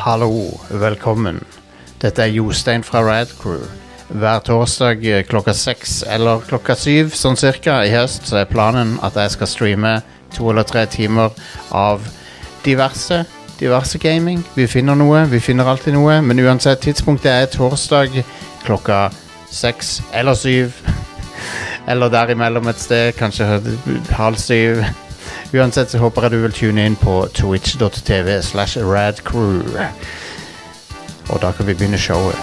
Hallo, velkommen. Dette er Jostein fra Radcrew. Hver torsdag eh, klokka seks eller klokka syv sånn cirka i høst så er planen at jeg skal streame to eller tre timer av diverse, diverse gaming. Vi finner noe, vi finner alltid noe, men uansett tidspunktet er torsdag klokka seks eller syv. Eller derimellom et sted, kanskje halv syv. Uansett så håper jeg du vil tune inn på twitch.tv slash radcrew. Og da kan vi begynne showet.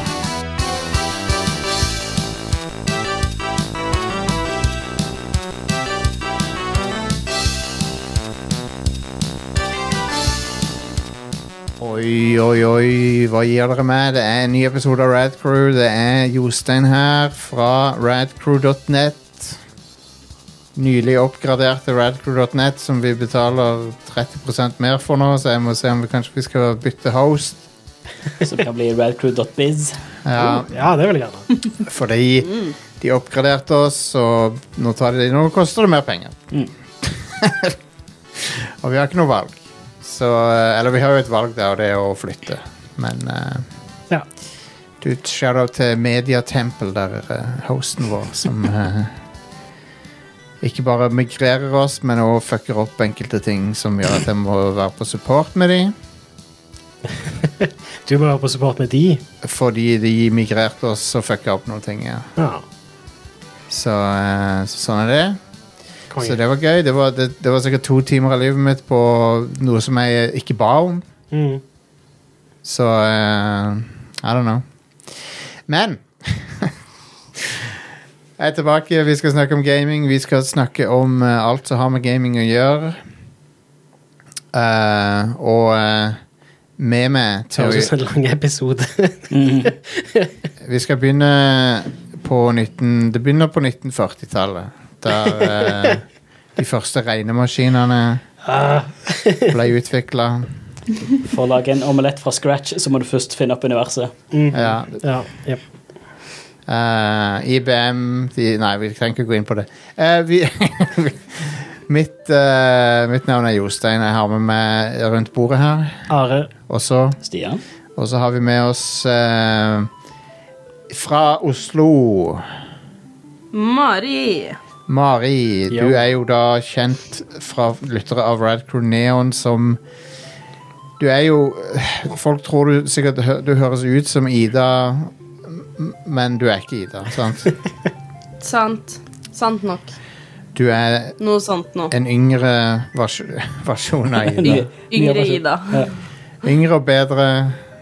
Oi, oi, oi, hva gir dere med? Det er en ny episode av Radcrew. Det er Jostein her fra radcrew.net. Nylig oppgraderte radcrew.net, som vi betaler 30% mer for nå, så jeg må se om vi kanskje vi skal bytte host. Som kan bli radcrew.biz. Ja, Ja, det vil jeg gjerne. fordi de oppgraderte oss, og nå, tar de, nå koster det mer penger. Mm. og vi har ikke noe valg. Så, eh, eller vi har jo et valg der, og det er å flytte. Men uh, Ja. du, shout-out til Mediatempel, der uh, hosten vår, som eh, ikke bare migrerer oss, men også fucker opp enkelte ting som gjør at jeg må være på support med de. Du må være på support med de. Fordi de migrerte oss og fucka opp noen ting. Ja. Ja. Så, eh, så sånn er det. Så det var gøy. Det var, det, det var sikkert to timer av livet mitt på noe som jeg ikke ba om. Mm. Så uh, I don't know. Men Jeg er tilbake. Vi skal snakke om gaming. Vi skal snakke om eh, alt som har med gaming å gjøre. Eh, og eh, med meg til å høres ut som en lang episode. Vi skal begynne på 19... Det begynner på 1940-tallet. Der eh, de første regnemaskinene Ah, ble utvikla. For å lage en omelett fra scratch, så må du først finne opp universet. mm. Ja, ja, jep. Eh, IBM de, Nei, vi trenger ikke gå inn på det. Uh, vi, mitt, uh, mitt navn er Jostein. Jeg har med meg rundt bordet her. Are. Og så, Stian? og så har vi med oss eh, fra Oslo Mari. Mari. Jo. Du er jo da kjent fra lyttere av Radcrew Neon som Du er jo Folk tror du sikkert du høres ut som Ida, men du er ikke Ida, sant? Sant. Sant nok. Du er Noe sånt nå. en yngre vers versjon av Ida. Yngre. Ida. Yngre og bedre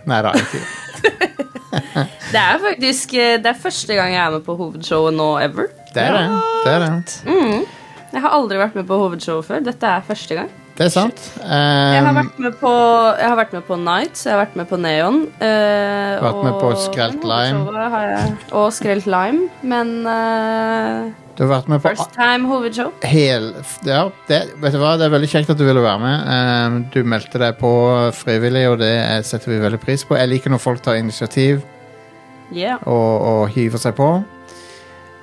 Nei da, ikke. Det er faktisk eh, Det er første gang jeg er med på hovedshowet nå ever. Det er det. Det er, det. Mm. Jeg har aldri vært med på hovedshowet før. Dette er første gang. Det er sant. Jeg har Um, vært med på, jeg har vært med på Nights, jeg har vært med på Neon. Uh, Vært med på Skrelt Lime. Og Skrelt Lime. Men uh, du har vært med på first time hovedshow. hel Ja, det, vet du hva, det er veldig kjekt at du ville være med. Um, du meldte deg på frivillig, og det setter vi veldig pris på. Jeg liker når folk tar initiativ Yeah. og, og hiver seg på.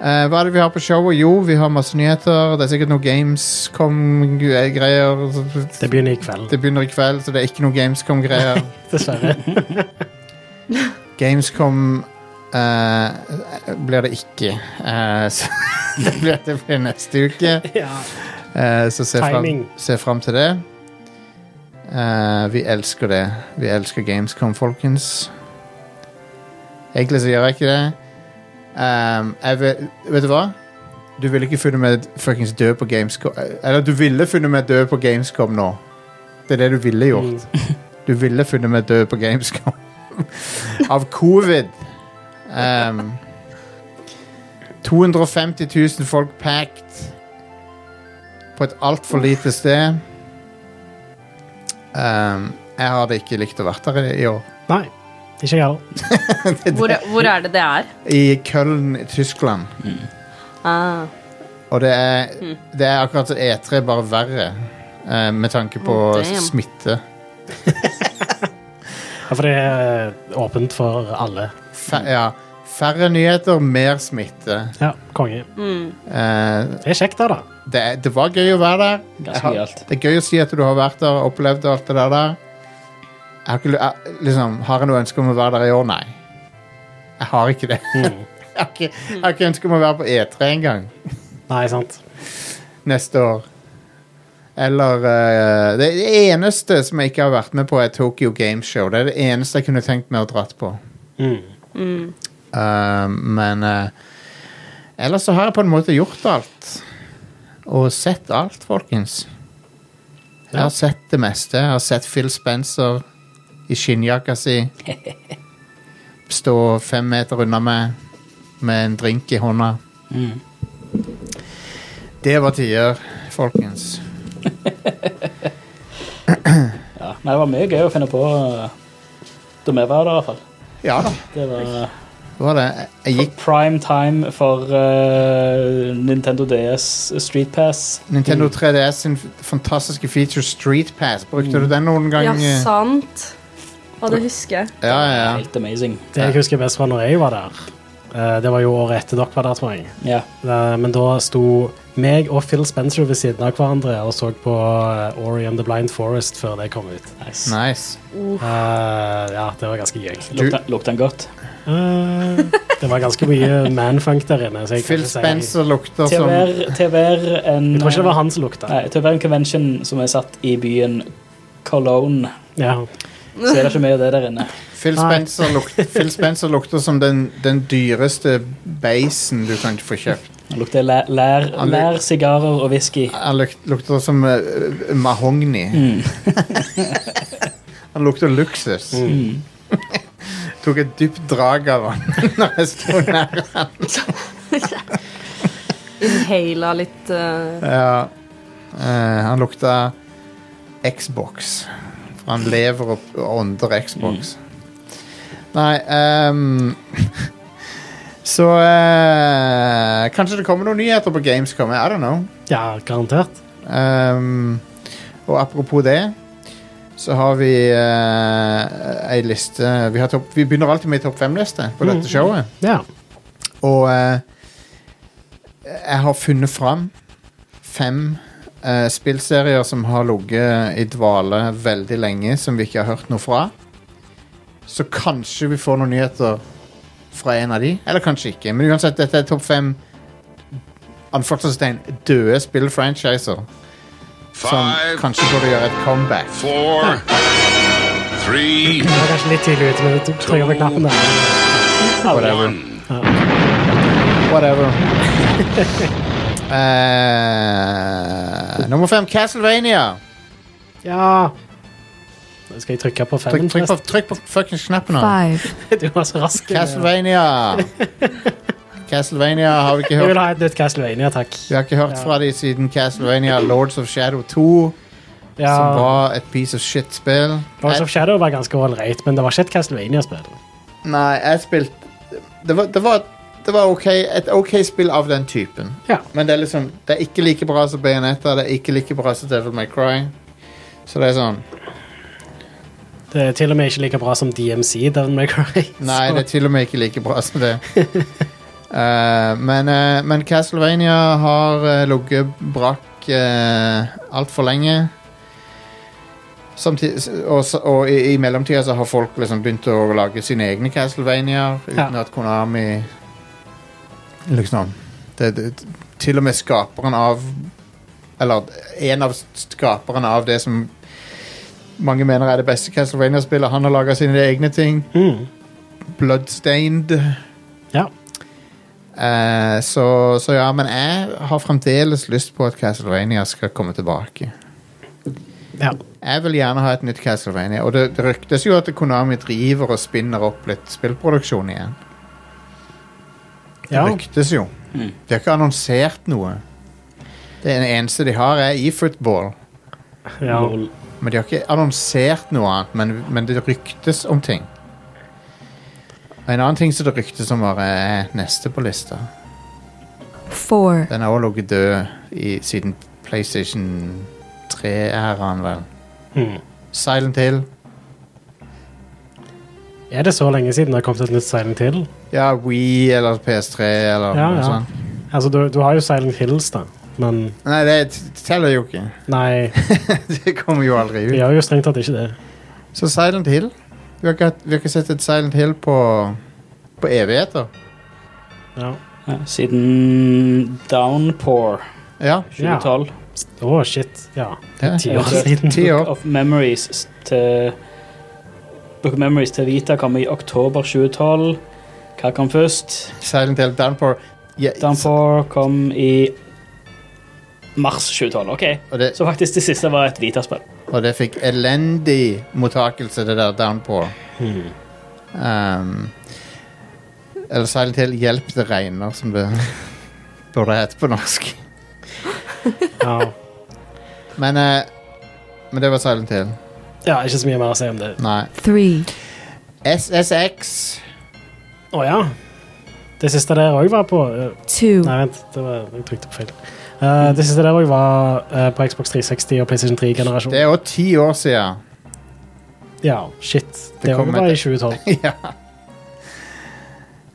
Eh, hva er det vi har på showet? Jo, vi har masse nyheter. Det er sikkert noe Gamescom-greier. Det begynner i kveld, Det begynner i kveld, så det er ikke noe Gamescom-greier. dessverre. Gamescom eh, blir det ikke. Eh, så det, blir, det blir neste uke. ja. Eh, så se fram, se fram til det. Eh, vi elsker det. Vi elsker Gamescom, folkens. Egentlig så gjør jeg ikke det. Um, vil, vet du hva? Du ville ikke funnet meg fuckings død på Gamescom. Eller du ville funnet meg død på Gamescom nå. Det er det du ville gjort. Mm. Du ville funnet meg død på Gamescom. Av covid. Um, 250 000 folk packed på et altfor lite sted. Um, jeg hadde ikke likt å vært der i år. Nei, ikke jeg heller. Hvor, hvor er det det er? I Köln i Tyskland. Ah. Og det er, det er akkurat som E3, bare verre. eh, med tanke på Oh, damn. smitte. Ja, for det er åpent for alle. Fe ja, færre nyheter, mer smitte. Ja, konge. Mm. Eh, Det er kjekt, da. da. det, er- det var gøy å være der. Jeg Ganske har- gøyalt. Det er gøy å si at du har vært der og opplevd alt det der. Jeg har, ikke, jeg, liksom, har jeg noe ønske om å være der i år? Nei. Jeg har ikke det. Mm. Jeg har ikke, jeg har ikke ønske om å være på E3 engang Nei, sant. neste år. Eller uh, Det eneste som jeg ikke har vært med på, er Tokyo Game Show. Det er det eneste jeg kunne tenkt meg å dratt på. Mm. Eh, men uh, ellers så har jeg på en måte gjort alt. Og sett alt, folkens. Jeg har sett det meste. Jeg har sett Phil Spencer i skinnjakka si stå fem meter unna meg med en drink i hånda. Mm. Det var tider, folkens. Ja. Nei, det var mye gøy å finne på eh, da vi var der, i hvert fall. Ja da, Det var det var det. Jeg gikk prime time for uh, Nintendo DS Street Pass. Nintendo 3DS sin fantastiske feature Street Pass. Brukte du den noen gang? Ja, sant. Og det husker jeg. Ja, ja, ja. Helt amazing. Det jeg husker best fra når jeg var der, eh, det var jo året etter dere var der, tror jeg. Ja. Eh, Men da sto meg og Phil Spencer ved siden av hverandre og så på eh, Ori and the Blind Forest før det kom ut. Nice. Nice. Uh, ja, det var ganske gøy. Lukta, den godt? Uh, det var ganske mye manfunk der inne. Så jeg, Phil ikke si- Spencer lukter som til å være en jeg tror ikke det var han som lukta. Nei, til å være en convention som er satt i byen Cologne, Ja. Så er det ikke mye av det der inne. Phil Spencer, lukter, Phil Spencer lukter som den, den dyreste beisen du kan få kjøpt. Han lukter lær, lær, lær sigarer og whisky. Han lukter som uh, mahogni. Han lukter luksus. Mm. Tok et dypt drag av han når jeg sto nær han. Inhala litt uh... Ja. Uh, han lukta Xbox. Han lever og ånder Xbox. Nei um, Så uh, Kanskje det kommer noen nyheter på Gamescom. I don't know. ja, garantert. Um, og apropos det, så har vi uh, ei liste vi, har topp, vi begynner alltid med ei topp fem-liste på dette showet. Ja. Og uh, jeg har funnet fram fem eh, spillserier som har ligget i dvale veldig lenge, som vi ikke har hørt noe fra. Så kanskje vi får noen nyheter fra en av de, eller kanskje ikke. Men uansett, dette er topp fem anførselstegn døde spillfranchiser. Som kanskje burde gjøre et comeback. four, three, Det var kanskje litt tidlig ute men du trykker på knappen der. Whatever. Whatever. Whatever. Eh, nummer fem, Castlevania. Ja. Skal jeg trykke på Trykk, femmen. trykk, på, forresten. trykk på fuckings knappen. nå. Five. Du var så rask. Castlevania. Castlevania har vi ikke Jeg vil ha et nytt Castlevania, takk. Vi har ikke hørt Ja. fra dem siden Castlevania Lords of Shadow 2, Ja, som var et piece of shit-spill. Lords of Shadow var ganske ålreit, men det var ikke et Castlevania-spill. Nei, jeg spilte det var, det, var, det var okay, et ok spill av den typen. Ja. Men det er liksom Det er ikke like bra som Bayonetta, det er ikke like bra som Devil May Cry. Så det er sånn Det er til og med ikke like bra som DMC, Devil May Cry. Nei, det er til og med ikke like bra som det. uh, men, uh, men Castlevania har uh, ligget brakk uh, altfor lenge. Samtid og og i, i mellomtida så har folk liksom begynt å lage sine egne Castlevania uten Ja. at Konami Liksom det, det, Til og med skaperen av Eller en av skaperne av det som mange mener er det beste Castlevania-spillet, han har laga sine egne ting. Mm. Bloodstained. Ja. Eh, så, så ja, men jeg har fremdeles lyst på at Castlevania skal komme tilbake. ja. Jeg vil gjerne ha et nytt Castlevania, og det, det ryktes jo at Konami driver og spinner opp litt spillproduksjon igjen. Det ja. ryktes jo. Mm. De har ikke annonsert noe. Det eneste de har, er eFootball. ja. Men de har ikke annonsert noe annet, men, men det ryktes om ting. Og en annen ting som det ryktes om, er neste på lista. Four. Den har også ligget død i, siden PlayStation 3-æraen, vel. Mm. Silent Hill. Er det så lenge siden det har kommet et nytt Silent Hill? Ja, Wii eller PS3 eller Ja, noe ja. sånt. Altså, du, du har jo Silent Hills, da. Men Nei, det t- teller jo ikke. nei, det kommer jo aldri vi ut. gjør jo strengt tatt ikke det. Så Silent Hill. Vi har ikke, hatt- vi har ikke sett et Silent Hill på, på evigheter. Ja. Ja, siden Downpour Ja. 2012. Å, shit. Ja. ja. Ti år siden. Ti år. Book of Memories til Memories til Vita kom i oktober 2012. Hva kom først? Silent Hill Downpour. Yeah, Downpour kom i mars 2012. Ok, det, Så faktisk det siste var et Vita-spill. og det fikk elendig mottakelse, det der Downpour. Hmm. Um, eller Silent Hill Hjelp det regner, som det burde hete på norsk. Ja. Men, uh, men det var Silent Hill. Ja, ikke så mye mer å si om det. Nei. Three. SSX. Å ja. Det siste der òg var på eh, Two. Nei, vent. Det var, jeg trykte på feil. Eh, det siste der òg var eh, på Xbox 360 og PlayStation 3-generasjonen. Det er jo ti år siden. Ja, shit. Det Det, kom òg var i 2012. ja.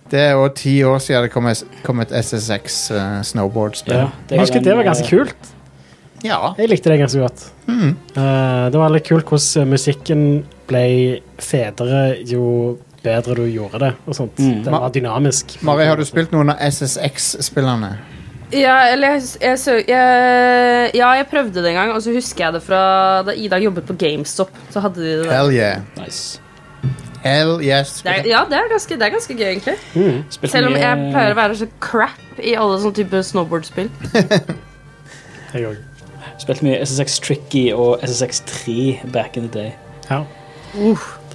Det er jo ti år siden det kom, et- kom et SSX uh, snowboardspill. Ja. Jeg husker det var ganske eh, kult. Ja. Jeg likte det ganske godt. Mm. Uh, det var litt kult hvordan musikken ble federe jo bedre du gjorde det. og sånt. Mm. Det var dynamisk. Mari, har du spilt noen av SSX-spillerne? Ja, eller jeg, jeg, jeg, ja, jeg prøvde det en gang, og så husker jeg det fra da Ida jobbet på GameStop. Så hadde de det der. Hell yeah. Nice. Hell yes. Det er, ja, det er, ganske, det er ganske gøy, egentlig. Mm. Selv om jeg pleier å være så crap i alle sånne type snowboardspill. Jeg òg. Spilte mye SSX Tricky og SSX 3 back in the day. Ja.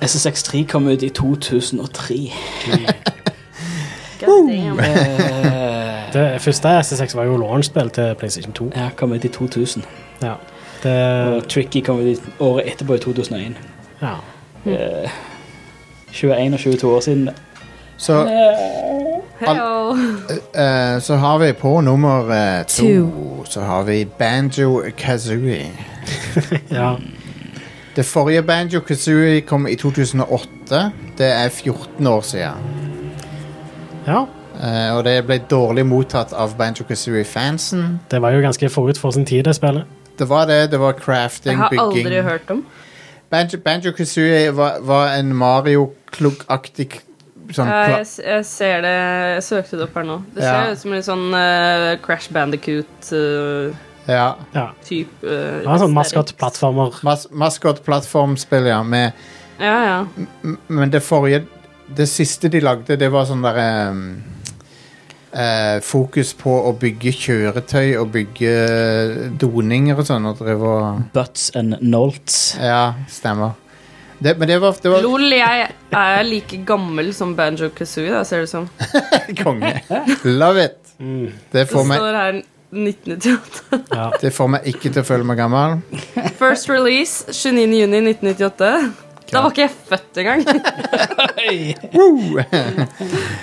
SSX 3 kom ut i 2003. God damn. Eh, Det første SSX var jo launchspill til PlayStation 2. ja, kom ut i 2000. Ja. Det, Og Tricky kom ut året etterpå, i 2001. ja. Uh, 21 og 22 år siden. Så, Hello. eh, så har vi på nummer eh, to Så har vi Banjo Kazooie. ja. Det forrige Banjo Kazooie kom i 2008. Det er 14 år siden. ja. Eh, og det ble dårlig mottatt av Banjo Kazooie-fansen. Det var jo ganske forut for sin tid, det spillet. Det var det. Det var crafting Jeg crafting, har bygging aldri hørt om. Banjo, Banjo Kazooie var, var en Mario-klugg-aktig sånn Ja, jeg, jeg ser det Jeg søkte det opp her nå. Det Ja. ser ut som en sånn uh, Crash Bandicoot-type Ja. Ja. Det var en sånn maskotplattformer. Mas Maskotplattformspill, ja. Med, Ja, ja. men det forrige Det siste de lagde, det var sånn derre um, uh, Fokus på å bygge kjøretøy og bygge doninger og sånn. Og drive og Butts and Nolts. Ja, stemmer. Det, men det var, det var Lol, jeg er like gammel som Banjo Kazooie, da, ser det ut som. konge. Love it. Mm. Det Det får, meg, står her 1998. Ja. det får meg ikke til å føle meg gammel. First release 29.6.1998. Da var ikke jeg født engang.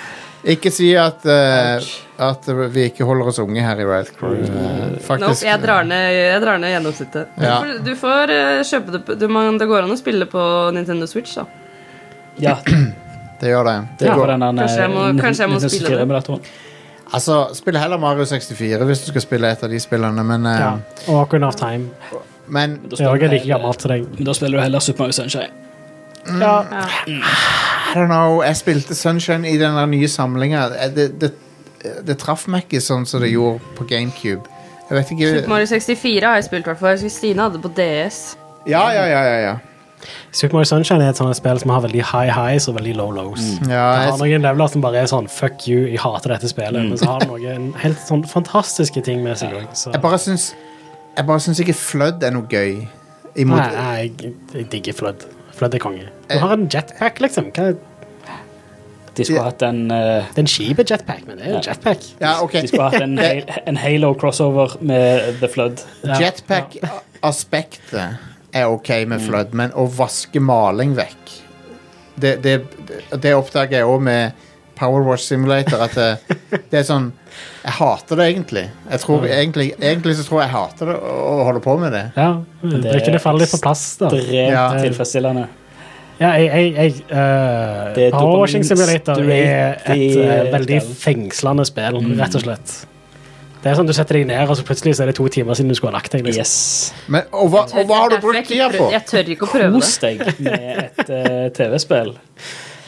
Ikke si at, eh, at vi ikke holder oss unge her i Riot Crew. Eh, Nope, faktisk. jeg drar ned, jeg drar ned gjennomsnittet. Ja. Du får, du får eh, kjøpe det på du, man, Det går an å spille på Nintendo Switch, da. Ja, Det gjør det. det Ja. går den der Kanskje jeg må- kanskje jeg må spille det. Altså, Spill heller Mario 64 hvis du skal spille et av de spillene, men, eh, ja. Og Ocarina of Time. men Da Det er spiller også du like gammelt til deg. Men da spiller du heller Super Mario Sunshine. Ja. I don't know. Jeg spilte Sunshine i den nye samlinga. Det, det, det traff meg ikke sånn som det gjorde på GameCube. Jeg vet ikke Super Mario 64 har jeg spilt, i hvert fall. Stine hadde det på DS. Ja, ja, ja. ja, ja. Super Mario Sunshine er et sånt spill som har veldig high highs og veldig low lows. ja Det har noen leveler som bare er sånn fuck you, jeg hater dette spillet. Men så har det noen helt sånn fantastiske ting med seg Så. jeg bare syns Jeg bare syns ikke Flood er noe gøy. Imot, Nei, nei, jeg, jeg digger Flood. Flood er konge. Du har en jetpack, liksom. Hva, De skulle Ja. hatt en uh, det er en kjip jetpack, men det er en jetpack. ja, okay. De skulle hatt en, en Halo-crossover med The Flood. Ja. Jetpack-aspektet er ok med Flood, men å vaske maling vekk Det, det, det oppdager jeg òg med Powerwash Simulator. At det, det er sånn Jeg hater det egentlig. Jeg tror, egentlig. Egentlig så tror jeg jeg hater det å holde på med det. Ja, det faller litt på plass. da. Ekstremt Ja. tilfredsstillende. Ja, jeg, jeg, jeg uh, Det er Simulator er et eh, veldig fengslende spill, rett og slett. Det er sånn Du setter deg ned, og så plutselig så er det to timer siden du skulle ha lagt deg. Liksom. Yes. Men, og, hva, og hva har du brukt ikke tida på? Jeg tør ikke å prøve Kos det. deg med et uh, TV-spill.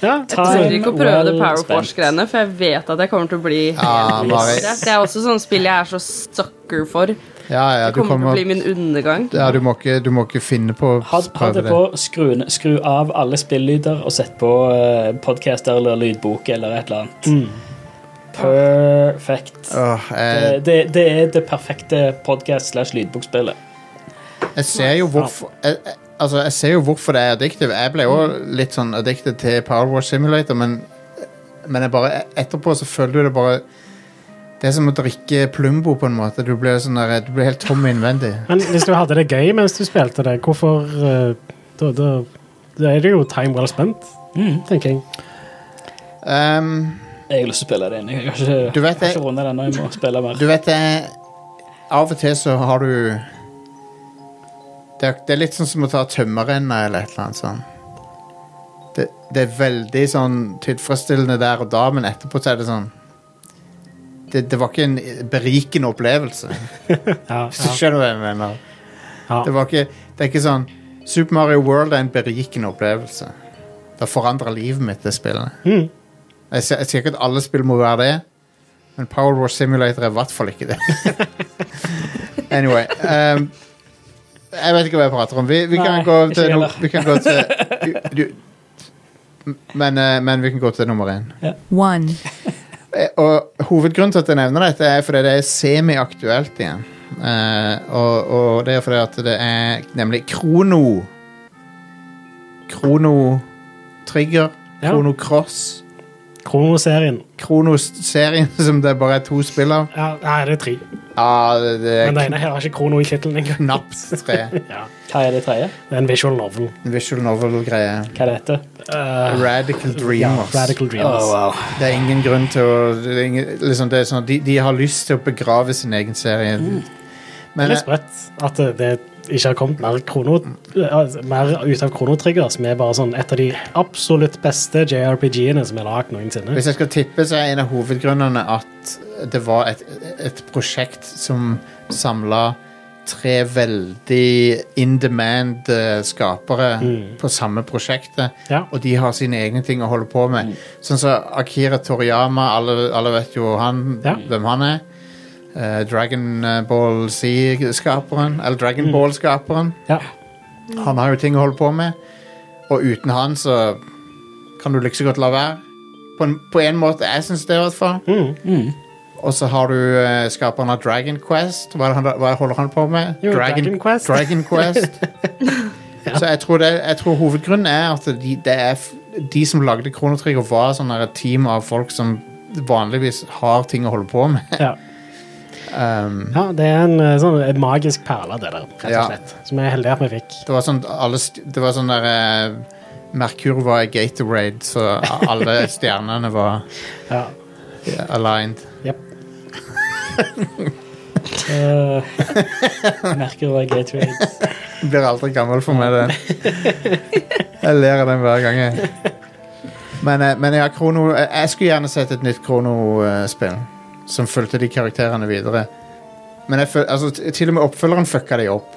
Ja, Jeg tør ikke å prøve det well Power spent. Force-greiene, for jeg vet at jeg kommer til å bli Ja. Det er også sånn spill jeg er så sucker for. Det Ja, ja, det kommer til å bli min undergang. ja, du, må ikke, du må ikke finne på å prøve det det. på, skru, skru av alle spillyder og sett på uh, podcaster eller lydbok eller et eller annet. Mm. Perfekt. Åh, Det, det, det er det perfekte podcast slash lydbokspillet. jeg ser jo hvorfor jeg, jeg, Altså, jeg ser jo hvorfor det er addictive. Jeg ble jo litt sånn addicted til Power War Simulator, men, men jeg bare, etterpå så føler du det bare Det er som å drikke Plumbo, på en måte. Du blir, sånn der, du blir helt tom innvendig. Men hvis du hadde det gøy mens du spilte det, hvorfor eh, da, da, da er det jo time well spent, tenker jeg. Um, Jeg har lyst til å spille det inn. Jeg har ikke, Du vet har det- ikke rundet den ennå. Jeg må spille mer. Du vet det Av og til så har du Det er, det er litt sånn som å ta tømmerrenna eller et eller annet sånt. Det, det er veldig sånn tilfredsstillende der og da, men etterpå så er det sånn Det, det var ikke en berikende opplevelse, Ja, hvis du skjønner hva jeg mener. ja. Det, var ikke, det er ikke sånn Super Mario World er en berikende opplevelse. Det har forandra livet mitt, det spillet. Mm. Jeg, jeg sier ikke at alle spill må være det, men Power War Simulator er i hvert fall ikke det. anyway. ehm, jeg vet ikke hva jeg prater om. Vi, vi, kan, gå til, no, vi kan gå til du, men, eh, men vi kan gå til nummer én. One. Eh, Og hovedgrunnen til at jeg nevner dette, er fordi det er semi-aktuelt igjen. Uh, og, og det er fordi at det er nemlig Krono. Krono Trigger. Ja. Krono Cross. Kronoserien. Kronos-serien som det bare er to spill av. Ja, nei, det er tre. Ja, det, det Men det er ene her har ikke krono i tittelen engang. knapt tre. Ja. Hva er det tredje? Det er en visual novel. Visual novel-greie. Hva er det heter? Uh, Radical ja, Dreamers. Radical Dreamers. wow. Det er ingen grunn til å det er ingen, liksom det er sånn, de, de har lyst til å begrave sin egen serie. Det Men er litt sprøtt at det, det ikke har kommet mer, krono, eh, mer ut av Kronotrigger, som er bare sånn et av de absolutt beste JRPG-ene som er lagd noensinne. hvis jeg skal tippe, så er en av hovedgrunnene at det var et, et prosjekt som samla tre veldig in demand eh, skapere Mm. på samme prosjektet. Ja. Og de har sine egne ting å holde på med. Sånn som Akira Toriyama, alle, alle vet jo han, Ja. hvem han er. Eh, Dragon Ball Z-skaperen, eller Dragon Mm. Ball-skaperen. Ja. Han har jo ting å holde på med. Og uten han så kan du like så godt la være. På en, på en måte. Jeg syns det, i hvert fall. Mm. Og så har du eh, skaperen av Dragon Quest. Hva, er han, hva holder han på med? Jo, Dragon Quest. Dragon Quest. Så jeg tror, det, jeg tror hovedgrunnen er at de, det er de som lagde Kronotrigger, var sånn et team av folk som vanligvis har ting å holde på med. Ja. Um, ja, det er en eh, sånn en magisk perle, det der, rett Ja. og slett. Som vi er heldige at vi fikk. det var sånn alle Det var sånn der eh, Merkur var i Gatorade, så alle stjernene var Ja. ja, aligned. Uh, merker hva var Gatorade. Blir aldri gammel for meg, den. Jeg ler av den hver gang. Jeg. Men, eh, men ja, Krono Jeg jeg skulle gjerne sett et nytt Krono-spill som fulgte de karakterene videre. Men jeg føl, altså, t- til og med oppfølgeren fucka de opp.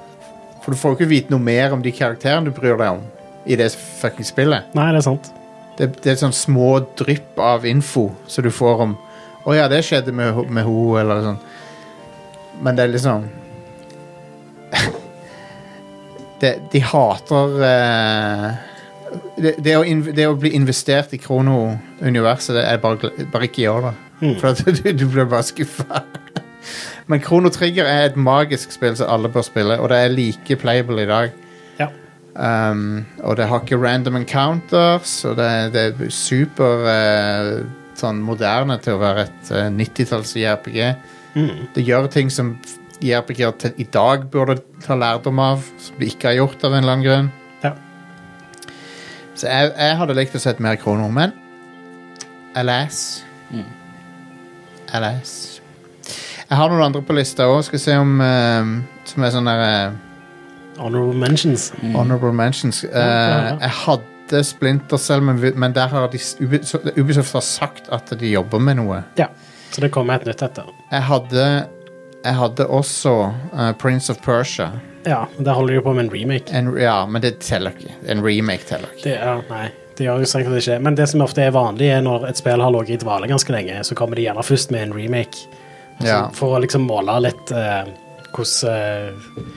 For du får jo ikke vite noe mer om de karakterene du bryr deg om i det fucking spillet. Nei, det er sant. Det, det er sånn små drypp av info som du får om Å ja, det skjedde med, ho- med ho eller sånn. Men det er liksom det, De hater eh, det, det, å inv det å bli investert i Krono-universet, det er bare, gl- bare ikke gjør det. For at du, du blir bare skuffa. Men Krono Trigger er et magisk spill som alle bør spille, og det er like playable i dag. Ja. Um, og det har ikke random encounters, og det, det er super eh, sånn moderne til å være et uh, 90-talls JRPG. Det gjør ting som JRPG-er i dag burde ta lærdom av, som de ikke har gjort av en eller annen grunn. Ja. Så jeg, jeg hadde likt å sett mer kroner, men alas. Alas. Jeg har noen andre på lista òg, skal se om uh, Som er sånne der, eh, Honorable mentions. Honorable mentions. Eh, ja, ja. Jeg hadde Splinter Cell, men, men der har de, Ubisoft har sagt at de jobber med noe. Ja. Så det kommer et nytt etter. Jeg hadde jeg hadde også uh, Prince of Persia. Ja, der holder de på med en remake. En, ja, men det teller ikke. En remake teller ikke. Det, ja, nei, det gjør jo sikkert ikke. Men det som ofte er vanlig, er når et spill har ligget i dvale ganske lenge, så kommer de gjerne først med en remake. Altså, Ja. For å liksom måle litt uh, hvordan uh,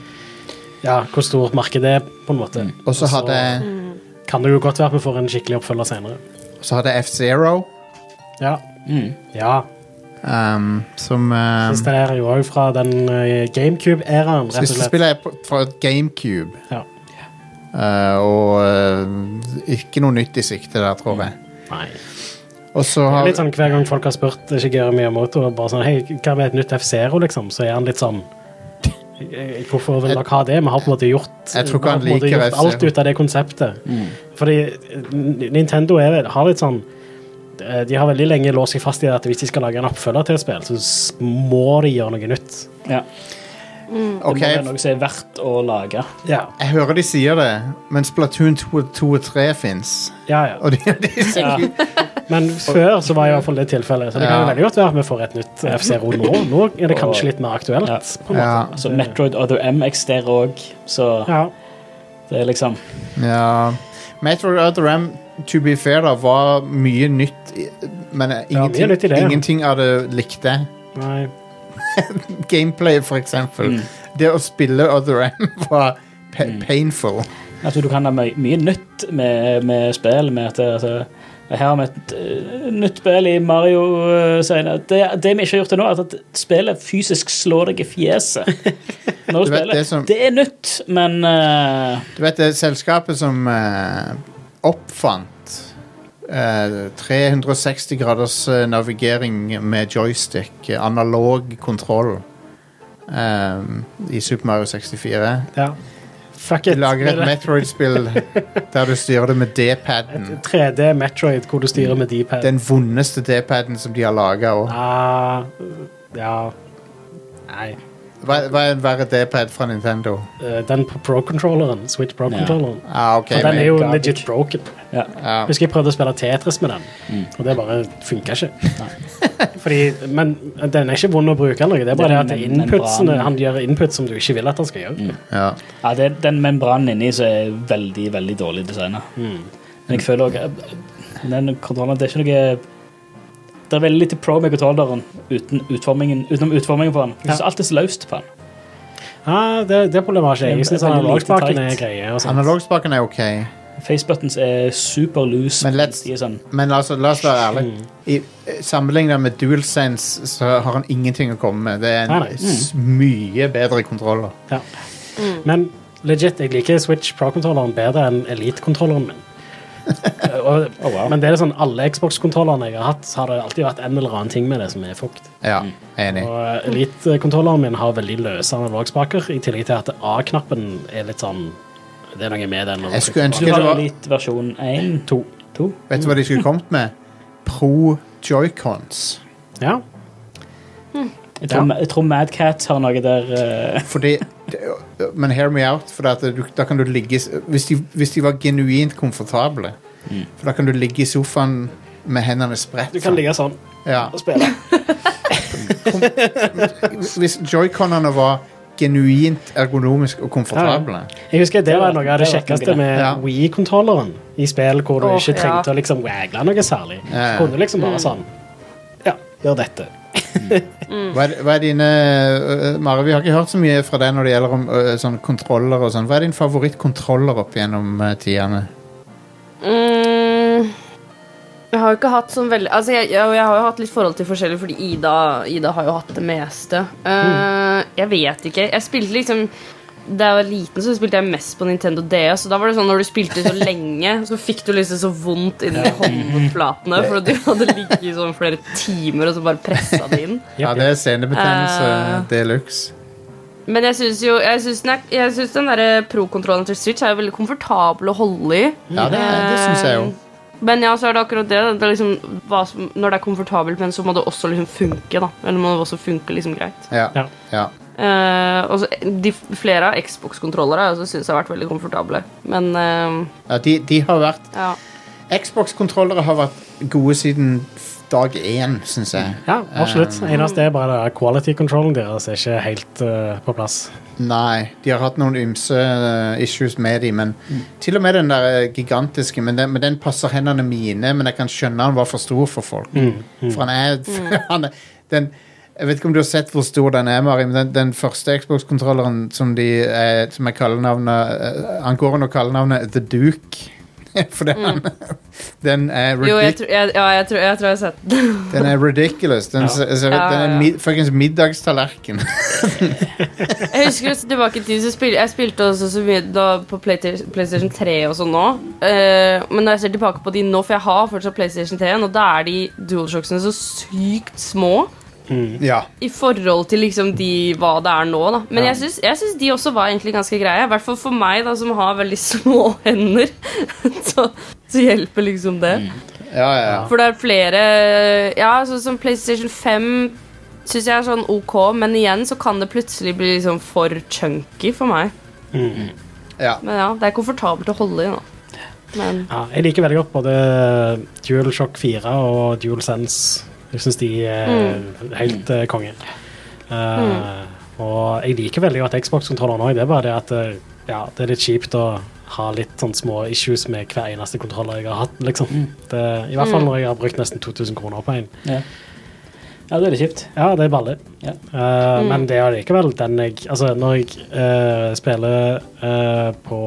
Ja, hvor stort markedet er, på en måte. Mm. Og så hadde, jeg- kan det jo godt være vi får en skikkelig oppfølger senere. så hadde F-Zero, Ja. Mm. ja. um, som um, er jo òg fra den uh, GameCube-æraen, rett og Siste spillet er fra GameCube. Ja. Uh, og uh, ikke noe nytt i sikte der, tror jeg. Nei. Og så Det har litt sånn Hver gang folk har spurt Shigeru Miyamoto og bare sånn, hei, hva med et nytt F-Zero, liksom, så er han litt sånn Hvorfor vil dere ha det? Vi har på en måte gjort, Jeg tror ikke han en måte liker gjort alt ut av det konseptet. Fordi eh, Nintendo er, har litt sånn eh, De har veldig lenge låst seg fast i at hvis de skal lage en oppfølger til et spill, så må de gjøre noe nytt. Ja. Ok, Det må være noe som er verdt å lage. Ja, jeg hører de sier det, men Splatoon 2, 2 og 3 fins. ja. ja. Og de, de sier, Ja. Men før så var i hvert fall det tilfellet. Så det kan jo Ja. veldig godt være at vi får et nytt F-Zero nå. Nå er det kanskje litt mer aktuelt. Ja. På en måte. Ja. Altså, Metroid Other M eksisterer òg, så Ja. det er liksom Ja. Metroid Other M, to be fair, da, var mye nytt, i- men ingenting, nytt i det, ja. ingenting av det likte. Nei. Gameplay, for eksempel. Mm. Det å spille Other M var pa painful. Altså, du kan ha my mye nytt med, med spill. Med at altså, her har vi et uh, nytt spill i Mario-serien. Det, det vi ikke har gjort til nå, er at spillet fysisk slår deg i fjeset. Når Du du vet, spiller. det som- Det er nytt, men uh, Du vet det selskapet som oppfant eh, 360 graders eh, navigering med joystick, eh, analog kontroll, eh, i Super Mario 64. Ja. Fuck De lager et Metroid-spill der du styrer det med D-paden. 3D Metroid hvor du styrer med D-pad. Den vondeste D-paden som de har laga. Ah, ja Nei. Hva, hva er en verre D-pad fra Nintendo? Eh, Den på Pro-controlleren. Switch Pro-controlleren. Ah, ok, For den men- er jo garbage. legit broken. ja. ja. Husker jeg prøvde å spille Tetris med den, Mm. og det bare funka ikke. Fordi, men den er ikke vond å bruke, eller noe. Det er bare det Den at inputsene, membranen. han gjør input som du ikke vil at han skal gjøre. ja. ja, det er den membranen inni som er veldig, veldig dårlig designa. Mm. Men jeg føler òg Den kontrollen Det er ikke noe Det er veldig lite pro med kontrolleren uten utformingen, utenom utformingen på den. Jeg synes alt er så løst på den. Ja, det, det problemet har ikke jeg. Jeg syns Veldig analogspaken er greie. Og. Analogspaken er ok, Facebuttons er super loose. Men let's- sånn men altså, la oss være ærlige. Mm. I, Sammenlignet med DualSense så har han ingenting å komme med. Det er en Nei, nei. s- mye bedre kontroller. Men legit, jeg liker Switch Pro-kontrolleren bedre enn Elite-kontrolleren min. Eh, og, Oh, wow. Men det er sånn alle Xbox-kontrollerne jeg har hatt, har det alltid vært en eller annen ting med det som er fukt. Ja, enig. Og Elite-kontrolleren min har veldig løse analogspaker, i tillegg til at A-knappen er litt sånn Det er noe med den. Jeg skulle ønske Du det var litt versjon 1, 2. 2. Vet du hva de skulle kommet med? Pro joycons. Ja. Jeg tror, ja. tror Madcat har noe der uh... Fordi det- Men hear me out. For at du, da kan du ligge hvis de, hvis de var genuint komfortable, Mm. for da kan du ligge i sofaen med hendene spredt. Du kan ligge sånn ja. og spille. Hvis joyconene var genuint ergonomisk og komfortable Jeg husker Det var noe av det Det kjekkeste med ja. Wii-kontrolleren i spill hvor du oh, ikke trengte ja. å liksom wagle noe særlig. Ja, ja. Så kunne du liksom bare sånn Ja, gjør dette. Hva er, hva er dine øh, Mare, vi har ikke hørt så mye fra deg når det gjelder om øh, sånn kontroller og sånn. Hva er din favorittkontroller opp gjennom øh, tidene? Mm, jeg har jo ikke hatt sånn veldig Altså, jeg, jeg, jeg har jo hatt litt forhold til forskjellig, fordi Ida, Ida har jo hatt det meste. Eh, Jeg vet ikke. Jeg spilte liksom Da jeg var liten, så spilte jeg mest på Nintendo DS. Og da var det sånn når du spilte så lenge, så fikk du liksom så vondt inni håndflatene. For du hadde ligget i sånn flere timer og så bare pressa det inn. Ja, det er senebetennelse uh, de luxe. Men jeg syns jo Jeg syns den, er- jeg synes den der pro-kontrollen til Switch er jo veldig komfortabel å holde i. Ja, det, det synes jeg jo. Eh, Men ja, så er det akkurat det. det er liksom, hva som, når det er komfortabelt, men så må det også liksom funke. da Eller må det også funke liksom greit. Ja. Ja. Eh, så de, Flere av Xbox-kontrollere syns jeg har vært veldig komfortable. Men uh, ja de, de har vært ja. Xbox-kontrollere har vært gode siden dag én, syns jeg. Ja, absolutt. Eh, Eneste er bare quality controllen deres er ikke helt uh, på plass. Nei, de har hatt noen ymse issues med dem, men til og med den der gigantiske, men den, men den passer hendene mine, men jeg kan skjønne han var for stor for folk. For han er, han er den, Jeg vet ikke om du har sett hvor stor den er, Mari, men den, den første Xbox-kontrolleren som de eh, som er kallenavnet eh, Han går under kallenavnet The Duke. For den, den er Jo, jeg, ridic tror- jeg, ja, jeg, tror, jeg tror jeg har sett den. den er ridiculous. Den, Ja. ser- ser ut- Ja, den er ja. mid, fuckings middagstallerken. Jeg husker også tilbake i tid, så spil, jeg spilte også så mye da på PlayStation, PlayStation 3 og sånn nå. Eh, men når jeg ser tilbake på de nå, for jeg har fortsatt PlayStation 3, og da er de DualShocksene så sykt små ja. i forhold til liksom de hva det er nå. da Men Ja. jeg syns- de også var egentlig ganske greie. I hvert fall for meg, da som har veldig små hender. så, så hjelper liksom det. Ja, ja, ja. For det er flere Ja, sånn som PlayStation 5 syns jeg er sånn ok, men igjen så kan det plutselig bli liksom for chunky for meg. ja. Men ja, det er komfortabelt å holde i, da. Men Ja, jeg liker veldig godt både DualShock 4 og DualSense. Jeg syns de er helt uh, konge. Eh, Og jeg liker veldig godt Xbox-kontrolleren òg. Det er bare det at eh, ja, det er litt kjipt å ha litt sånn små issues med hver eneste kontroller jeg har hatt. liksom. Det, I hvert fall når jeg har brukt nesten 2000 kroner på en. Ja. ja, det er litt kjipt. Ja, det er baller. Ja. Eh, Men det er likevel den jeg Altså, når jeg uh, spiller uh, på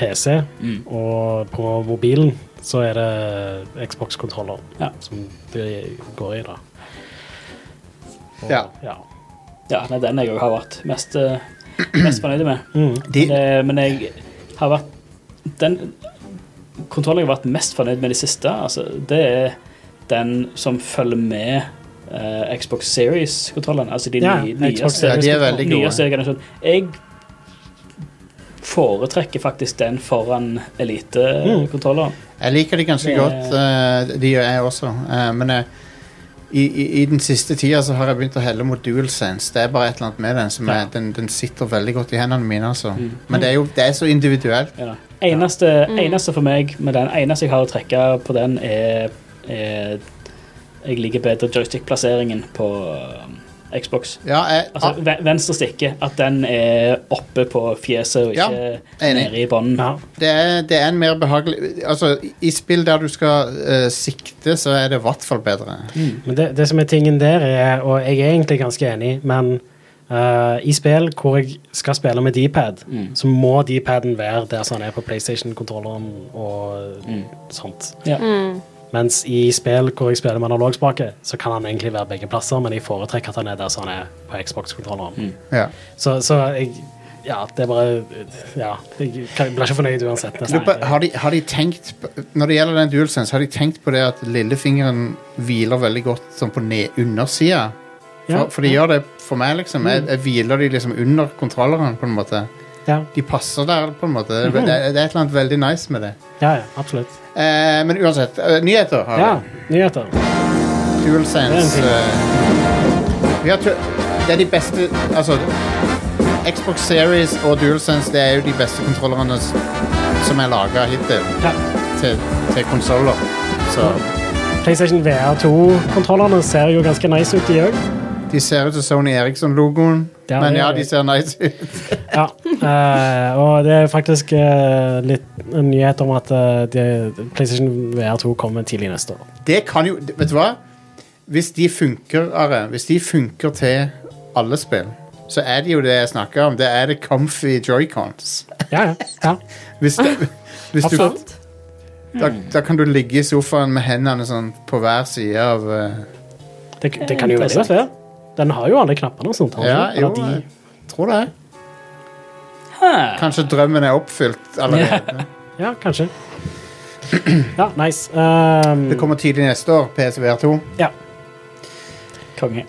PC Mm. og på mobilen, så er det Xbox-kontroller Ja. som det går i, da. Og, Ja. ja. Ja, det er den jeg òg har vært mest, eh, mest fornøyd med. Mm. De, Men, eh, men jeg har vært Den kontrollen jeg har vært mest fornøyd med i det siste, altså, det er den som følger med uh, Xbox Series-kontrollene. Altså de Ja, nye, Xbox nye, Ja, de er veldig gode. Jeg foretrekker faktisk den foran Elite-kontrolleren. jeg liker de ganske Det- godt, eh, de gjør jeg også. Eh, men jeg, i, i, i den siste tida så har jeg begynt å helle mot DualSense. Det er bare et eller annet med den som er, den, den sitter veldig godt i hendene mine. Altså. Mm. Men det er jo det er så individuelt. Ja. Eneste, eneste for meg med den eneste jeg har å trekke på den, er, er Jeg liker bedre joystick-plasseringen på um, Xbox. Ja, jeg, Altså ve- venstre stikke, at den er oppe på fjeset og ikke ja, nede i bånden. Ja. det, det er en mer behagelig Altså, i spill der du skal uh, sikte, så er det i hvert fall bedre. Men det, det som er tingen der, er, og jeg er egentlig ganske enig, men uh, i spill hvor jeg skal spille med D-pad, Mm. så må D-paden være der som den er på PlayStation-kontrolleren og Mm. sånt. Ja. Mens i spill hvor jeg spiller med analogspake, så kan han egentlig være begge plasser, men jeg foretrekker at han er der som han er på Xbox-kontrolleren. Mm. Ja. Så, så jeg Ja, det er bare Ja, jeg blir ikke fornøyd uansett. nesten. Lurer Har de, har de tenkt Når det gjelder den DualSense, har de tenkt på det at lillefingeren hviler veldig godt sånn på ned- undersida? For, Ja. for de gjør det for meg, liksom. Jeg, jeg hviler de liksom under kontrolleren, på en måte. Ja, De passer der, på en måte. Det, det, det er et eller annet veldig nice med det. ja, ja absolutt. Eh, men uansett, eh, nyheter har Ja, vi. nyheter. DualSense Det er eh, vi har tu- Det er de beste Altså, Xbox Series og DualSense det er jo de beste kontrollerne s- som er laga hittil Ja. til, til konsoller. Så PlayStation VR2-kontrollerne ser jo ganske nice ut, de òg. De ser ut som Sony Eriksson-logoen. Ja, men ja, de ser nice ut. Ja, eh, og det er faktisk eh, litt en nyhet om at eh, det- PlayStation VR2 kommer tidlig neste år. Det kan jo Vet du hva? Hvis de funker, Are, hvis de funker til alle spill, så er det jo det jeg snakker om. Det er det comfy joycons. Ja, ja. ja. Hvis, det, hvis du, Absolutt. da, da kan du ligge i sofaen med hendene sånn på hver side av uh, Det, det kan jo være være. Den har jo alle knappene og sånt. Ja, jo, jeg tror det. Kanskje drømmen er oppfylt allerede. Ja, kanskje. Ja, nice. Um, Det kommer tidlig neste år, PSVR2. ja, Konge.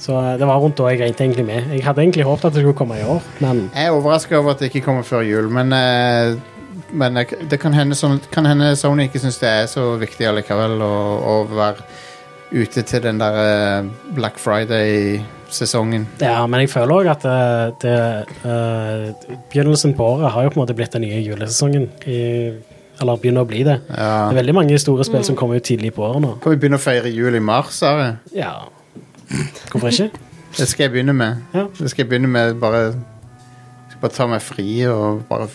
så eh, det var rundt da jeg regnet egentlig med. Jeg hadde egentlig håpet at det skulle komme i år, men Jeg er overraska over at det ikke kommer før jul, men, eh, men det kan hende, kan hende Sony ikke syns det er så viktig allikevel å være ute til den der eh, Black Friday-sesongen. Ja, men jeg føler òg at det, det, eh, begynnelsen på året har jo på en måte blitt den nye julesesongen. I, Eller begynner å bli det. Ja. Det er veldig mange store spill som kommer ut tidlig på året nå. Kan vi begynne å feire jul i mars, Are? Ja. Hvorfor ikke? Det skal jeg begynne med. Ja. Det skal jeg begynne med bare bare ta meg fri og bare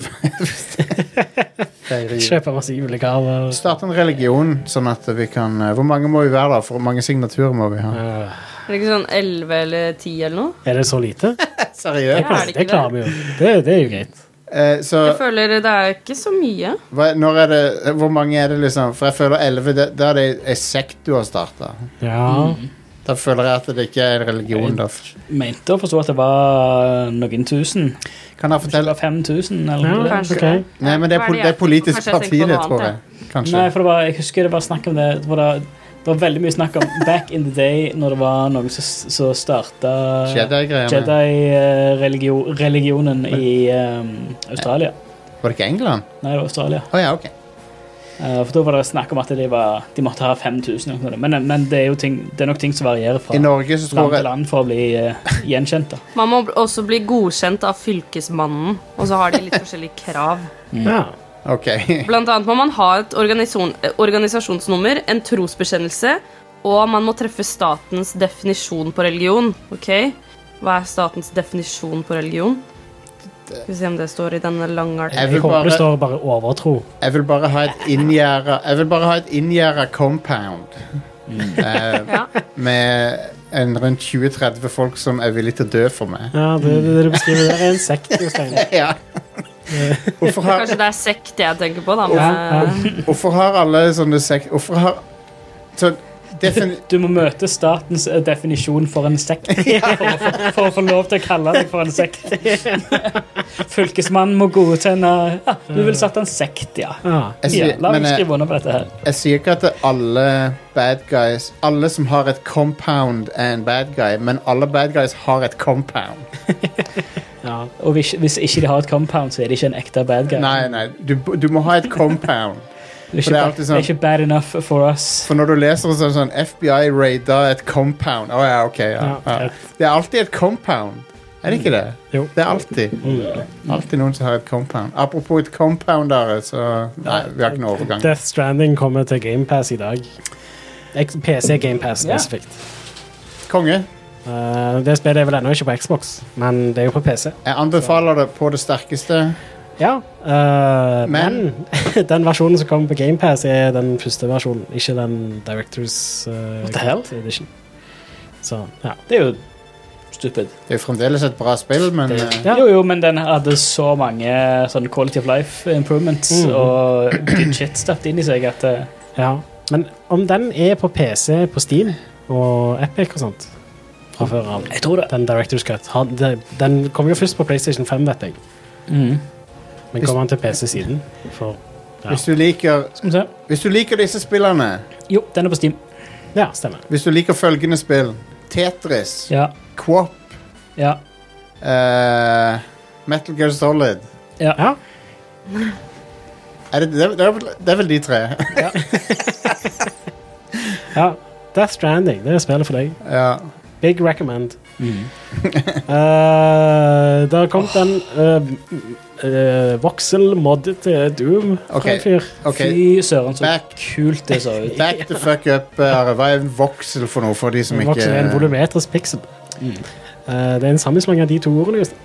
feire jul. Kjøpe masse julegaver. Starte en religion, sånn at vi kan eh, Hvor mange må vi være, da? For hvor mange signaturer må vi ha? Er det ikke sånn 11 eller 10 eller noe? er det så lite? Seriøst? Ja, er det det klarer vi jo. Det, det er jo greit. Eh, så Jeg føler det er ikke så mye. hva, når er det Hvor mange er det, liksom? For jeg føler 11 Da er det ei sekt du har starta. Ja. Da føler jeg at det ikke er en religion. Da. Mente å forstå at det var noen tusen. Kan jeg fortelle var 5000 eller noe. Kanskje okay. Nei, men det er, det det er politisk parti, det, tror jeg. Kanskje. Nei, for det var, jeg husker det var snakk om det. Det var, da, det var veldig mye snakk om back in the day, når det var noen som, som starta Jedi-religionen Jedi-religionen i um, Australia. Var det ikke England? Nei, det var Australia. Oh, ja, ok. Eh, for da var det snakk om at de, var, de måtte ha 5000. Men, men det er jo ting, det er nok ting som varierer fra I Norge så land tror til land for å bli uh, gjenkjent. da. Man må også bli godkjent av fylkesmannen, og så har de litt forskjellige krav. Ja. Ok. Blant annet må man ha et organisasjon, organisasjonsnummer, en trosbekjennelse, og man må treffe statens definisjon på religion. Ok? Hva er statens definisjon på religion? Skal vi se om det står i denne lange Jeg Jeg vil håper det bare, står bare overtro. jeg vil bare ha et inngjerda Jeg vil bare ha et inngjerda compound. Eh, Ja. med en rundt 20-30 folk som er villige til å dø for meg. Ja, det, det, det du beskriver der, er en sekt. Jostein. Ja. Hvorfor har, Kanskje det er sekt jeg tenker på, da. Ja, Men, hvorfor har alle sånne sek... Hvorfor har så defini Du må møte statens eh, definisjon for en sekt for, å få- for å få lov til å kalle deg for en sekt. Fylkesmannen må godkjenne ja, Du vil starte en sekt, ja. Ja. jeg, ja sier, la men meg jeg, skrive under på dette her. jeg sier ikke at alle bad guys Alle som har et compound, er en bad guy, men alle bad guys har et compound. Ja. Og hvis, hvis ikke de har et compound, så er de ikke en ekte bad guy. Nei, nei, du, du må ha et compound. Det, er ikke, det er sånn, det er ikke bad enough for us. For når du leser det sånn FBI raida et compound Å ja, ok. Ja, Ja, ja. Det er alltid et compound. Er det ikke det? Jo. Det er alltid. Alltid noen som har et compound. Apropos et compoundere, så Nei, vi har ikke noen overgang. Death Stranding kommer til GamePass i dag. PC GamePass Ja. spesifikt. Konge. Uh, det spillet er vel ennå ikke på Xbox, men det er jo på PC. Jeg anbefaler det på det sterkeste. Ja, uh, men, Men- den versjonen som kommer på GamePass, er den første versjonen, ikke den Directors uh, Edition. Så, ja. Det er jo stupid. Det er jo fremdeles et bra spill, men Det- eh, Ja. Jo, jo, men den hadde så mange sånn quality of life improvements Mhm. og good shit stappet inn i seg at eh, ja. Men om den er på PC, på Steam og Epic og sånt fra før av, den Directors Cut har- Den kommer jo først på PlayStation 5, vet jeg. Mhm. Men kommer han til PC siden? For, ja. hvis, du liker, Skal vi se. hvis du liker disse spillene Jo, den er på Steam. ja, stemmer. Hvis du liker følgende spill Tetris, Ja. Quop, Ja. eh, Metal Gear Solid Ja. Ja. er det, det, er, det, er vel, det er vel de tre. ja. Death Stranding, det er spillet for deg. ja. Big recommend. Mhm. Uh, det har kommet en uh, uh, voxel-mod til Doom fra Ok. en fyr. OK. Fy søren, så Back. kult det så ut. Back the fuck up. Uh, Hva er en voxel for noe, for de som ikke Voxel er en volumetrisk pixel. Mm. Uh, det er en sammenslåing av de to ordene. Just.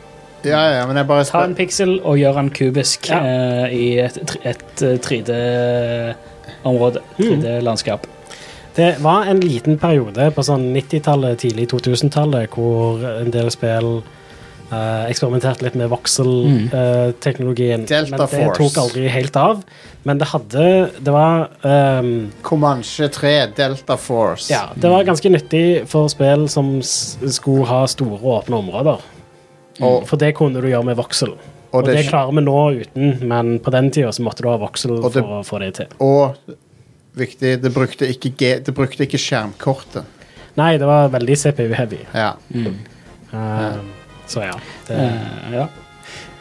Ja, ja, men jeg bare Ta en piksel og gjør den kubisk Ja. eh, i et, 3D Område 3D-landskap. Mm. 3D-landskap. Det var en liten periode på sånn 90-tallet, tidlig 2000-tallet, hvor en del spill uh, eksperimenterte litt med Mm. voxel-teknologien. Delta men det Force. tok aldri helt av. Men det hadde Det var um, Comanche 3, Delta Force. Ja, det var ganske nyttig for spill som skulle ha store, åpne områder. Og, For det kunne du gjøre med voksel. Og, og, det, det, klarer vi nå uten, men på den tida så måtte du ha det- for å få det til. og viktig, det brukte ikke, G, det brukte ikke skjermkortet. Nei, det var veldig CPU-heavy. Ja. Mm. Uh, så ja. Det, Eh, ja.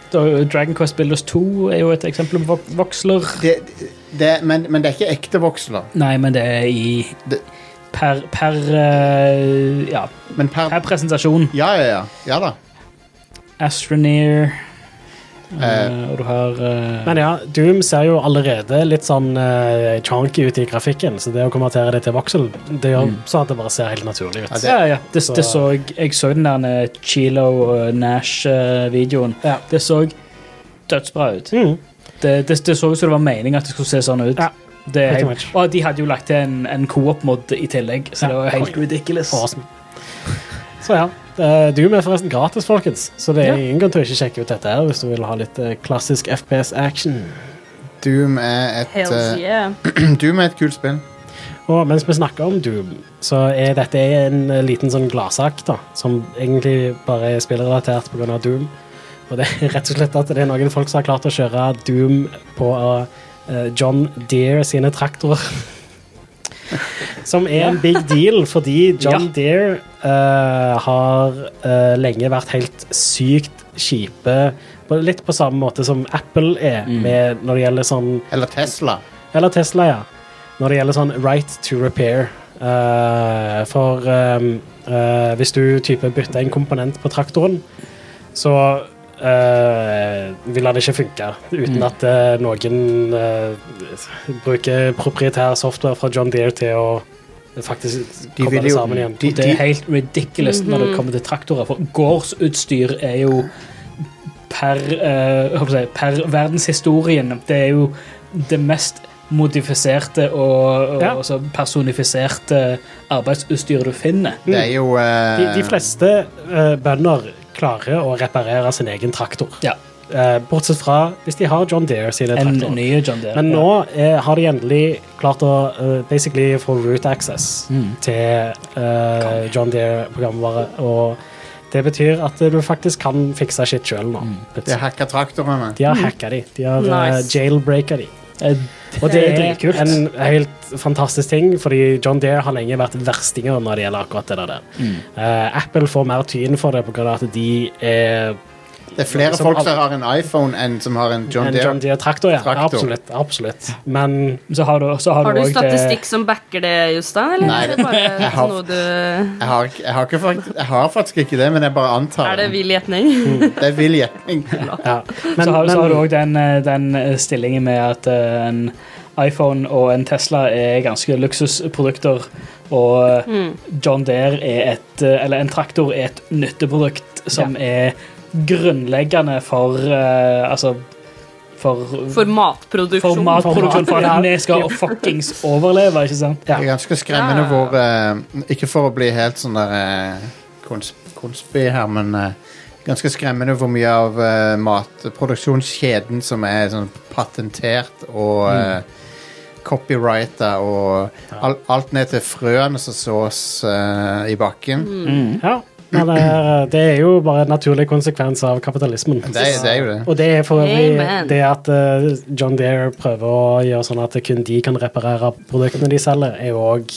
Dragon Quest Builders 2 er jo et eksempel på voksler. Det, det, men, men det er ikke ekte voksler. Nei, men det er i Per, per uh, Ja, Men per per presentasjon. Ja, ja, ja. Ja da. Astroneer Eh, og du har uh, Men ja, Doom ser jo allerede litt sånn uh, chonky ut i grafikken, så det å konvertere det til voksel, det gjør sånn at det bare ser helt naturlig ut. Ja, det- Ja, ja. Det, Så- det så jeg Jeg så den der Chilo Nash-videoen. Ja. Det så dødsbra ut. Mm. Det, det, det så ut som det var meningen at det skulle se sånn ut. Ja, det helt, og de hadde jo lagt til en, en co-op-mod i tillegg, så Ja. det var helt ridiculous. Awesome. Så ja. Eh, Doom er forresten gratis, folkens, så det er Ja. ingen grunn til å ikke sjekke ut dette her hvis du vil ha litt eh, klassisk FPS-action. Doom er et eh, yeah. Doom er et kult spill. Og mens vi snakker om Doom, så er dette en liten sånn gladsak, da, som egentlig bare er spillrelatert pga. Doom. Og det er rett og slett at det er noen folk som har klart å kjøre Doom på John Deere sine traktorer. Som er en big deal, fordi John Ja. Deere uh, har uh, lenge vært helt sykt kjipe, litt på samme måte som Apple er, med, når det gjelder sånn Eller Tesla. eller Tesla, ja. Når det gjelder sånn right to repair. Uh, for um, eh, hvis du type bytter en komponent på traktoren, så uh, vil det ikke funke uten at uh, noen uh, bruker proprietær software fra John Deere til å faktisk De komme det sammen igjen. de- det er helt ridiculous når det kommer til traktorer. For gårdsutstyr er jo per, eh, jeg si, per verdenshistorien Det er jo det mest modifiserte og, og Ja. personifiserte arbeidsutstyret du finner. Det er jo eh, De, de fleste eh, bønder klarer å reparere sin egen traktor. Ja. Eh, bortsett fra hvis de har John Deere sine En traktorer. ny John Deere. Men nå er, har de endelig klart å eh, basically få root access Mm. til uh, John Deere-programvare. Og det betyr at du faktisk kan fikse shit sjøl nå. De har hacka traktorene. De har hacka de. De har eh, Nice. jailbreaka de. Eh, Og det er dritkult. en helt fantastisk ting, fordi John Deere har lenge vært verstinger når det gjelder akkurat det der. Mm. Uh, Apple får mer tyn for det pga. at de er Det er flere Som folk som har en iPhone enn som har en John en Deere. John Deere-traktor. Ja. Traktor. Absolutt. absolutt. Men Så har du, så har Har du du også statistikk som backer det, Jostein? Eller Nei, er det bare jeg har- noe du Jeg har, jeg, har ikke fakt jeg har faktisk ikke det, men jeg bare antar Er det det. vill gjetning? Det er vill gjetning. ja. Men, så, har, så har du òg den, eh, den eh, stillingen med at eh, en iPhone og en Tesla er ganske luksusprodukter, og Mm. John Deere er et eh, Eller en traktor er et nytteprodukt som er grunnleggende for uh, Altså for, For matproduksjon. for matproduksjon, for Ja. at vi skal fuckings overleve, ikke sant? Det er ganske skremmende Ja. hvor uh, Ikke for å bli helt sånn der uh, kons konspi her, men uh, ganske skremmende hvor mye av uh, matproduksjonskjeden som er sånn patentert og uh, copyrighta og al alt ned til frøene som sås uh, i bakken. Ja, men det er, det er jo bare en naturlig konsekvens av kapitalismen. Det, er- det er jo det. Og det er for øvrig Amen. det at eh, John Deere prøver å gjøre sånn at kun de kan reparere produktene de selger, er jo òg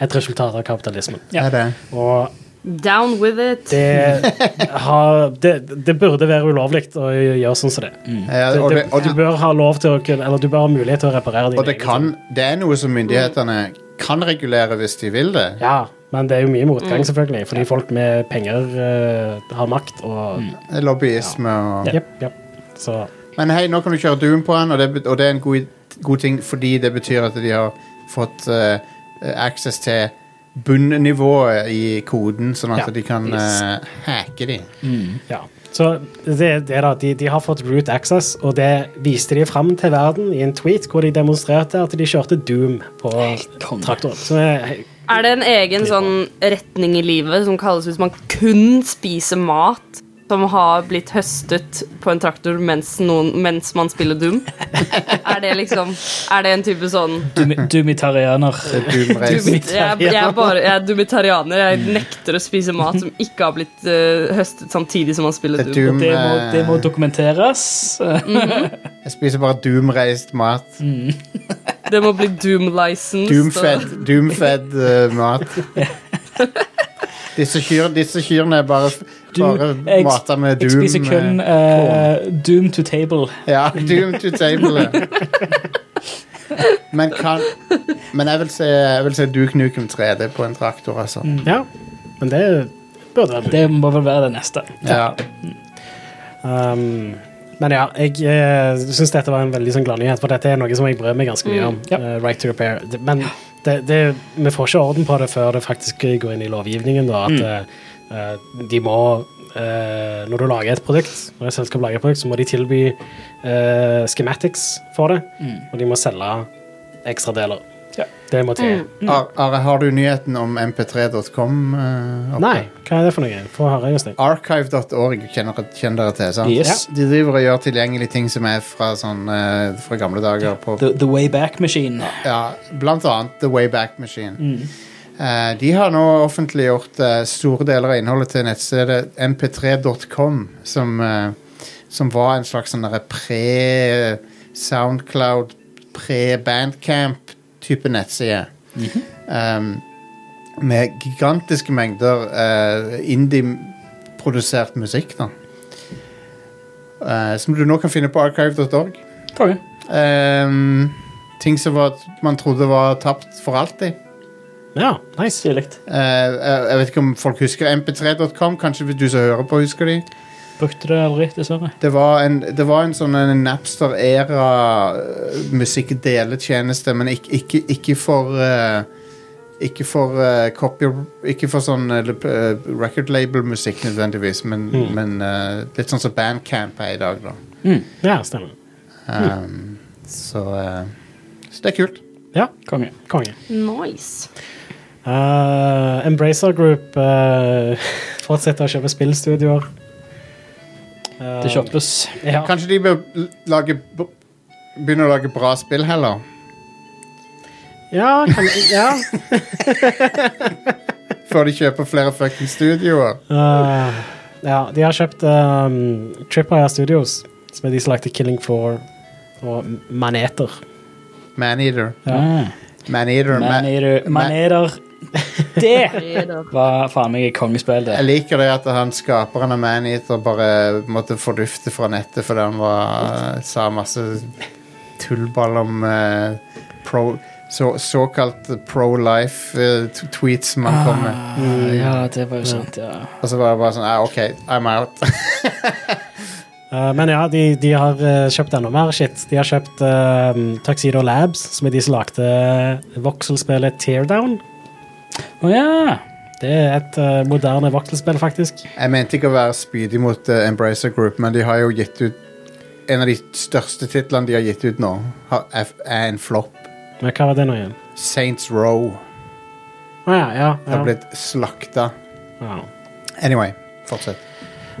et resultat av kapitalismen. Ja. Er det. Og Down with it. det, har, det, det burde være ulovlig å gjøre sånn som det. Ja, og, det, det, og, du bør ha lov til å kunne Eller du bør ha mulighet til å reparere dine og det kan ting. Det er noe som myndighetene kan regulere hvis de vil det. Ja, men det er jo mye motgang, selvfølgelig, fordi folk med penger uh, har makt og er Lobbyisme og Jepp, jepp. Så Men hei, nå kan du kjøre Doom på den, og det, bet- og det er en god, god ting fordi det betyr at de har fått eh, access til bunnivået i koden, sånn at Ja, de kan yes. eh, hacke de. Ja. Så det, det da, de, de har fått root access, og det viste de fram til verden i en tweet hvor de demonstrerte at de kjørte Doom på konge. traktoren. Så er, Er det en egen sånn retning i livet som kalles hvis man kun spiser mat som har blitt høstet på en traktor mens, noen, mens man spiller Doom? Er det liksom Er det en type sånn Doomitarianer. Doom jeg, jeg, er bare, jeg er dumitarianer. Jeg nekter å spise mat som ikke har blitt uh, høstet samtidig som man spiller er Doom. Doom, Det må, det må eh, dokumenteres. Jeg spiser bare Doom-reist mat. Det må bli Doom-licensed. Doom-fed Doom-fed eh, mat. Disse, kyr, disse kyrne er bare, bare jeg- mata med Jeg Doom. spiser kun eh, eh, Doom to table. Ja, Doom to table. Men kan Men jeg vil se, jeg vil se Duke Nukem 3D på en traktor, altså. ja, men det burde være mulig. Det må vel være det neste. Ja. Um, Men ja, jeg uh, syns dette var en veldig sånn gladnyhet, for dette er noe som jeg brød meg ganske mye om. Ja. eh, right to repair. Det- Men det, det, vi får ikke orden på det før det faktisk går inn i lovgivningen. Da, at mm. uh, de må uh, Når du lager et produkt, når et selskap lager et produkt, så må de tilby uh, schematics for det, og de må selge ekstradeler. Det må til. Are, Are, har du nyheten om mp3.com? Uh. Nei, hva er det for noe? Få høre, Jostein. Archive.org kjenner, kjenner dere til, sant? Yes. De driver og gjør tilgjengelig ting som er fra, sånn, uh, fra gamle dager. På, The, the Wayback Machine. ja, blant annet The Wayback Machine. Eh, de har nå offentliggjort eh, store deler av innholdet til nettstedet mp3.com, som, eh, som var en slags sånn derre nettside. Mm nettside. um, med gigantiske mengder uh, indie-produsert musikk, da. Uh, som du nå kan finne på archive.org. Um, ting som var, man trodde var tapt for alltid. Ja, nice. Uh, Eh, jeg vet ikke om folk husker mp3.com. Kanskje du som hører på, husker de? Brukte det aldri, dessverre. Det var en, det var en sånn Napster-æra uh, musikkdeletjeneste, men ikke, ikke, ikke for uh, Ikke for uh, copy... Ikke for sånn eh, eh, record label-musikk nødvendigvis, men, men eh, litt sånn som Bandcamp er i dag, da. Ja, stemmer. Um, så, eh, så det er kult. Ja, Konge. konge. Nice. Uh, Embracer Group uh, fortsetter å kjøpe spillstudioer. Uh, Det shoppes. Ja. Kanskje de bør lage begynne å lage bra spill heller? Ja, kan, ja. Før de kjøper flere fucking studioer. Uh, ja, de har kjøpt um, Tripwire Studios, som er de som lagde Killing for og Maneter. Maneater. Ja. Maneater. Maneater. Maneter. Det var faen meg et kongespill, det. jeg liker det at han skaperen av Maneater bare måtte fordufte fra nettet fordi han var, sa masse tullball om eh, pro, så, såkalt pro-life-tweets som han kom med. Ah, ja, det var jo sant, ja. Og så var det bare sånn ah, OK, I'm out. Uh, men ja, de, de har uh, kjøpt enda mer shit. De har kjøpt uh, Tuxedo Labs, som er de som lagde vokselspillet Teardown. Å ja. Det er et uh, moderne vokselspill, faktisk. Jeg mente ikke å være spydig mot eh, Embracer Group, men de har jo gitt ut En av de største titlene de har gitt ut nå, har, er, er en flopp. Men hva var det nå igjen? Saints Row Å ja, ja. har ja. blitt slakta. ja. Anyway, fortsett.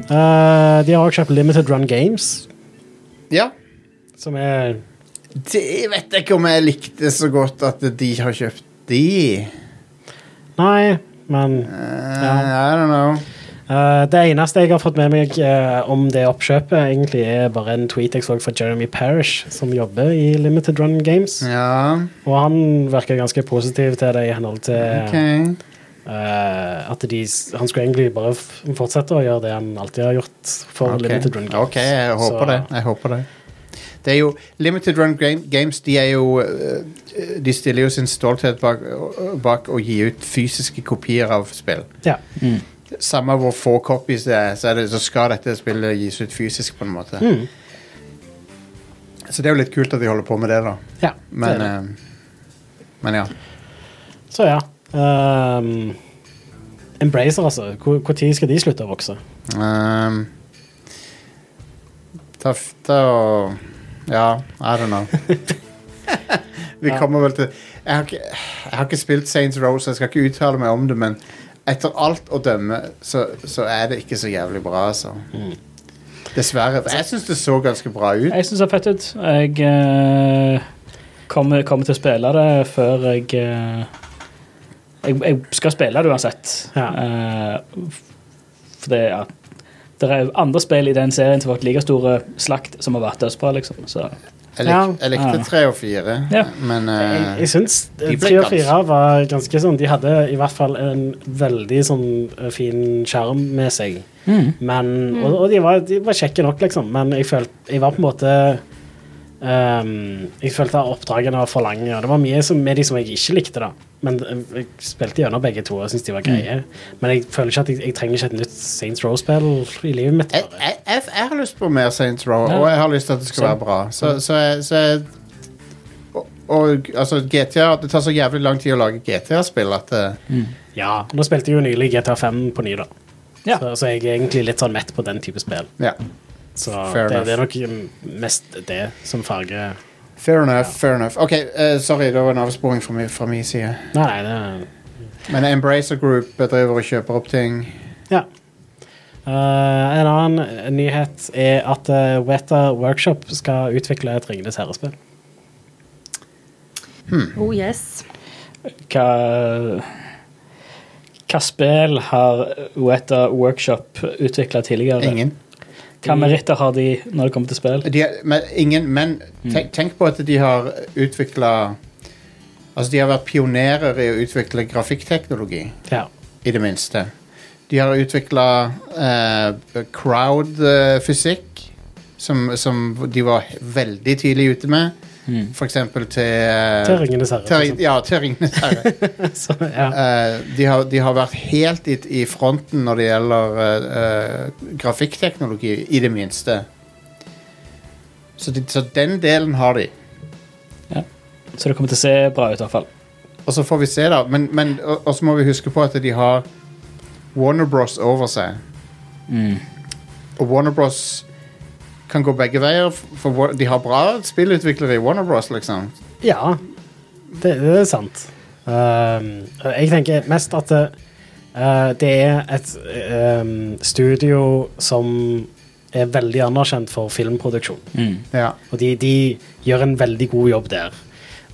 Uh, de har også kjøpt Limited Run Games, Ja. som er Det vet jeg ikke om jeg likte så godt at de har kjøpt de. Nei, men Eh, I don't know. uh, Det eneste jeg har fått med meg uh, om det oppkjøpet, egentlig er bare en tweet jeg så fra Jeremy Parish, som jobber i Limited Run Games. Ja, Og han virker ganske positiv til det i henhold til okay. uh, at de, han skulle egentlig bare fortsette å gjøre det han alltid har gjort for okay. Limited Run Games. Ok, jeg håper Så- det. Jeg håper det. Det er jo, Limited Run Games de er jo eh, De stiller jo sin stolthet bak, bak å gi ut fysiske kopier av spill. Ja. Samme hvor få copies det er, så, er det, så skal dette spillet gis ut fysisk. på en måte Mm. Så det er jo litt kult at de holder på med det, da. ja Men, det det. eh, men ja. Så ja. Um, Embracer, altså. Når skal de slutte å vokse? Um, tøft å og Ja, I don't know. Vi Ja. kommer vel til jeg har, ikke, jeg har ikke spilt Saints Row, så jeg skal ikke uttale meg om det, men etter alt å dømme, så, så er det ikke så jævlig bra, altså. Dessverre. Jeg syns det så ganske bra ut. Jeg syns det er fett ut. Jeg eh, kommer, kommer til å spille det før jeg eh, jeg, jeg skal spille det uansett. Ja. Eh, for det, ja, det er andre spill i den serien som har vært like store slakt som har vært dødsbra, liksom. Så Jeg, lik, Ja. jeg likte tre og fire, Ja. men Jeg, eh, jeg syns tre og fire var ganske sånn De hadde i hvert fall en veldig sånn eh, fin sjarm med seg. Men, og, og de, var, de var kjekke nok, liksom. Men jeg følte Jeg var på en måte ehm, Jeg følte at oppdragene var for lange, og det var mye som, med de som jeg ikke likte. da Men eh, jeg spilte gjennom begge to og syntes de var greie. Men jeg føler ikke at jeg, jeg trenger ikke et nytt Saints Row-spill i livet mitt. Jeg, jeg, jeg, har lyst på mer Saints Row, Ja. og jeg har lyst til at det skal Så- være bra. Så, så, jeg, så og, og altså GTA Det tar så jævlig lang tid å lage GTA-spill at mm. Ja, Nå spilte jeg jo nylig GTA 5 på ny, da. Ja. Så, så jeg er egentlig litt sånn mett på den type spill. Ja. Så Fair det, det er nok mest det som farger Fair enough. fair enough Ok, uh, sorry, det var en avsporing fra fra min side. Nei, nei, det Men Embracer Group driver og kjøper opp ting. Ja. Uh, en annen nyhet er at uh, Weta Workshop skal utvikle et Ringenes herrespill. Oh yes. Hva Hva spill har Weta Workshop utvikla tidligere? Ingen. Hva meritter har de når det kommer til spill? De, men, ingen, men tenk, tenk på at de har utvikla Altså, de har vært pionerer i å utvikle grafikkteknologi, Ja. i det minste. De har utvikla crowd-fysikk, som, som de var veldig tidlig ute med. For eksempel til eh, Til Ringenes herre. til. Ja, til Ringenes herre. Så, ja. Eh, de, har, de har vært helt i, i fronten når det gjelder uh, eh, grafikkteknologi, i det minste. Så, de, så den delen har de. Ja. Så det kommer til å se bra ut, i hvert fall. Og så får vi se, da. Men, men og, og så må vi huske på at de har Warner Bros over seg. Og Warner Bros kan gå begge veier, for de har bra spillutviklere i Warner Bros, liksom. ja. Det, det er sant. Um, jeg tenker mest at det, uh, det er et um, studio som er veldig anerkjent for filmproduksjon. Ja. Og de, de gjør en veldig god jobb der.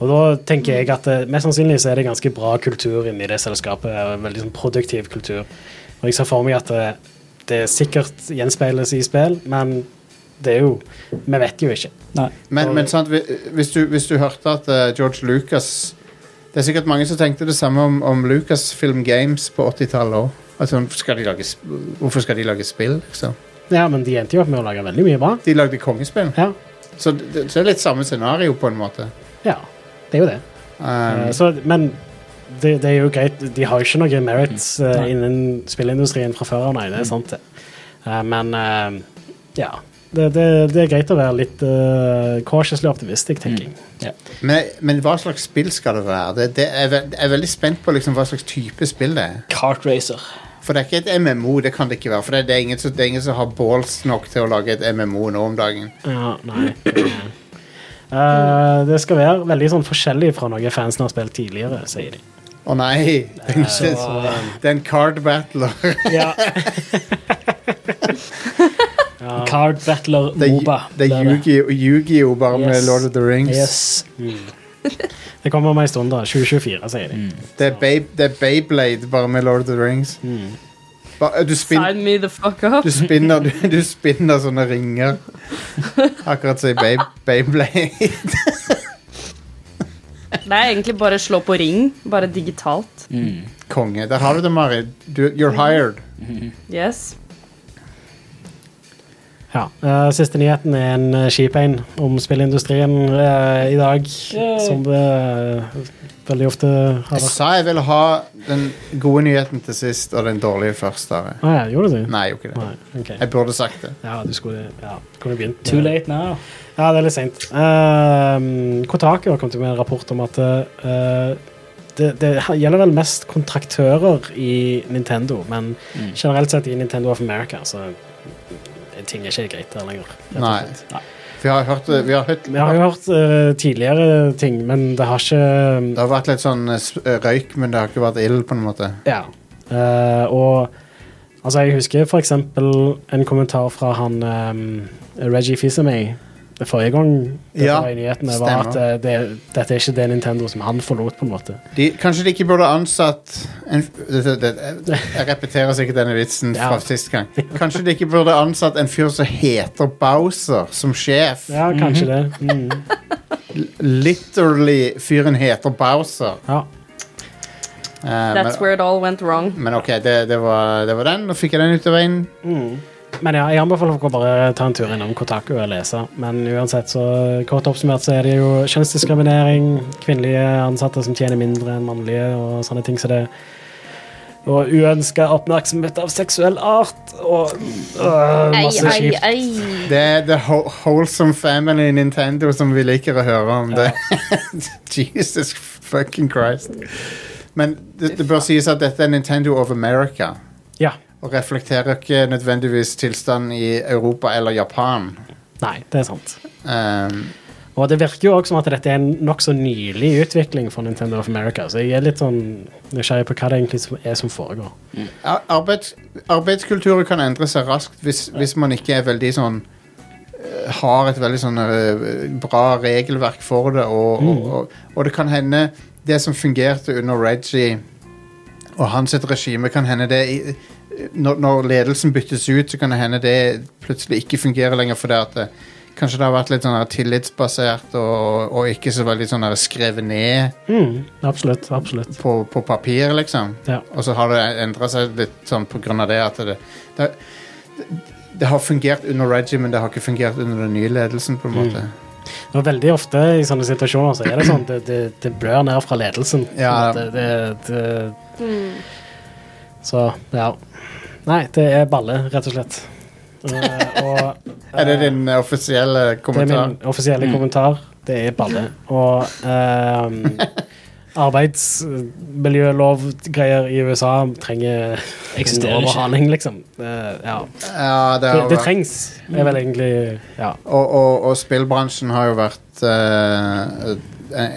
Og da tenker jeg at eh, mest sannsynlig så er det ganske bra kultur inni det selskapet. en Veldig sånn produktiv kultur. Og jeg ser for meg at det, det sikkert gjenspeiles i spill, men det er jo Vi vet jo ikke. Nei. Men, men sant, hvis, du, hvis du hørte at uh, George Lucas Det er sikkert mange som tenkte det samme om, om Lucasfilm Games på 80-tallet òg. Altså, hvorfor skal de lage spill, liksom? Ja, men de endte jo opp med å lage veldig mye bra. De lagde kongespill. Ja, Så det, så det er litt samme scenario, på en måte. ja det er jo det. Um, Eh, så, men det, det er jo greit. De har jo ikke noen merits uh, innen spillindustrien fra før av, nei. Det er sant, det. Uh, men uh, ja. Det, det, det er greit å være litt uh, cautiously optimistic, tenker jeg. men, men hva slags spill skal det være? Det, det er, jeg er veldig spent på liksom, hva slags type spill det er. Kart Racer. For det er ikke et MMO, det kan det ikke være. For det, det, er, ingen som, det er ingen som har balls nok til å lage et MMO nå om dagen. Ja, nei. Uh, det skal være veldig sånn forskjellig fra noe fansen har spilt tidligere, sier de. Å nei! Det er, det er en card battler. Ja. Card Battler Det er, Moba. det er blir Yu-Gi- Yu-Gi-Oh! bare med Lord of the Rings. Yes. Det kommer om ei stund, da. 2024, sier de. Det, er Bay, det er Beyblade bare med Lord of the Rings. Ba, du, spin, Sign me the fuck up. du, spinner, du, du spinner sånne ringer. Akkurat som i Bay, Beyblade. Det er egentlig bare slå på ring, bare digitalt. Konge. Der har du det, Mari. Du, you're hired. Yes. Ja. eh, siste nyheten er en uh, kjip en om spillindustrien eh, i dag, Yay. som det eh, veldig ofte har Jeg sa jeg ville ha den gode nyheten til sist og den dårlige først. Å ja, gjorde du det? Nei, jeg gjorde ikke det. Nei, okay. Jeg burde sagt det. Ja, du skulle ja, kunne begynt. Too late now. Ja, det er litt seint. Uh, Kotaku har kommet med en rapport om at uh, det, det gjelder vel mest kontraktører i Nintendo, men generelt sett i Nintendo of America, så ting er ikke greit der lenger. Nei. Nei. Vi har hørt, vi har hørt Vi har hørt uh, tidligere ting, men det har ikke Det har vært litt sånn eh, eh, røyk, men det har ikke vært ild, på en måte. Ja. Uh, og altså, jeg husker for eksempel en kommentar fra han um, Reggie Fils-Aimé forrige gang det Ja, var i nyhetene, var stemmer. at eh, det, dette er ikke det Nintendo som han forlot, på en måte. De, kanskje de ikke burde ansatt en, det, det, Jeg repeterer sikkert denne vitsen Ja. fra sist gang. Kanskje de ikke burde ansatt en fyr som heter Bowser, som sjef. Ja, kanskje det. Mm. Literally fyren heter Bowser. Ja. Uh, That's men, where it all went wrong. men ok, det, det, var, det var den. Nå fikk jeg den ut av veien. Mm. Men ja, jeg anbefaler folk å bare ta en tur innom Kotaku og lese. Men uansett, så kort oppsummert så er det jo kjønnsdiskriminering, kvinnelige ansatte som tjener mindre enn mannlige, og sånne ting som det. Og uønska oppmerksomhet av seksuell art og øh, masse kjipt. Det er The Ho- Wholesome Family Nintendo som vi liker å høre om. Det. Jesus fucking Christ. Men det, det bør sies at dette er Nintendo of America. Ja. Og reflekterer ikke nødvendigvis tilstanden i Europa eller Japan. Nei, det er sant. Um, Og det virker jo også som at dette er en nokså nylig utvikling for Nintendo of America, så jeg er litt sånn nysgjerrig på hva det egentlig er som foregår. ar- arbeids, arbeidskulturen kan endre seg raskt hvis, hvis man ikke er veldig sånn eh, har et veldig sånn eh, bra regelverk for det, og, og, og, og det kan hende det som fungerte under Reggie og hans regime, kan hende det i, når, når ledelsen byttes ut, så kan det hende det plutselig ikke fungerer lenger fordi at det, kanskje det har vært litt sånn her tillitsbasert og, og ikke så veldig sånn her skrevet ned Mm, absolutt. Absolutt. på, på papir, liksom. Ja. Og så har det endra seg litt sånn på grunn av det at det, det, det har fungert under Reggie, men det har ikke fungert under den nye ledelsen, på en måte. Og veldig ofte i sånne situasjoner så er det sånn det, det, det blør ned fra ledelsen. Ja. Det, det, det, Så, ja. Nei, det er balle, rett og slett. Uh, og Er det din offisielle kommentar? Det er min offisielle kommentar. Det er balle. Og um, arbeidsmiljølovgreier i USA trenger en Eksisterer overhaling, liksom. Eh, ja. Ja, det det, det trengs, er vel egentlig Ja. og, og, og spillbransjen har jo vært eh,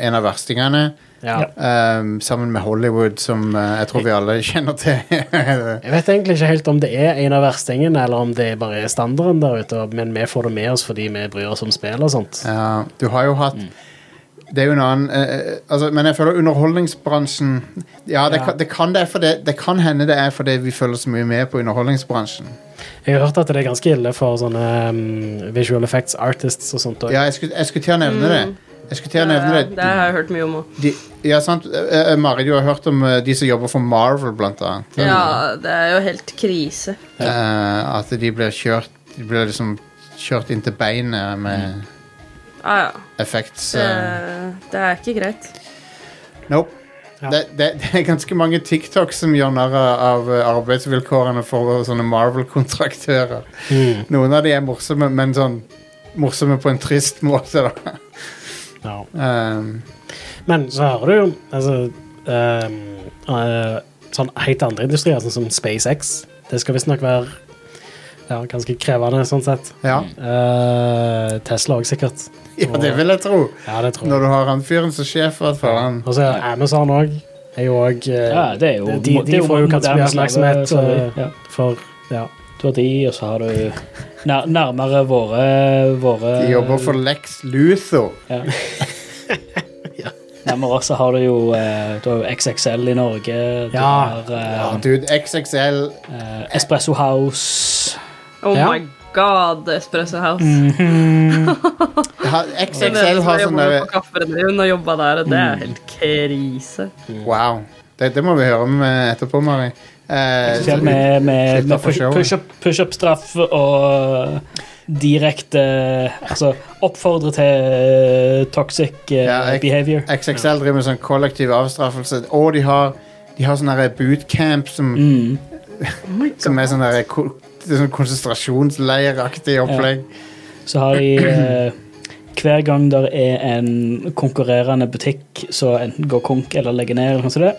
en av verstingene. Ja. Um, sammen med Hollywood, som uh, jeg tror vi alle kjenner til. Jeg vet egentlig ikke helt om det er en av verstingene, eller om det bare er standarden der ute, men vi får det med oss fordi vi bryr oss om spill og sånt. Ja, du har jo hatt Det er jo en annen uh, altså, Men jeg føler underholdningsbransjen Ja, det, Ja. Kan, det, kan det, fordi, det kan hende det er fordi vi følger så mye med på underholdningsbransjen. Jeg har hørt at det er ganske ille for sånne um, visual effects artists og sånt. også. Ja, jeg skulle, jeg skulle til å nevne det. Jeg skulle til å nevne det. det har jeg hørt mye om òg. Ja, sant. Eh, eh, Mari, du har hørt om eh, de som jobber for Marvel, blant annet. Ja, det er jo helt krise. Uh, at de blir kjørt De blir liksom kjørt inn til beinet med Ja, ja. effekts... Det, det er ikke greit. Nope. Ja. Det, det, det er ganske mange TikTok som gjør narr av arbeidsvilkårene for sånne Marvel-kontraktører. Mm. Noen av de er morsomme, men sånn morsomme på en trist måte, da. Ja. Um, Men så hører du jo altså, um, uh, sånn helt andre industrier, sånn som SpaceX. Det skal visstnok være ja, ganske krevende sånn sett. ja. Uh, Tesla òg, sikkert. ja, det vil jeg tro. Ja, det tror jeg. Når du har han fyren som sjef. Og så er Amazon òg. Er jo òg Ja, det er jo de, de, det er får jo kanskje mye oppmerksomhet eh, ja. for Ja. Du har de, og så har du nær, nærmere våre, våre De jobber for Lex Luthor. ja. Nærmere oss har du jo eh, Du har jo XXL i Norge. Du Ja. har Ja, eh, dude, XXL eh, Espresso House. Oh Ja. my god, Espresso House. ha- Jeg XXL har sånn jobber derre på Kafferennerien og jobba der, og det er helt krise. Wow. Det, det må vi høre med etterpå, Mari. Eh, Spesielt med, med, med for push- push-up-straff og direkte Altså oppfordre til eh, toxic eh, Ja, behavior. XXL driver med sånn kollektiv avstraffelse, og de har, de har sånn bootcamp som, Mm. som er sånn sånn konsentrasjonsleiraktig opplegg. Så har de eh, Hver gang det er en konkurrerende butikk så enten går konk eller legger ned, eller noe sånt,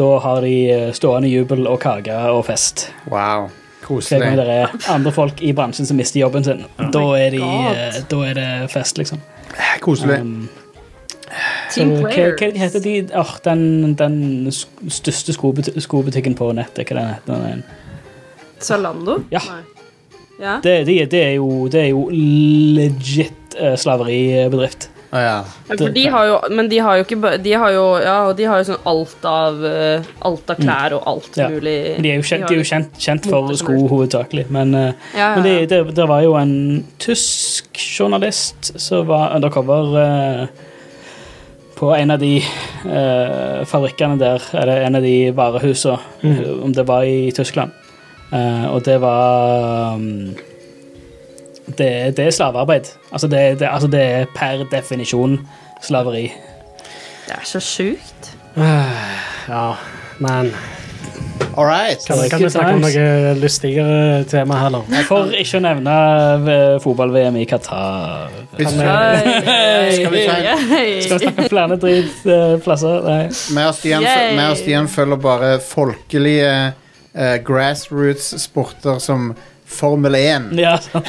da har de eh, stående jubel og kake og fest. Wow. Hver gang Koselig. det er andre folk i bransjen som mister jobben sin, da, er de, eh, da er det fest, liksom. Koselig. Um, så Team hva, players. hva de heter de? oh, den, den største skobutikken på nettet, hva den heter den? Zalando? Ja. Nei. Ja. Det, det, det, er jo, det er jo legit uh, slaveribedrift. Å ja. Ja, de har jo, men de har jo ikke De har jo, ja, de har jo sånn alt av eh, Alt av klær og alt mulig. De er jo kjent, er jo kjent, kjent for sko hovedsakelig. Men, eh, men det, det, det var jo en tysk journalist som var undercover uh, på en av de uh, fabrikkene der, eller en av de varehusene, Mm. om det var i Tyskland. Uh, og det var um, det, det er slavearbeid. Altså det, det, altså det er per definisjon slaveri. Det er så sjukt. Ja, men All right. kan, kan vi snakke om noe lystigere tema heller? For ikke å nevne eh, fotball-VM i Qatar. Hvis Kan Skal vi ta Skal vi snakke om flere dritplasser? Nei. meg og Stian, og følger bare folkelige uh, grassroots-sporter som Formel 1. Ja, sant.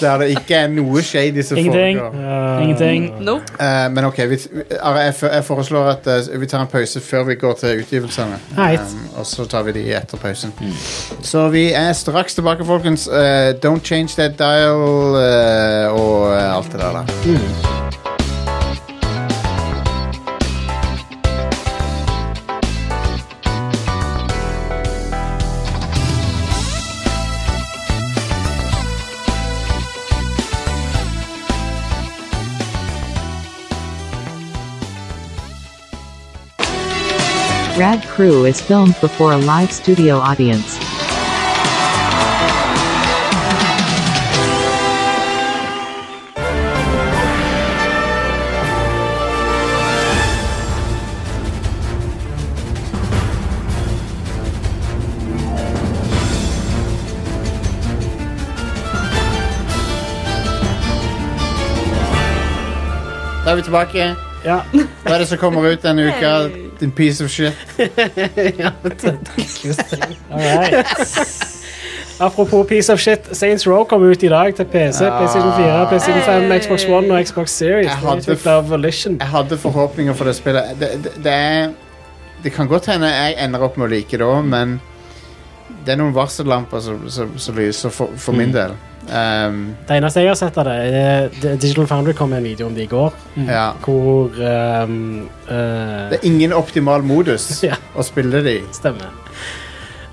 Der det ikke er noe shady som Ingenting. foregår. Uh, Ingenting. Nope. Eh, men ok, vi, Are, jeg, f- jeg foreslår at eh, vi tar en pause før vi går til utgivelsene. Right. Um, og så tar vi de etter pausen. Så vi er straks tilbake, folkens. Eh, don't change that dial eh, og eh, alt det der. da. Rad Crew is filmed before a live studio audience. Tilbake. Ja. Hva er det som kommer ut denne uka? Din piece of shit. Alright. Apropos piece of shit, Saints Row kom ut i dag til PC, PlayStation 4, PlayStation 5, Xbox One og Xbox Series. Jeg hadde. Jeg hadde forhåpninger for det spillet. Det, det, det er Det kan godt hende jeg ender opp med å like det òg, men det er noen varsellamper som, som, som lyser for, for min del. Um, Det eneste jeg har sett av det, er Digital Foundry kom med en video om det i går, ja. hvor um, uh, Det er ingen optimal modus Ja. å spille det i. Stemmer.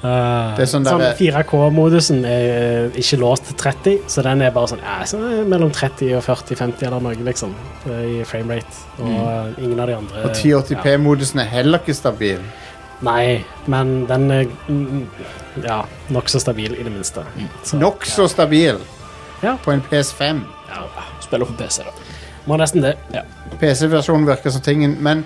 Uh, Det sånn sånn der- 4K-modusen er ikke låst til 30, så den er bare sånn, ja, så er mellom 30 og 40-50 eller noe, liksom, i framerate. Og mm. ingen av de andre Og 1080p-modusen er heller ikke stabil. Nei, men den er mm, ja, nokså stabil, i det minste. Så, Nokså stabil Ja. på en PS5. Ja, spiller på PC, da. Må nesten det. PC-versjonen virker som tingen, men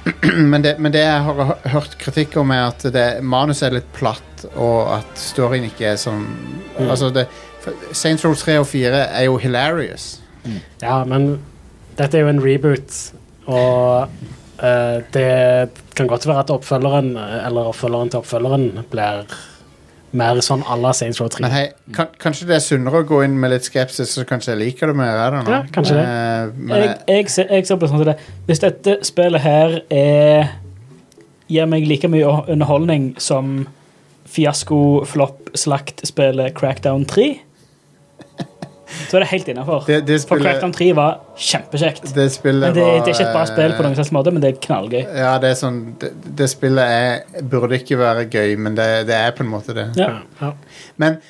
men det, men det jeg har hø- hørt kritikk om, er at det, manuset er litt platt, og at storyen ikke er sånn Altså, det for Saints Row 3 og 4 er jo hilarious. Ja, men dette er jo en reboot, og det kan godt være at oppfølgeren, eller oppfølgeren til oppfølgeren, blir mer sånn à la Saints Row 3. Men hei, kan, kanskje det er sunnere å gå inn med litt skepsis, så kanskje jeg liker det mer? Ja, kanskje det. Eh, men Jeg, jeg, jeg, ser, jeg ser på det sånn det. Hvis dette spillet her er gir meg like mye underholdning som fiasko, flopp, slakt-spillet Crackdown 3, så er det helt innafor. det, det For Crackdown 3 var kjempekjekt. det det, det er ikke et bra spill på noen slags måte, men det er knallgøy. Ja, det er sånn Det, det spillet er, burde ikke være gøy, men det, det er på en måte det. Ja. Ja. Men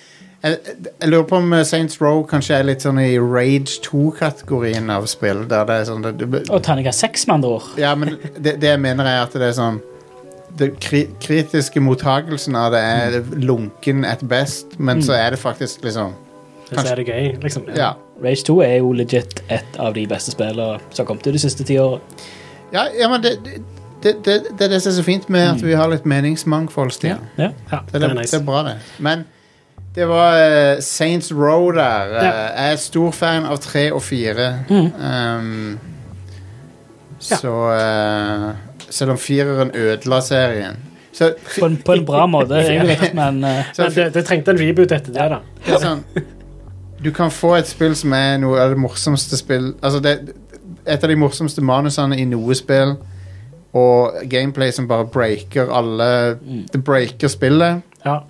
jeg, jeg lurer på om eh, Saints Row kanskje er litt sånn i Rage 2-kategorien av spill. Der det er sånn det, det, Og terningkast seks, med andre ord. Ja, men det, det jeg mener er at det er sånn Den kri, kritiske mottagelsen av det er lunken at best, men så er det faktisk liksom Så er det gøy, liksom. Ja. Rage 2 er jo legit et av de beste spillene som har kommet ut de siste ti årene. Ja, ja men det, det, det, det, det er det som er så fint med at vi har litt meningsmangfold, Stian. Ja. Ja, Det, det er, er det er bra, det. Men det var uh, Saints Row der. Ja. Jeg er stor fan av tre og fire. Um, så uh, Selv om fireren ødela serien. Så På en, på en bra måte, egentlig, men så Men det, det trengte en reboot etter det, da. er sånn Du kan få et spill som er noe av det morsomste spill Altså det, Et av de morsomste manusene i noe spill, og gameplay som bare breaker alle Det breaker spillet. Ja.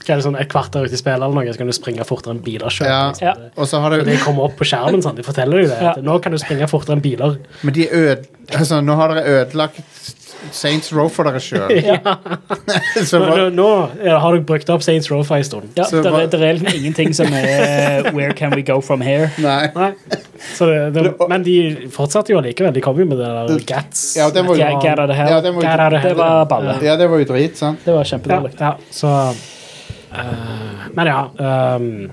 Hva er det sånn, Et kvarter ute i spillet eller noe, så kan du springe fortere enn biler sjøl. Ja. Ja. Og så har du... det det kommer opp på skjermen, sånn, de forteller deg det. Ja. Nå kan du springe fortere enn biler. Men de øde... Altså, nå har dere ødelagt Saints Row for dere sjøl. Ja Nå, nå, nå har dere brukt opp Saints Row for en stund. ja, Så det er, det er ingenting som er Where can we go from here? nei. Nei, Så det, det, men de fortsatte jo allikevel. De kom jo med det der Gats. Ja, det var jo Get, get out of hell. Ja. Det var balle. ja, det var jo drit, sant? Det var kjempedårlig. ja, så eh, Men ja. Um,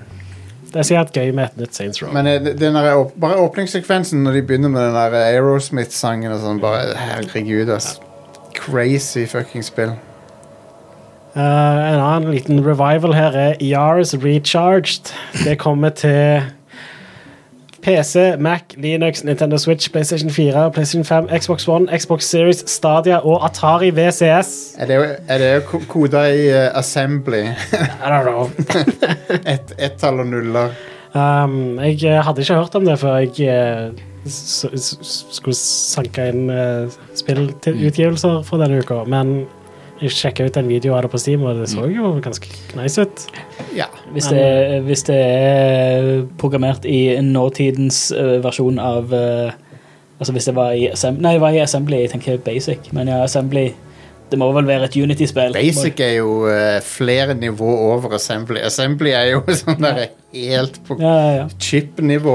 det er sikkert gøy med et nytt Saints Row. Men eh, den der, åp- bare åpningssekvensen når de begynner med den der Aerosmith-sangen og sånn, bare herregud, ass. Crazy fucking spill. Eh, en annen liten revival her er Yars Recharged. Det kommer til PC, Mac, Linux, Nintendo Switch, PlayStation 4, PlayStation 5, Xbox One, Xbox Series, Stadia og Atari VCS. Er det, er det ko- koda i uh, assembly? I don't know. Ett et tall og nuller. Um, jeg eh, hadde ikke hørt om det før jeg s skulle sanke inn uh, spillutgivelser for denne uka, men jeg sjekka ut en video av det på Steam, og det så jo ganske nice ut. Ja. Hvis det, hvis det er programmert i nåtidens eh, versjon av eh, Altså hvis det var i Assembly Nei, det var i Assembly, jeg tenker Basic, men ja, Assembly Det må vel være et Unity-spill. Basic er jo eh, flere nivå over assembly. Assembly er jo sånn der helt på Ja, ja, ja. chip-nivå.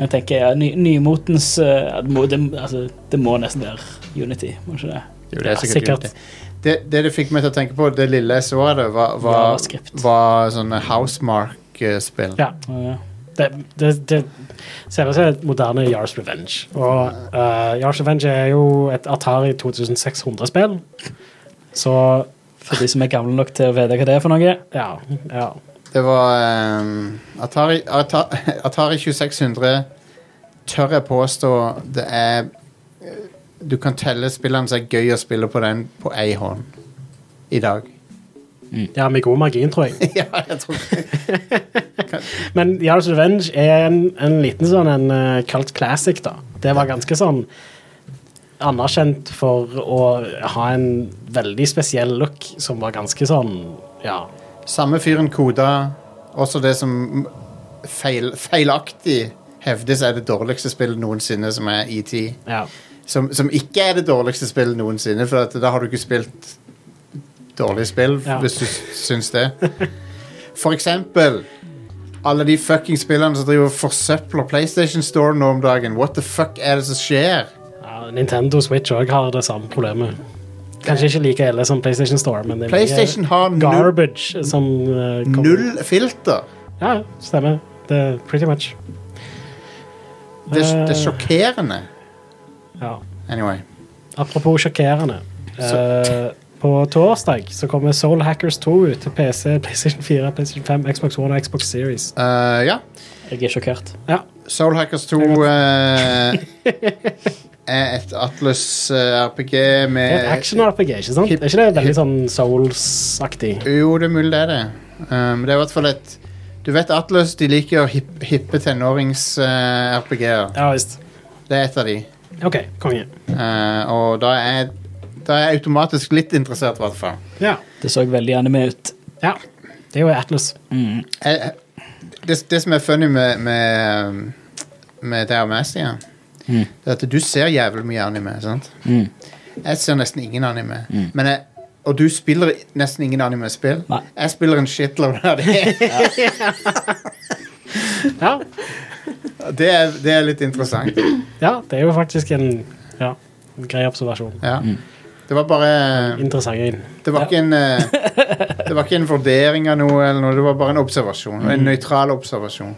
Jeg tenker ja, ny, nymotens eh, det, må, det, altså, det må nesten være Unity, må ikke det? Jo, det er Ja, sikkert sikkert. det. Det, det det fikk meg til å tenke på, det lille jeg så av det, var, var, JavaScript. var sånne Housemark-spill. Ja, det, det, det ser ut som et moderne Yars Revenge. Og uh, Yars Revenge er jo et Atari 2600-spill, så For de som er gamle nok til å vite hva det er for noe. ja. ja. Det var um, Atari, Atari, Atari 2600 tør jeg påstå det er eh, Du kan telle spillene som er gøy å spille på den på ei hånd i dag. ja, med god margin, tror jeg. ja, jeg tror det. Men Yard's Revenge er en, en liten sånn en uh, cult classic, da. Det var ganske sånn anerkjent for å ha en veldig spesiell look som var ganske sånn Ja. Samme fyren koda også det som feil, feilaktig hevdes er det dårligste spillet noensinne, som er ET. ja. Som, som ikke er det dårligste spillet noensinne, for at da har du ikke spilt dårlige spill, Ja. hvis du syns det. For eksempel alle de fucking spillene som driver og forsøpler PlayStation Store nå om dagen. What the fuck er det som skjer? ja Nintendo Switch òg har det samme problemet. Kanskje ikke like ille som PlayStation Store, men det PlayStation har null, garbage som uh, null filter. Ja, stemmer. Det pretty much. Det, det er Eh. sjokkerende. Ja. Anyway. Apropos sjokkerende. Eh, på torsdag så kommer Soul Hackers 2 ut til PC, PlayStation 4, PlayStation 5, Xbox One og Xbox Series. Eh, ja. Jeg er sjokkert. Ja, Soul Hackers 2 eh, er et Atlus-RPG det er et action-RPG, ikke sant? hip- Er ikke det veldig sånn Souls-aktig? Jo, det er mulig det er det. Um, det er i hvert fall et Du vet Atlus de liker hip, hippe tenårings-RPG-er. Ja visst. det er et av de. OK, konge. Eh, og da er, da er jeg automatisk litt interessert, i hvert fall. Ja. Det så veldig anime ut. ja. Det er jo Atlas. Jeg- Det, det som er funny med, med, med Dalmatia, Mm. det er at du ser jævlig mye anime. sant? Mm. Jeg ser nesten ingen anime. Men jeg, og du spiller nesten ingen anime-spill. Nei. Jeg spiller en shitload av det. Ja. det, er, det er litt interessant. ja, det er jo faktisk en ja, en grei observasjon. Ja. Det var bare Interessant. Det var, ikke en, eh, det var ikke en vurdering av noe, eller noe, det var bare en observasjon. En nøytral observasjon.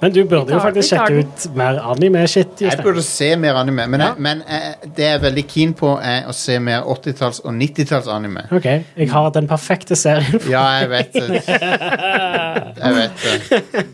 Men du burde jo tar- faktisk vi tar sjekke den. ut mer anime-shit. Jeg Jostein. burde se mer anime, men, Ja. jeg, men jeg, det jeg er veldig keen på, er å se mer 80-talls- og 90-talls-anime. OK, jeg har den perfekte serien. Ja, jeg vet det. Jeg vet det.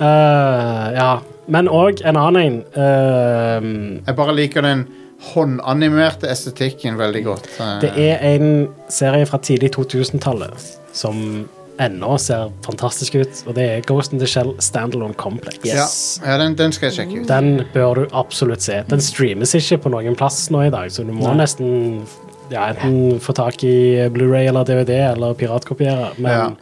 Eh, ja. Men òg en annen en. uh, Jeg bare liker den håndanimerte estetikken veldig godt. Eh, det er en serie fra tidlig 2000-tallet som ennå ser fantastisk ut, og det er Ghost in the Shell Standalone Complex. Yes. Ja, ja den, den skal jeg sjekke ut. Den bør du absolutt se. Den streames ikke på noen plass nå i dag, så du må Nei. nesten ja, enten få tak i Blu-ray eller DVD eller piratkopiere, men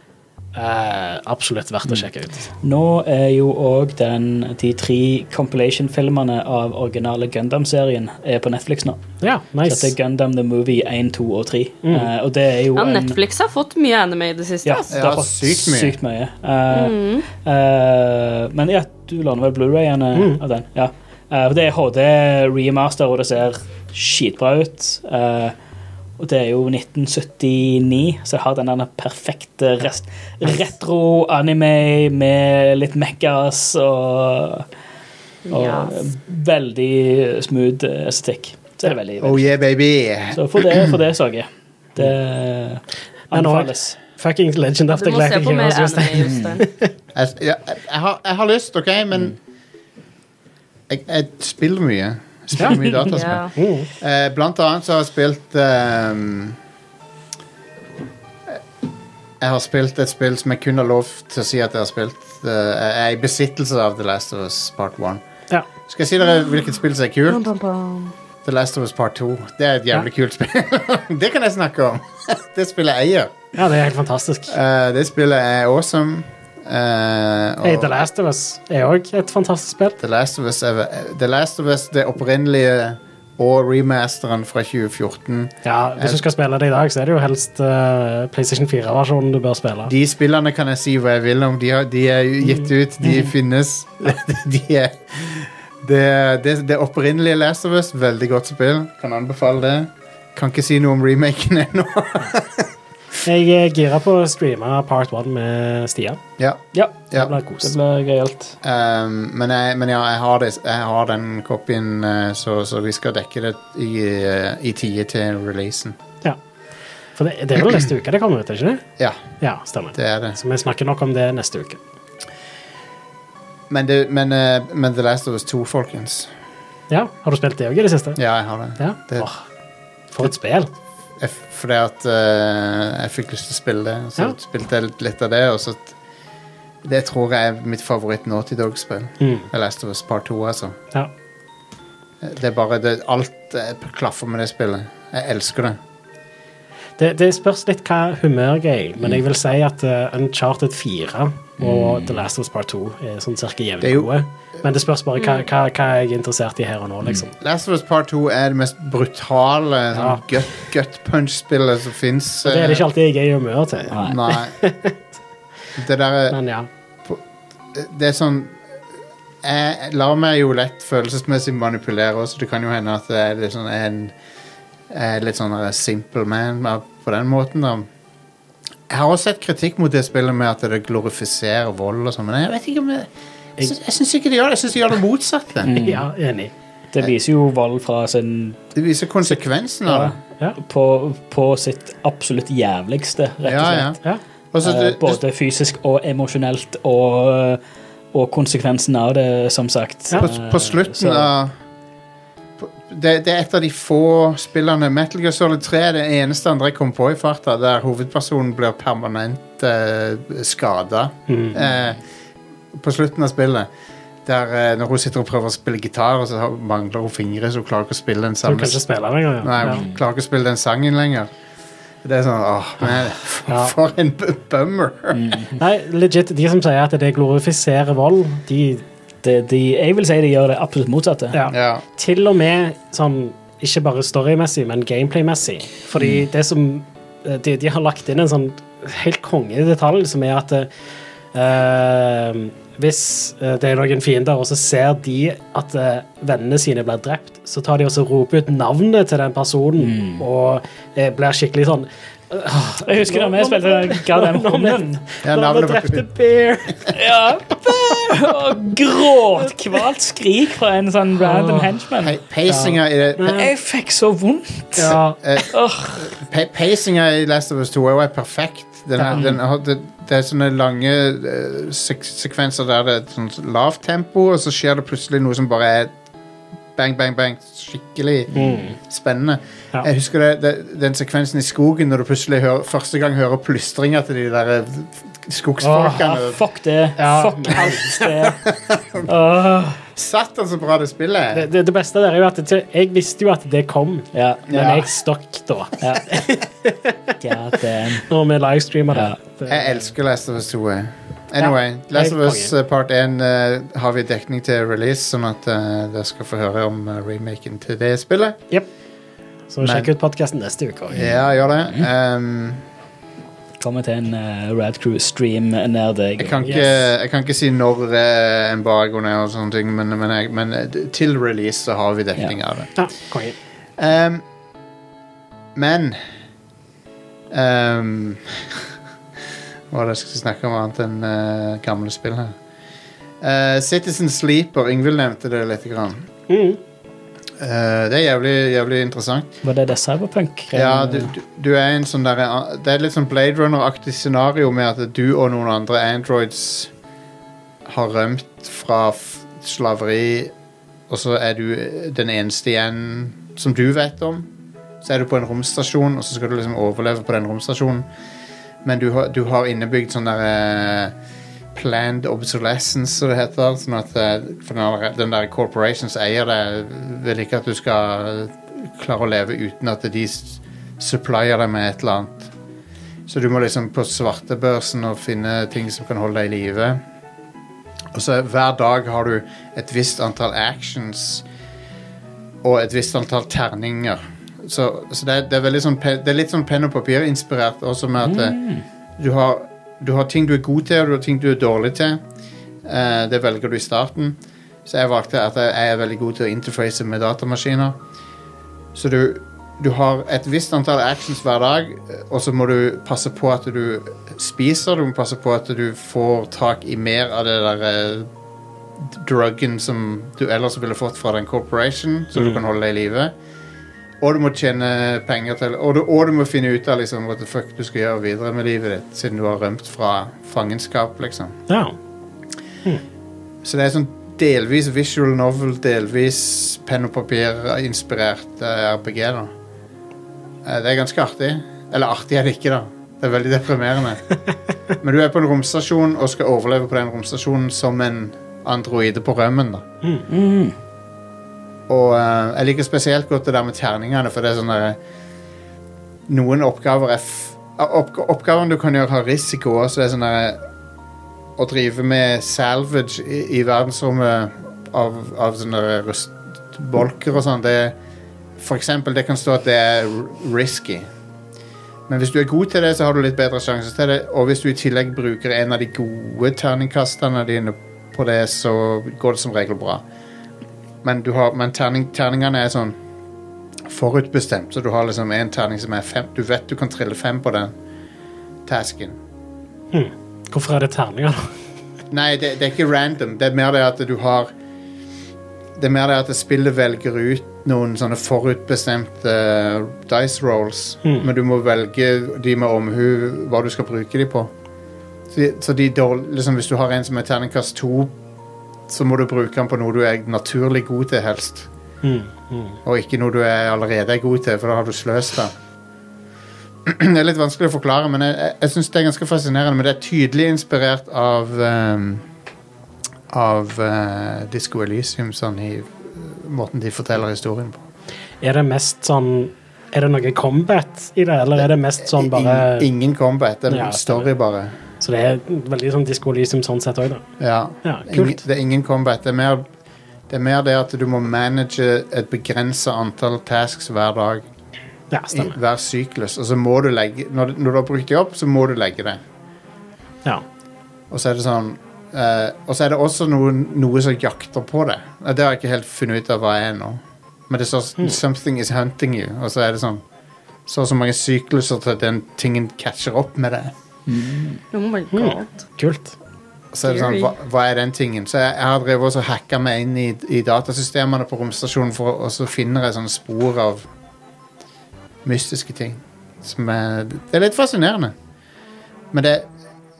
eh, absolutt verdt å sjekke ut. Nå er jo òg de tre compilation-filmene av originale Gundam-serien er på Netflix nå. Ja, Så det er. Gundam The Movie 1, 2 og 3. Eh, og det er jo Ja, en Netflix har fått mye anime i det siste. Ja, det har Ja, fått sykt mye. sykt mye. Eh, eh, men ja, du Du låner vel Blu-rayene Mm. av den? Ja. Eh, det er HD remaster, og det ser skitbra ut. Eh, og det er jo 1979, så det har den der perfekte rest- retro-anime med litt mekkas og, og Yes. veldig smooth estetikk. Så er det veldig, Oh yeah, baby. Så for det, for det så jeg. Det anbefales. Fucking Legend of the Galactic Heroes. Jeg, jeg, jeg, har, jeg har lyst, OK, men jeg, jeg spiller mye. Spiller mye dataspill. Eh, blant annet så har jeg spilt ehm, Jeg har spilt et spill som jeg kun har lov til å si at jeg har spilt. Eh, jeg er i besittelse av The Last of Us Part 1. Ja. Skal jeg si dere hvilket spill som er kult? The Last of Us Part 2. Det er et jævlig kult spill. det kan jeg snakke om. det spillet jeg eier. ja, det er helt fantastisk. Eh, det spillet er awesome. Eh, og Hey, The Last of Us er òg et fantastisk spill. The Last of Us, er, The Last of Us det opprinnelige og remasteren fra 2014 Ja, Hvis du skal spille det i dag, så er det jo helst uh, PlayStation 4-versjonen du bør spille. De spillene kan jeg si hva jeg vil om. De, har, de er gitt ut, de finnes. De er, det, det, det opprinnelige Last of Us, veldig godt spill. Kan anbefale det. Kan ikke si noe om remaken ennå. Jeg er gira på å streame part one med Stian. ja, Ja, Det blir kos. det blir gøyalt. Um, men, jeg, men ja, jeg har, det, jeg har den kopien, eh, så, så vi skal dekke det i, eh, i tide til releasen. Ja. For det, det er vel neste uke det kommer ut, ikke det? Ja, Ja, stemmer. det er det. Så vi snakker nok om det neste uke. Men, det, men, eh, men The Last of Us 2, folkens. Ja, Har du spilt det òg i det siste? Ja, jeg har det. Ja. Det- Åh, for et spill. Jeg, fordi at uh, jeg fikk lyst til å spille det, så Ja. spilte jeg litt, litt av det. Og så det tror jeg er mitt favoritt Naughty Dog-spill. Mm. The Last of Us Part 2, altså. Ja. Det er bare det, Alt eh, klaffer med det spillet. Jeg elsker det. Det, det spørs litt hva humøret er i, men jeg vil si at uh, Uncharted 4 og The Last of Us Part 2 er sånn cirka Det er jevnlig jo- gode. Men det spørs bare hva, hva, hva jeg er interessert i her og nå, liksom. Last of Us Part 2 er det mest brutale ja. gut, gut punch-spillet som fins. Det er det ikke alltid jeg er i humør til. Nei. Nei. Det der er Men ja. Det er sånn Jeg lar meg jo lett følelsesmessig manipulere også. Det kan jo hende at det er litt sånn en, er litt sånn simple man på den måten. da Jeg har også sett kritikk mot det spillet med at det glorifiserer vold og sånn, men jeg vet ikke om det Jeg, syns- jeg syns ikke det gjør det. Jeg syns det gjør det motsatte. ja, enig. Det viser jo vold fra sin Det viser konsekvensen av det. Ja. på, på sitt absolutt jævligste, rett og Ja, ja. slett. Ja. Og så Eh, det, det, Både fysisk og emosjonelt, og, og konsekvensen av det, som sagt. Ja. på, Eh, på slutten så- av på, det, det er et av de få spillene Metal Gear Solid 3 er det eneste andre jeg kom på i farta, der hovedpersonen blir permanent eh, skada. Mm. Eh, på slutten av spillet. Der eh, Når hun sitter og prøver å spille gitar, og så mangler hun fingre, så hun klarer ikke å spille den kan ikke spille lenger, ja. Nei, ja. hun klarer ikke å spille den sangen lenger. Det er sånn åh, men, for, Ja. for en bummer. bummer. Nei, legit, de som sier at det glorifiserer vold, de de, jeg vil si de gjør det absolutt motsatte. ja. Ja. Til og med sånn Ikke bare storymessig, men gameplay-messig. Fordi det som eh, de, de har lagt inn en sånn helt kongedetalj, som er at uh, hvis eh, det er noen fiender, og så ser de at uh, vennene sine blir drept, så tar de også og roper ut navnet til den personen, og det blir skikkelig sånn Jeg husker da vi spilte hunden. Ja, Da vi drepte Bear! Ja, og gråt, kvalt skrik fra en sånn random henchman. Pe- Pacinga i det Jeg fikk så vondt. Ja, Åh, Pa- Pacinga i Last of Us 2 er jo perfekt. Den er, den har, det, det er sånne lange eh, sek sekvenser der det er et sånt lavt tempo, og så skjer det plutselig noe som bare er bang, bang, bang. Skikkelig spennende. Ja. Jeg husker det, det, den sekvensen i skogen når du plutselig hører, første gang hører plystringa til de der skogsfolkene. Oh, fuck det. Ja. Fuck alt det. Åh, Satan, så bra det spillet er. det, det, det beste der er jo at det, jeg visste jo at det kom, ja. men Ja. jeg stokk da. ja. God damn. Når vi livestreamer det. Jeg elsker Last of Us 2. Anyway, Last of Us eh, Part 1 uh, har vi dekning til release, sånn at uh, dere skal få høre om uh, remaken til det spillet. Så sjekk ut podkasten neste uke. også. Ja, gjør det. Um, Kommer til en uh, Rad Crew-stream nær deg. Jeg kan, ikke, jeg kan ikke si når uh, embargoen er og sånne ting, men, men, jeg, men eh, til release så har vi dekning av det. Ja, konge. Ehm, men ehm, Hva det jeg skulle snakke om annet enn uh, gamle spill her? Uh, Citizen Sleeper, Yngvild nevnte det litt. Grann. Mm. Uh, det er jævlig, jævlig interessant. Var det det Cyberpunk? Ja, du, du, du er en sånn der, Det er litt sånn Blade Runner-aktig scenario med at du og noen andre androids har rømt fra f- slaveri, og så er du den eneste igjen som du vet om. Så er du på en romstasjon, og så skal du liksom overleve på den romstasjonen. Men du har, du har innebygd sånn der eh, Planned obsolescence, som det heter. Sånn at eh, for den der, den der corporation som eier det, vil ikke at du skal klare å leve uten at de supplier deg med et eller annet. Så du må liksom på svartebørsen og finne ting som kan holde deg i live. Og så hver dag har du et visst antall actions og et visst antall terninger. Så, så det, er, det, er veldig sånn, det er litt sånn penn og papir-inspirert også med at mm. du, har, du har ting du er god til, og du har ting du er dårlig til. Uh, det velger du i starten. Så jeg valgte at jeg er veldig god til å interface med datamaskiner. Så du, du har et visst antall actions hver dag, og så må du passe på at du spiser. Du må passe på at du får tak i mer av det der eh, druggen som du ellers ville fått fra den corporation, så du kan holde deg i live. Og du må tjene penger til Og du, og du må finne ut av liksom, what the fuck du skal gjøre videre med livet ditt, siden du har rømt fra fangenskap, liksom. Ja. Så det er sånn delvis visual novel, delvis penn og papir-inspirert eh, RPG. da. Eh, det er ganske artig. Eller artig er det ikke, da. Det er veldig deprimerende. Men du er på en romstasjon og skal overleve på den romstasjonen som en androide på rømmen. da. Og eh, jeg liker spesielt godt det der med terningene, for det er sånn der Noen oppgaver er f opp Oppgavene du kan gjøre, har risiko også. Det er sånn der å drive med salvage i, i verdensrommet av, av sånne rustbolker og sånn, det For eksempel, det kan stå at det er risky. Men hvis du er god til det, så har du litt bedre sjanse til det. Og hvis du i tillegg bruker en av de gode terningkastene dine på det, så går det som regel bra. Men, du har, men terning, terningene er sånn forutbestemt, så du har liksom en terning som er fem. Du vet du kan trille fem på den tasken. Hvorfor er det terninger, da? Nei, det, det er ikke random. Det er mer det at du har Det er mer det at spillet velger ut noen sånne forutbestemte eh, dice rolls, men du må velge de med omhu hva du skal bruke de på. Så, de- så de dårl- liksom, hvis du har en som er terningkast to, så må du bruke den på noe du er naturlig god til, helst. Og ikke noe du er allerede er god til, for da har du sløst den. Det er litt vanskelig å forklare, men jeg, jeg, jeg syns det er ganske fascinerende. Men det er tydelig inspirert av um, Av uh, Disco Elysium, sånn i eh, måten de forteller historien på. Er det mest sånn Er det noe combat i det, eller er det mest sånn bare Ingen, ingen combat, det er Ja, story, bare. Så det er veldig sånn Disco Elysium sånn sett òg, da. Ja. Ja, Ingen, kult. det er ingen combat. Det er mer det, er mer det at du må manage et begrensa antall tasks hver dag. Ja, I hver syklus. Og så må du legge Når, du- når du har brukt de opp, så må du legge det. Ja. Og så er det sånn eh, Og så er det også noe, noe som jakter på det. Det har jeg ikke helt funnet ut av hva jeg er nå. Men det står mm. 'something is hunting you', og så er det sånn så og så mange sykluser til at den tingen catcher opp med det. Oh my god. Kult. Så er det sånn, hva, hva er den tingen? Så jeg, jeg har drevet også og hacka meg inn i, i datasystemene på romstasjonen, for, og så finner jeg sånne spor av mystiske ting. Som er, det er litt fascinerende. Men det,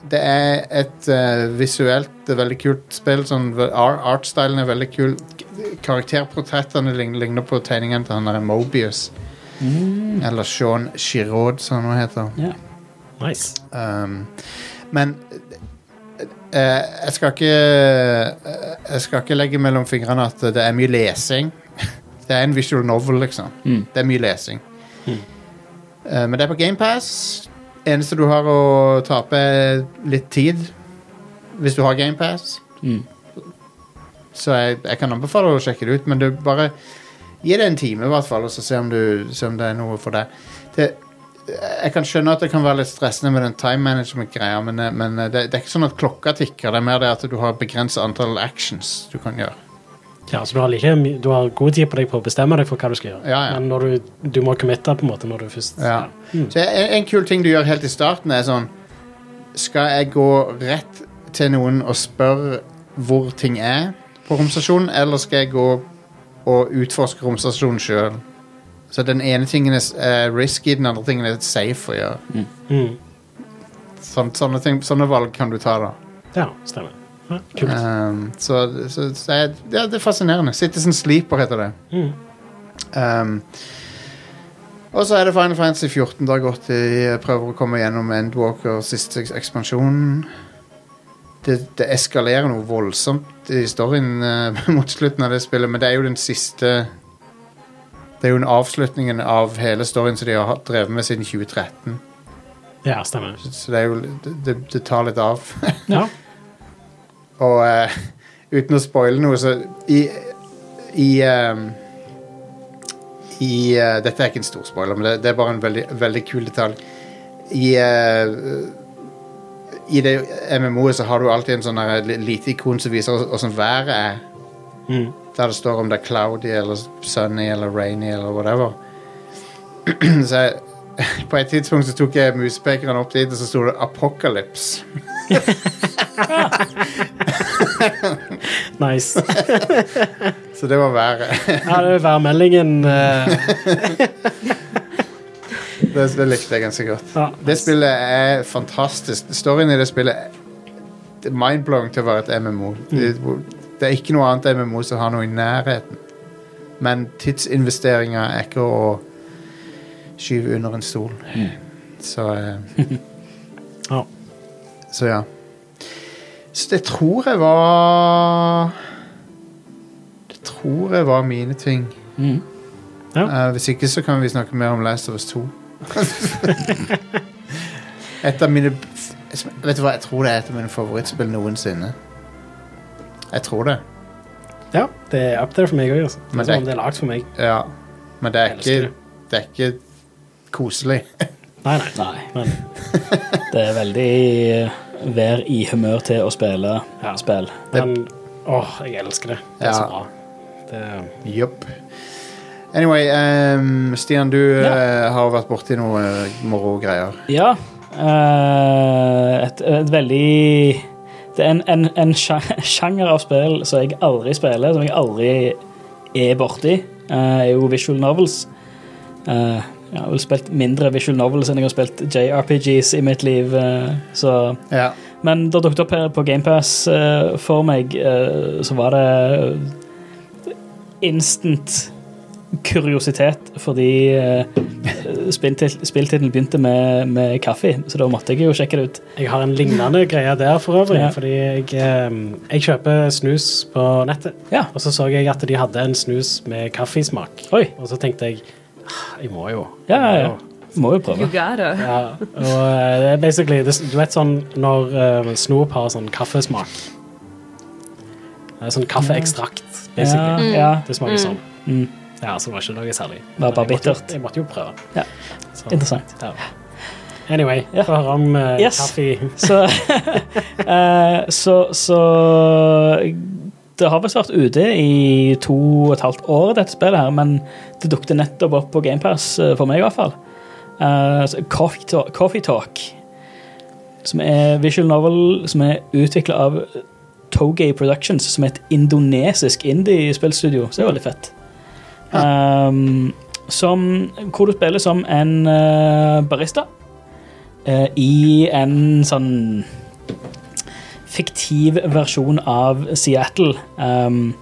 det er et eh, visuelt det er veldig kult spill. Sånn, art, artstylen er veldig kul. Karakterportrettene ligner, ligner på tegningene til han der Mobius. Eller Sean Giraud, som han nå heter. Ja. Nice. Um, men uh, jeg skal ikke uh, Jeg skal ikke legge mellom fingrene at det er mye lesing. Det er en visual novel, liksom. Mm. Det er mye lesing. Eh, men det er på GamePass. Eneste du har å tape, er litt tid. Hvis du har GamePass. Mm. Så jeg, jeg kan anbefale å sjekke det ut, men du bare gi det en time, i hvert fall, og så se om, du, se om det er noe for deg. Det, Jeg kan skjønne at det kan være litt stressende med den time management-greia, men, eh, men eh, det, det er ikke sånn at klokka tikker. Det er mer det at du har begrenset antall actions du kan gjøre. Ja, så du har, like, du har god tid på deg på å bestemme deg for hva du skal gjøre. Ja, ja. Men når du, du må committe på en måte når du først Ja. Så en, en kul ting du gjør helt i starten, er sånn Skal jeg gå rett til noen og spørre hvor ting er på romstasjonen, eller skal jeg gå og utforske romstasjonen sjøl? Så den ene tingen er er risky, den andre tingen er safe å gjøre. Mm. Sånn, sånne, ting, sånne valg kan du ta, da. Ja, stemmer. Ja, kult. Um, så så, så jeg, ja, det er fascinerende. Citizen Sleeper heter det. Mm. Um, og så er det Final Fantasy 14 det har gått i. Prøver å komme gjennom Endwalker, siste ekspansjonen. ekspansjon. Det, det eskalerer noe voldsomt i storyen uh, mot slutten av det spillet, men det er jo den siste Det er jo en avslutningen av hele storyen som de har drevet med siden 2013. Ja, stemmer. Så det er jo Det, det, tar litt av. Ja. Og uh, uten å spoile noe, så i I, um, i uh, Dette er ikke en stor spoiler, men det, det er bare en veldig, veldig kul detalj. I uh, I det MMO-et så har du alltid en sånn lite ikon som viser åssen været er. Mm. Der det står om det er cloudy eller sunny eller rainy eller whatever. så jeg, på et tidspunkt så tok jeg muspekeren opp dit, og så sto det 'Apocalypse'. Nice. Så det var været. Ja, det er værmeldingen. eh, det, det likte jeg ganske godt. ja, Det spillet er fantastisk. Storyen i det spillet mindblowing til å være et MMO. Det, det er ikke noe annet MMO som har noe i nærheten. Men tidsinvesteringer er ikke å skyve under en stol. Så eh, Ja. Så ja. Så det tror jeg var Det tror jeg var mine ting. Mm. Ja. Eh, hvis ikke så kan vi snakke mer om Last of Us 2. et av mine Vet du hva, jeg tror det er et av mine favorittspill noensinne. Jeg tror det. ja, det er up there for meg òg. Altså. Det er det er- som om det er lagd for meg. Ja. Men det er ikke, det er ikke koselig. Nei, nei. Nei. Men Det er veldig eh, vær i humør til å spille Ja. spill. Men åh, jeg elsker det. Det er Ja. så bra. Det, Jopp. Anyway, um, Stian, du eh, har vært borti noe uh, moro greier. Ja. Uh, et, et veldig Det er en, en, en sjanger av spill som jeg aldri spiller, som jeg aldri er borti, eh, er jo visual novels. Eh, jeg har vel spilt mindre visual novels enn jeg har spilt JRPGs i mitt liv, eh, så Ja. Men da dukket opp her på GamePass for meg, så var det instant kuriositet, fordi uh, spilltittelen begynte med, med kaffe, så da måtte jeg jo sjekke det ut. jeg har en lignende greie der for øvrig. Ja. Fordi jeg, eh, jeg kjøper snus på nettet. Ja. Og så så jeg at de hadde en snus med kaffesmak. Oi. Og så tenkte jeg "Ah, jeg må jo. Ja, ja, Jeg ja. må jo." Må jo prøve. Ja, og eh, det er basically Du vet sånn når uh, snop har sånn kaffesmak Sånn kaffeekstrakt, Ja, basically. ja. Det smaker sånn. Mm, Ja, så det var ikke noe særlig. var bare bittert. jeg måtte Jeg måtte jo prøve. Ja. Så, interessant. ja. Anyway, Ja. få høre om uh, Yes. kaffe. Så, uh, så Så Det har visst vært ute i to og et halvt år, dette spillet her, men det dukket nettopp opp på GamePass for meg, i hvert fall. Uh, Coffee, Talk, Coffee Talk, som er visual novel som er utvikla av Togay Productions, som er et indonesisk indie-spillstudio. Så det er veldig fett. Um, som, hvor du spiller som en uh, barista uh, i en sånn fiktiv versjon av Seattle. Um,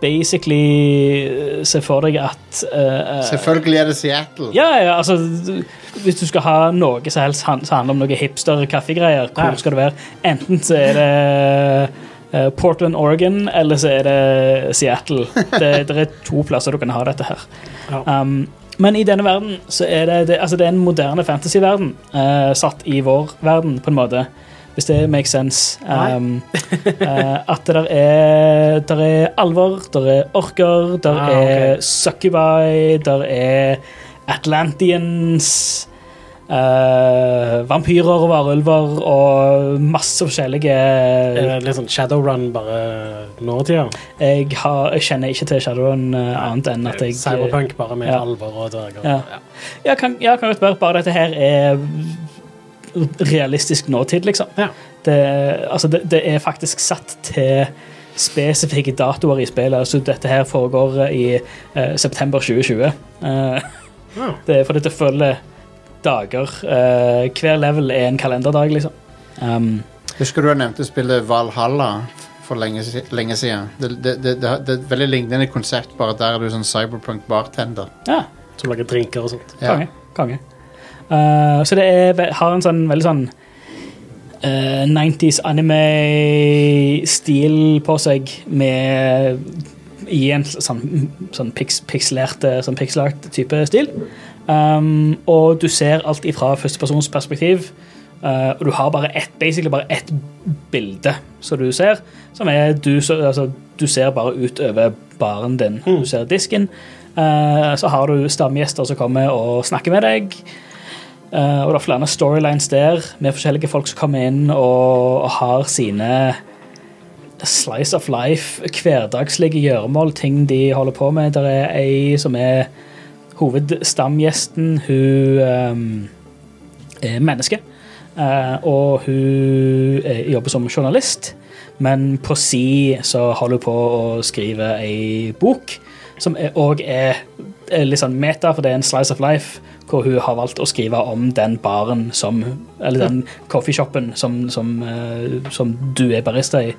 basically eh, se for deg at uh, Selvfølgelig er det Seattle. ja, ja, altså Hvis du skal ha noe som helst som handler om noe hipster-kaffegreier, hvor skal det være? Enten så er det eh, Portland, Oregon, eller så er det Seattle. Det, det er to plasser du kan ha dette her. Um, men i denne verden så er det, det, altså det er en moderne fantasy-verden eh, satt i vår verden, på en måte. Hvis det makes sense. Um, uh, at det der er, der er alvor, der er orker, der Ah, okay. er succubi, der er Atlanteans eh, Vampyrer og varulver og masse forskjellige Er det litt sånn Shadowrun bare nåtida? jeg, har, jeg kjenner ikke til Shadowrun eh, annet enn at jeg Cyberpunk bare med Ja. alvor og dverger. Ja. Ja, kan, ja, kan godt være. Bare dette her er realistisk nåtid, liksom. Ja. Det, altså, det, det er faktisk satt til spesifikke datoer i spillet. Altså, dette her foregår i eh, september 2020. Eh, Ja. det er fordi det følger dager. Eh, hver level er en kalenderdag, liksom. Um, Husker du jeg nevnte spillet Valhalla for lenge, si- lenge siden? Det, det, det, det, det er et veldig lignende konsept, bare der er du sånn cyberpunk-bartender. ja, Som lager drinker og sånt. Ja. konge. konge. Eh, så det er, ve- har en sånn veldig sånn eh, 90s anime-stil på seg med i en sånn, sånn pix, pixelerte, sånn pixelart type stil. Um, og du ser alt ifra førstepersons perspektiv. Uh, og du har bare ett, basically bare ett bilde som du ser, som er du, så, altså, du ser bare ut over baren din. Du ser disken. Uh, så har du stamgjester som kommer og snakker med deg. Uh, og det er flere storylines der med forskjellige folk som kommer inn og, og har sine slice of life, hverdagslige gjøremål, ting de holder på med. Det er ei som er hovedstamgjesten. Hun um, er menneske. Eh, og hun eh, jobber som journalist, men på si så holder hun på å skrive ei bok som òg er, er litt sånn meta, for det er en slice of life, hvor hun har valgt å skrive om den baren som Eller den coffeeshopen som, som, eh, som du er barista i.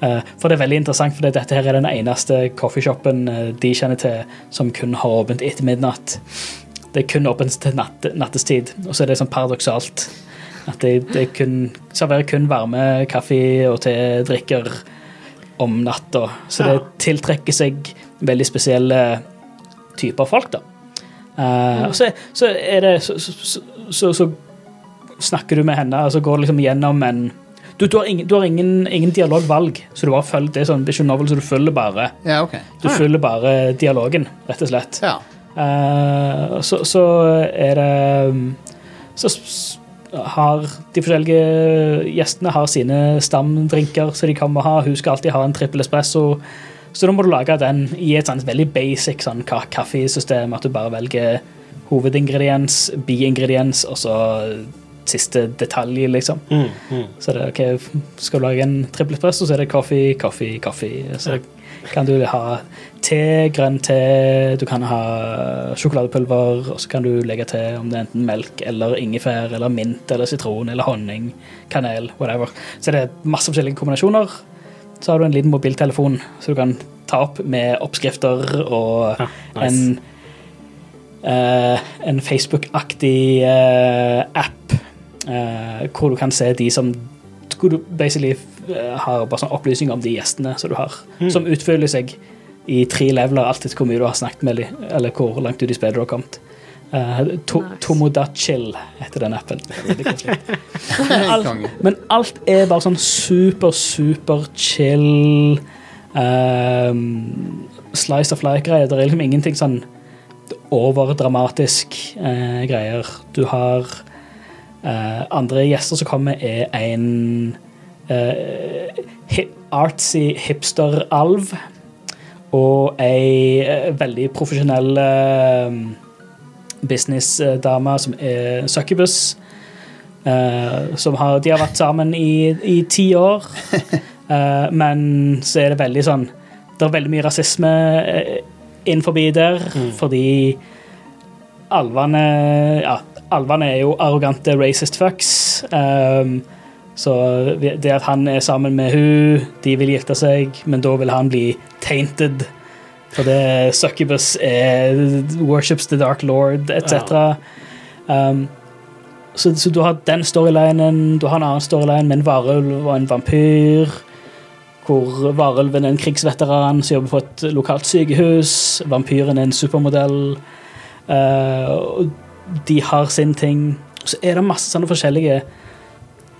Eh, for det er veldig interessant, for dette her er den eneste coffeeshopen eh, de kjenner til som kun har åpent etter midnatt. Det er kun åpent til natt, nattestid, og så er det sånn paradoksalt. At det, de er kun, serverer kun varme kaffe og te-drikker om natta. Så det tiltrekker seg veldig spesielle typer folk, da. Uh, og så, så er det så, så, så, så, så snakker du med henne, og så går det liksom gjennom en Du, du har, ingen, du har ingen, ingen dialogvalg, så du bare følger det er sånn visual novel, så du følger bare Ja, okay. Du følger bare dialogen, rett og slett. Ja. Uh, så, så er det um, Så har de forskjellige gjestene har sine stamdrinker som de kan må ha. Hun skal alltid ha en trippel espresso. Så da må du lage den i et sånt veldig basic sånn kaffesystem, at du bare velger hovedingrediens, biingrediens og så siste detalj, liksom. Mm, mm. Så det er, ok, skal du lage en trippelpress, så er det kaffe, kaffe, kaffe. Så kan du ha te, grønn te, du kan ha sjokoladepulver, og så kan du legge til om det er enten melk eller ingefær eller mint eller sitron eller honning, kanel, whatever. Så det er masse forskjellige kombinasjoner. Så har du en liten mobiltelefon, så du kan ta opp med oppskrifter og Ja, nice. en Uh, en Facebook-aktig uh, app hvor du kan se de som Hvor du basically eh, har bare sånn opplysninger om de gjestene som du har, som utfyller seg i tre leveler, alt etter hvor mye du har snakket med dem, eller hvor langt ut i spillet du har kommet. Uh, to, Nice. Tomodachill heter den appen. Alt, men alt er bare sånn super, super chill um, Slice of life-greier. Det er liksom ingenting sånn overdramatisk uh, greier. Du har eh, andre gjester som kommer, er en uh, hip, artsy hipster-alv og ei uh, veldig profesjonell eh, businessdame som er succubus. eh, som har, de har vært sammen i, i ti år, Eh, men så er det veldig sånn Det er veldig mye rasisme eh, innenfor der, fordi alvene Ja, alvene er jo arrogante racist fucks. Um, så det at han er sammen med hun, de vil gifte seg, men da vil han bli tainted. For det Succubus er worships the dark lord, etc. Um, så, så du har den storylinen, du har en annen storyline med en varulv og en vampyr. Hvor varulven er en krigsveteran som jobber på et lokalt sykehus. Vampyren er en supermodell. Uh, de har sin ting. Så er det masse sånne forskjellige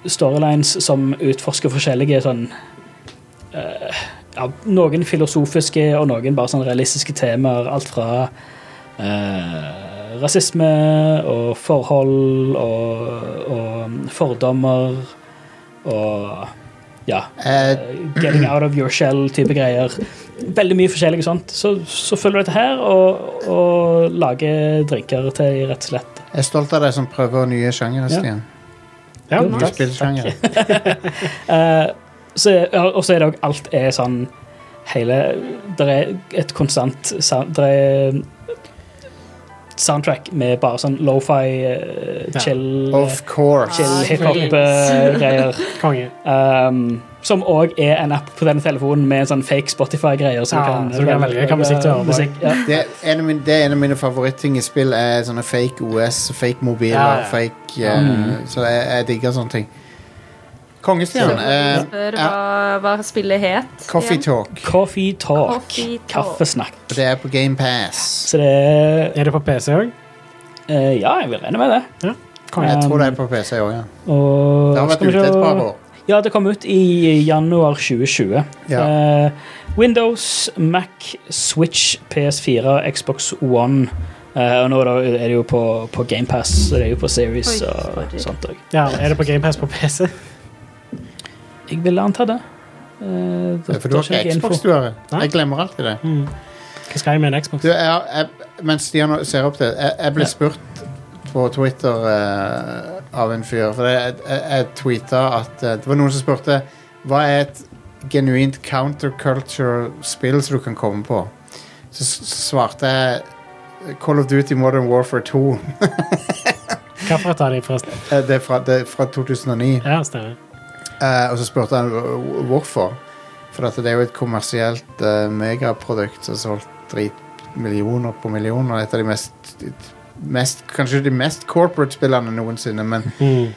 storylines som utforsker forskjellige sånn uh, ja, Noen filosofiske og noen bare sånn realistiske temaer. Alt fra uh, rasisme og forhold og, og fordommer og ja. Uh, Getting out of your shell-type greier. Veldig mye forskjellig sånt. Så, så følger du dette her og, og lager drinker til rett og slett. jeg er stolt av deg som prøver nye sjangere, Ja. Stian. Ja, Nye nice. spillsjangere. uh, og så er det òg alt er sånn hele Det er et konstant Det er soundtrack med bare sånn lofi, uh, chill, ja. chill Ah, hiphop-greier. Konge. Um, som òg er en app på denne telefonen med en sånn fake Spotify-greier. Så, Ja, så du kan velge hva musikk du hører på. musikk, ja. Det er, en av mine, det er en av mine favoritting i spill er sånne fake OS, fake mobiler, Ja, ja. fake uh, Mm. Så jeg, jeg digger sånne ting. Eh, spør hva, hva spillet het. Coffee igjen. Talk. Coffee talk. Coffee talk. Kaffesnakk. Og det er på GamePass. Så det er Er det på PC òg? Uh, Ja, jeg vil regne med det. Konge. Jeg tror det er på PC òg, ja. Og Det har vært ute et par år. Ja, det kom ut i januar 2020. Ja. Eh, Windows, Mac, Switch, PS4, Xbox One. Eh, og nå da er det jo på, på GamePass, så det er jo på Series Oi, og sånt òg. Ja, er det på GamePass på PC? Jeg vil anta det. Eh, det- For du har ikke info. Xbox, du har. det Jeg glemmer alltid det. Hva skal jeg med en Xbox? Du, jeg, jeg, mens Stian ser opp det, jeg, jeg ble spurt på Twitter eh, av en fyr. For jeg, jeg, jeg tweeta at eh, Det var noen som spurte hva er et genuint counterculture-spill som du kan komme på. Så svarte jeg Call of Duty Modern Warfare 2. Hvilket av de, forresten? Eh, det, er fra, det er fra 2009. Ja, stemmer. Eh, og så spurte han hvorfor. For det er jo et kommersielt eh, megaprodukt som har solgt drit millioner på millioner. Et av de mest, mest Kanskje de mest corporate spillene noensinne. Men Mm.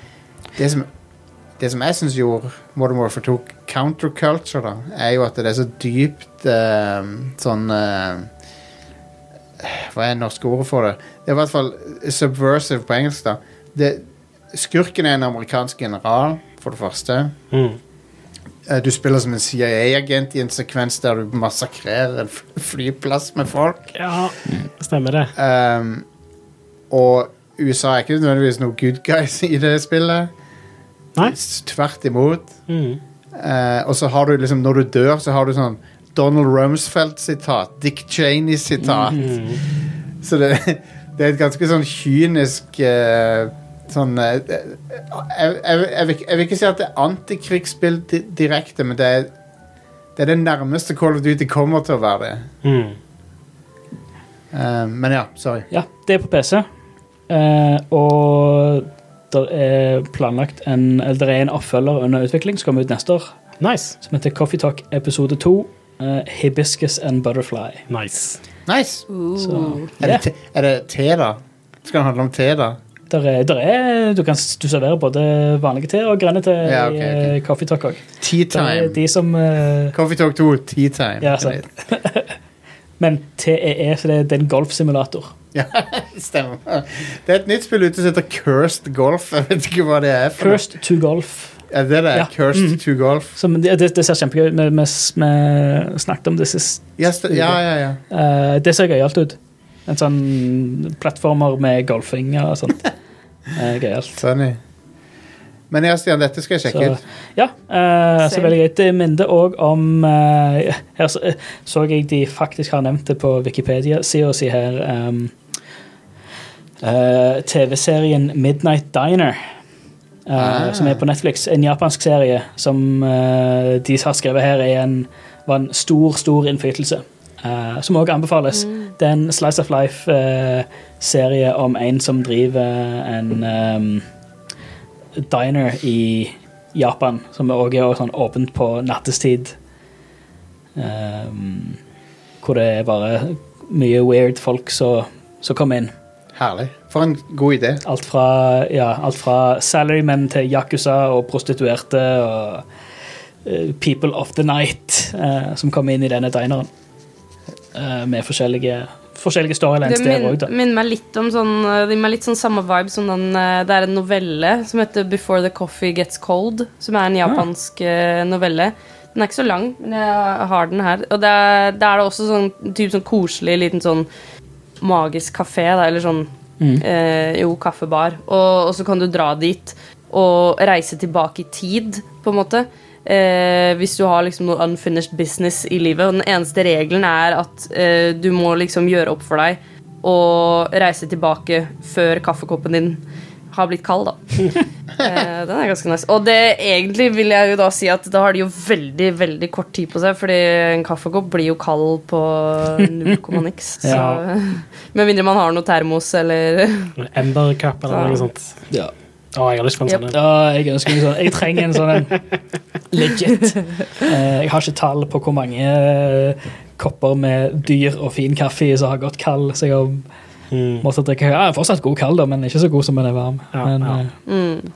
det som, det som jeg syns gjorde Modern Warfare 2 counterculture, da, er jo at det er så dypt uh, sånn uh, Hva er det norske ordet for det? Det er i hvert fall subversive på engelsk. da det, Skurken er en amerikansk general, for det første. Mm. Eh, Du spiller som en CIA-agent i en sekvens der du massakrerer en flyplass med folk. Ja, stemmer det. Um, og USA er ikke nødvendigvis noen good guys i det spillet. Nei? Tvert imot. Mm. Eh, og så har du liksom, når du dør, så har du sånn Donald Rumsfeld-sitat. Dick Cheney-sitat. Så det, det er et ganske sånn kynisk eh, Sånn eh, jeg, jeg, jeg, vil, jeg vil ikke si at det er antikrigsspill di direkte, men det er det er det nærmeste Call of Duty kommer til å være det. Mm. Eh, men ja, sorry. Ja, det er på PC. Eh, og det er planlagt en Eller er en oppfølger under utvikling som kommer ut neste år, Nice. som heter Coffee Talk episode 2. eh, Hibiscus and Butterfly. Nice. Nice! Så, Er, det te, er det te, da? Skal det handle om te, da? Der er, der er, du kan du serverer både vanlige te og grønne te Ja, ok, i eh, Coffee Talk òg. Tea time. de som uh, Coffee Talk 2, tea time. Ja, sant. Men TEE, så det er, det er en golfsimulator. Ja, stemmer. Det er et nytt spill ute som heter Cursed Golf. Jeg vet ikke hva det er. for. Cursed to Golf. Er det det? Ja. Cursed Mm. to Golf? Som, det, det, det ser kjempegøy ut. Vi, vi, vi snakket om det sist. Yes, det, ja, ja. ja. Uh, det ser gøyalt ut. En sånn plattformer med golfing og sånt. Uh, gøyalt. Funny. Men ja, Stian, dette skal jeg sjekke Så, ut. ja, uh, så veldig gøy. Det minner òg om uh, Her så, eh, så jeg de faktisk har nevnt det på Wikipedia-sida si her. Um, uh, TV-serien Midnight Diner. eh, Ah. Som er på Netflix. En japansk serie som de har skrevet her, er en, var en stor, stor innflytelse. eh, som òg anbefales. Det er en Slice of Life-serie om en som driver en um, diner i Japan, som òg er sånn åpent på nattestid. Um, hvor det er bare mye weird folk som som kommer inn. Herlig. For en god idé. Alt fra, ja, alt fra salarymen til yakuza og prostituerte og uh, people of the night uh, som kommer inn i denne dineren. Uh, med forskjellige, forskjellige storylines Det der òg, da. minner meg litt om sånn Det gir meg litt sånn samme vibe som den eh, Det er en novelle som heter Before the Coffee Gets Cold, som er en japansk eh, novelle. Den er ikke så lang, men jeg har den her. Og det er, det er også sånn typ sånn koselig liten sånn magisk kafé, da, eller sånn Eh, jo, kaffebar. Og, og så kan du dra dit og reise tilbake i tid, på en måte. Eh, hvis du har liksom noe unfinished business i livet. Og den eneste regelen er at eh, du må liksom gjøre opp for deg og reise tilbake før kaffekoppen din har blitt kald, da. eh, den er ganske nice. Og det egentlig vil jeg jo da si at da har de jo veldig, veldig kort tid på seg, fordi en kaffekopp blir jo kald på null komma niks. Så Ja. Med mindre man har noe termos eller En Cup eller noe sånt. Ja. Å, jeg har lyst på en Yep. sånn en. Ja, jeg ønsker meg sånn. Jeg trenger en sånn en. Legit. Eh, Jeg har ikke tall på hvor mange eh, kopper med dyr og fin kaffe som har gått kald, så jeg har Mm. måttet drikke. Ja, jeg er fortsatt god kald, da, men ikke så god som den er varm. Ja, men, ja. eh, mm.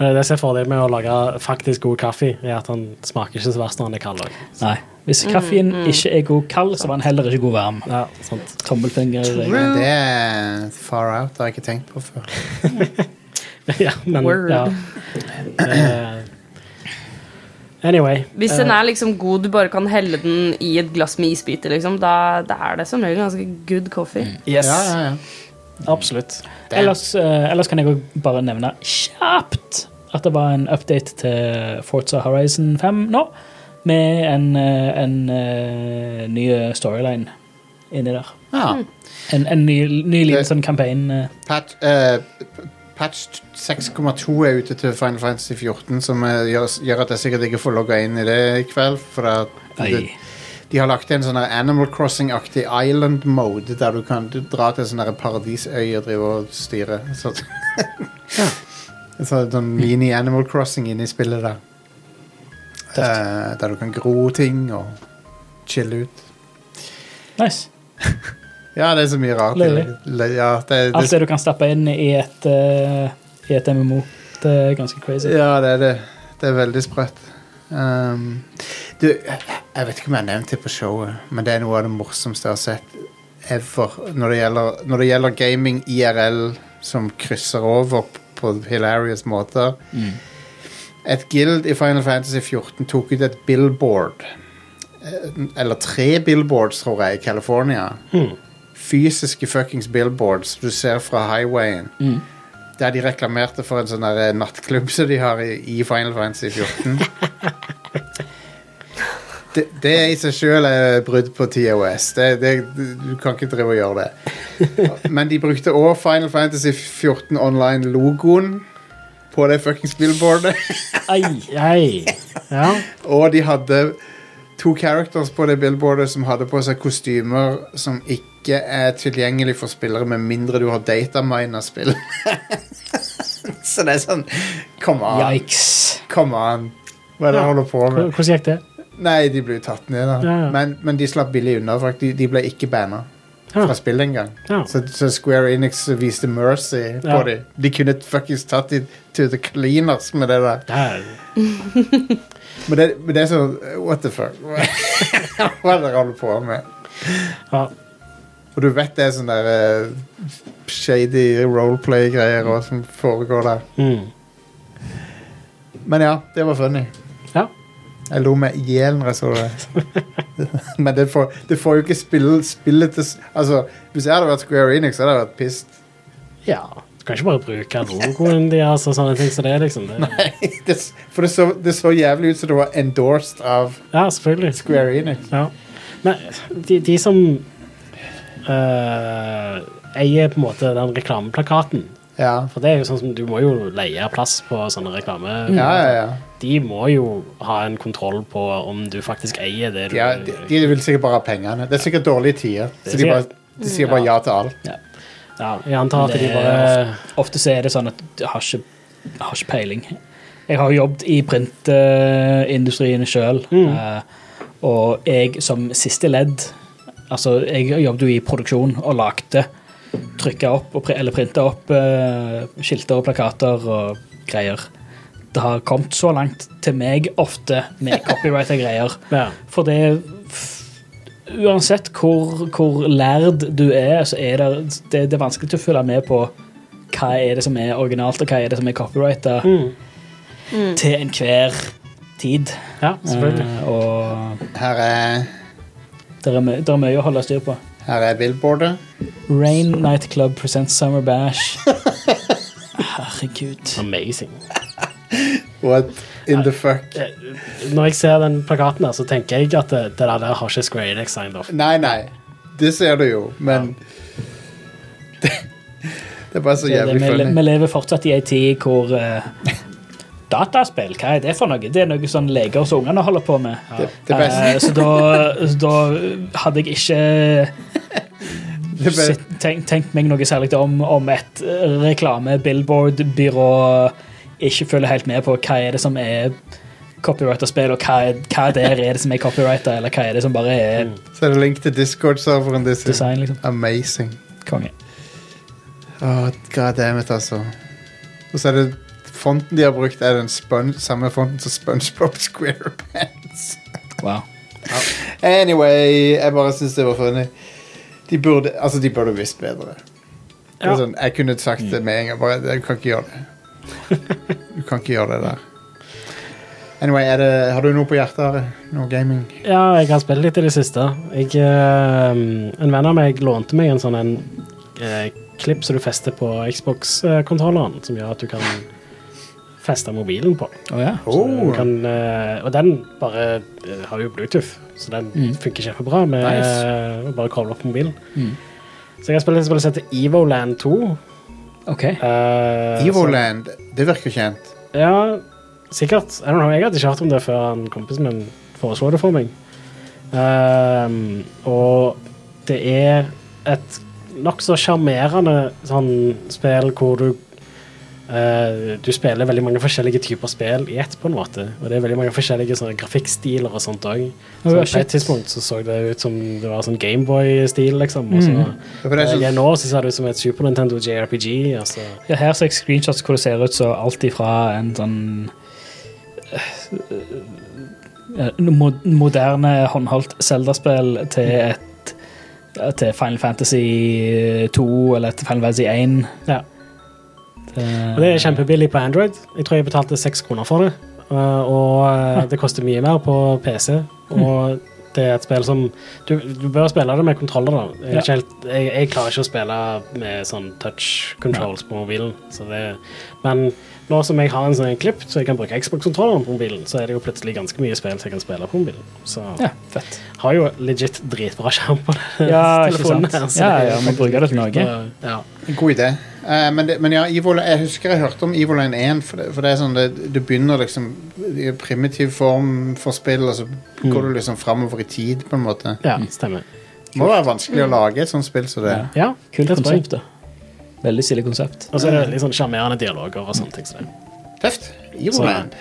Eh, Det som er fordelen med å lage faktisk god kaffe, er at den smaker ikke så verst når den er kald. Nei. Hvis kaffen ikke er god kald, så var den heller ikke god varm. Ja, sant. Tommelfinger. Men det er far out, det har jeg ikke tenkt på før. ja, men, Word. ja. Uh, anyway. Hvis eh, den er liksom god, du bare kan helle den i et glass med isbiter, liksom, da, da er det som regel ganske good coffee. Yes. Ja, ja, ja. Absolutt. Ellers, eh, ellers kan jeg også bare nevne kjapt at det var en update til Forza Horizon 5 nå, med en, eh, en eh, ny storyline inni der. ja. En, en ny, ny liten sånn campaign. eh, Patch, eh, patch 6,2 er ute til Final Fantasy 14, som eh, gjør, gjør at jeg sikkert ikke får logga inn i det i kveld. For at det, de har lagt inn sånn her Animal Crossing-aktig island mode, der du kan du dra til sånn her paradisøy og drive og styre. Så, så sånn mini Animal Crossing inne i spillet der. Eh, der du kan gro ting og chille ut. Nice. Ja, det er så mye rart. i Løye. det. Ja, det, Alt det, du kan stappe inn i et, uh, i et MMO. Det er ganske crazy. Ja, det er det. Det er veldig sprøtt. Um, du, jeg vet ikke om jeg har nevnt det på showet, men det er noe av det morsomste jeg har sett ever når det gjelder, når det gjelder gaming IRL som krysser over på hilarious måter. Et guild i Final Fantasy 14 tok ut et billboard. eh, Eller tre billboards, tror jeg, i California. Fysiske fuckings billboards du ser fra highwayen. Der de reklamerte for en sånn der, eh, nattklubb som de har i, i Final Fantasy 14. det, det i seg sjøl er brudd på TOS. Det, det, du kan ikke drive og gjøre det. Men de brukte òg Final Fantasy 14 Online-logoen på det fuckings billboardet. ei, ei. Ja. Og de hadde to characters på det billboardet som hadde på seg kostymer som ikke er tilgjengelig for spillere med mindre du har datamina spill. Så det er sånn Come on. Yikes. Come on. Hva er det du holder på med? Hvordan gikk det? Nei, de ble jo tatt ned, da. Ja, ja. Men, men de slapp billig unna. De, de ble ikke banna Ja. fra spillet engang. Ja. Så, så Square Enix viste mercy på dem. De kunne fuckings tatt dem to the cleaners med det der. Der. Men det, men det er sånn What the fuck? Hva er det dere holder på med? Ja. Og du vet det er sånne der eh, shady roleplay-greier også som foregår der. Mm. Men ja, det var funny. Ja. Jeg lo meg i hjel når jeg så det. Men det får, det får jo ikke spille, spillet til s- Altså, Hvis jeg hadde vært Square Enix, så hadde jeg vært pissed. ja. Du kan ikke bare bruke logoen deres og sånne ting som det, liksom. Det, Det, s- for det så, det så jævlig ut som det var endorsed av ja, selvfølgelig. Square Enix. Ja. Men de, de som eh, eier på en måte den reklameplakaten Ja. For det er jo sånn som du må jo leie plass på sånne reklame. Ja, ja, ja. De må jo ha en kontroll på om du faktisk eier det du De, er- de, de vil sikkert bare ha pengene. Det er sikkert dårlige tider, så de, bare, de sier bare ja til alt. Ja, jeg antar at Det de bare Ofte så er det sånn at du har ikke, har ikke peiling. Jeg har jobbet i printindustrien sjøl, og jeg som siste ledd Altså, jeg jobbet jo i produksjon og lagde Trykka opp og, eller printa opp uh, skilter og plakater og greier. Det har kommet så langt til meg ofte med copyrighta greier. ja. For det Uansett hvor, hvor lærd du er, så er det, det, det er vanskelig å følge med på hva er det som er originalt, og hva er det som er copyrighta Mm. til enhver tid. ja, selvfølgelig. Uh, og Her er, det er, my- det er mye å holde styr på. her er billboardet. Rain Night Club presents Summer Bash. Herregud. Amazing. What in the fuck? Eh, Når jeg ser den plakaten, her, så tenker jeg at det, det der har ikke Square Enix signed off. Nei, nei. Det ser du jo, men det, det er bare så jævlig funny. vi lever fortsatt i ei tid hvor eh, Dataspill, hva er det for noe? Det er noe sånn leger som ungene holder på med. Det, det beste Eh, så da, da hadde jeg ikke det tenkt, tenkt meg noe særlig om om et reklame-billboard-byrå ikke følger helt med på hva er det som er copyrighta spill, og hva, er- hva der er det som er copyrighta, eller hva er det som bare er Så er det link til Discord-serveren design, liksom. Amazing. Konge. Åh, god damn it, altså. Og så er det fonten de har brukt, er den spon samme fonten som SpongeBob SquarePants. Wow. Anyway, jeg bare syns det var funny. De burde, altså, de burde visst bedre. Det er Ja. Sånn, jeg kunne sagt det med en gang. Bare, du kan ikke gjøre det. Du kan ikke gjøre det der. Anyway, er det, har du noe på hjertet? Are? Noe gaming? Ja, jeg har spilt litt i det siste. Jeg, eh, en venn av meg lånte meg en sånn en eh, klipp som du fester på Xbox-kontrolleren, som gjør at du kan feste mobilen på. Oh, ja. Oh, kan, eh, og den bare eh, har jo Bluetooth, så den Mm. funker kjempebra med Nice. eh, å bare koble opp mobilen. Mm. Så jeg har spilt et spill som heter Evoland 2. OK. Uh, Evoland, det virker kjent. Ja, sikkert. I don't know, jeg hadde ikke hørt om det før han kompisen min foreslo det for meg. Uh, og det er et nokså sjarmerende sånn spill hvor du eh, Du spiller veldig mange forskjellige typer spill i ett, på en måte. Og det er veldig mange forskjellige sånne grafikkstiler og sånt òg. Oh, Så ja, på et tidspunkt så, så det ut som det var sånn Gameboy-stil, liksom. Og så mm. uh, det er eh, nå så ser det ut som et Super Nintendo JRPG. Altså. Ja, her ser jeg screenshots hvor det ser ut som alt ifra en sånn uh, mo- moderne håndholdt Zelda-spill til et til Final Fantasy 2 eller til Final Fantasy 1. Ja. Og det er kjempebillig på Android. Jeg tror jeg betalte seks kroner for det. Uh, og uh, det koster mye mer på PC. Og det er et spill som Du, du bør spille det med kontroller, da. Jeg, er Ja. ikke helt, jeg, jeg klarer ikke å spille med sånn touch controls på mobilen. Så det, men nå som jeg har en sånn klipp så jeg kan bruke Xbox-kontrolleren på mobilen, så er det jo plutselig ganske mye spill som jeg kan spille på mobilen. Så Ja, fett. har jo legit dritbra skjerm på det. Ja, ikke telefonen sant? her, så Ja, det ja, man bruker det til noe. Ja. god idé. Uh, men, det, men ja, Evil, jeg husker jeg hørte om Evoline 1, for det, for det er sånn det, du begynner liksom i primitiv form for spill, og så går du liksom framover i tid, på en måte. ja, stemmer. Det må være vanskelig å lage et sånt spill som det. Ja. Ja, Kult det konsept, da. Veldig stilig konsept. Og så er det litt sånn sjarmerende dialoger og sånne ting. Så det. Tøft. Evoland.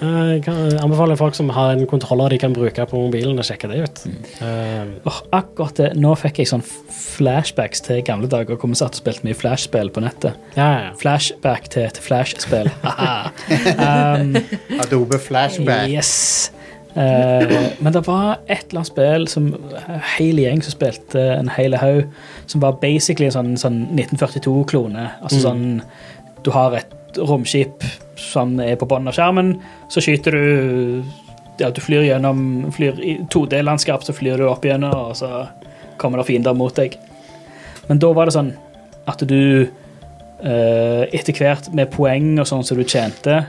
Eh, Jeg kan anbefale folk som har en kontroller de kan bruke på mobilen, å sjekke det ut. Eh, Åh, akkurat det. Nå fikk jeg sånn flashbacks til gamle dager hvor vi satt og spilte mye flashspill på nettet. ja, ja, ja. Flashback til et flashspill. Um, Adobe Flashback. yes. Eh, men det var et eller annet spill som en hel gjeng som spilte en hel haug, som var basically en sånn, sånn 1942-klone. Altså sånn Du har et romskip som er på bunnen av skjermen, så skyter du ja, Du flyr gjennom flyr i 2D-landskap, så flyr du opp gjennom, og så kommer det fiender mot deg. Men da var det sånn at du eh, etter hvert med poeng og sånn som du tjente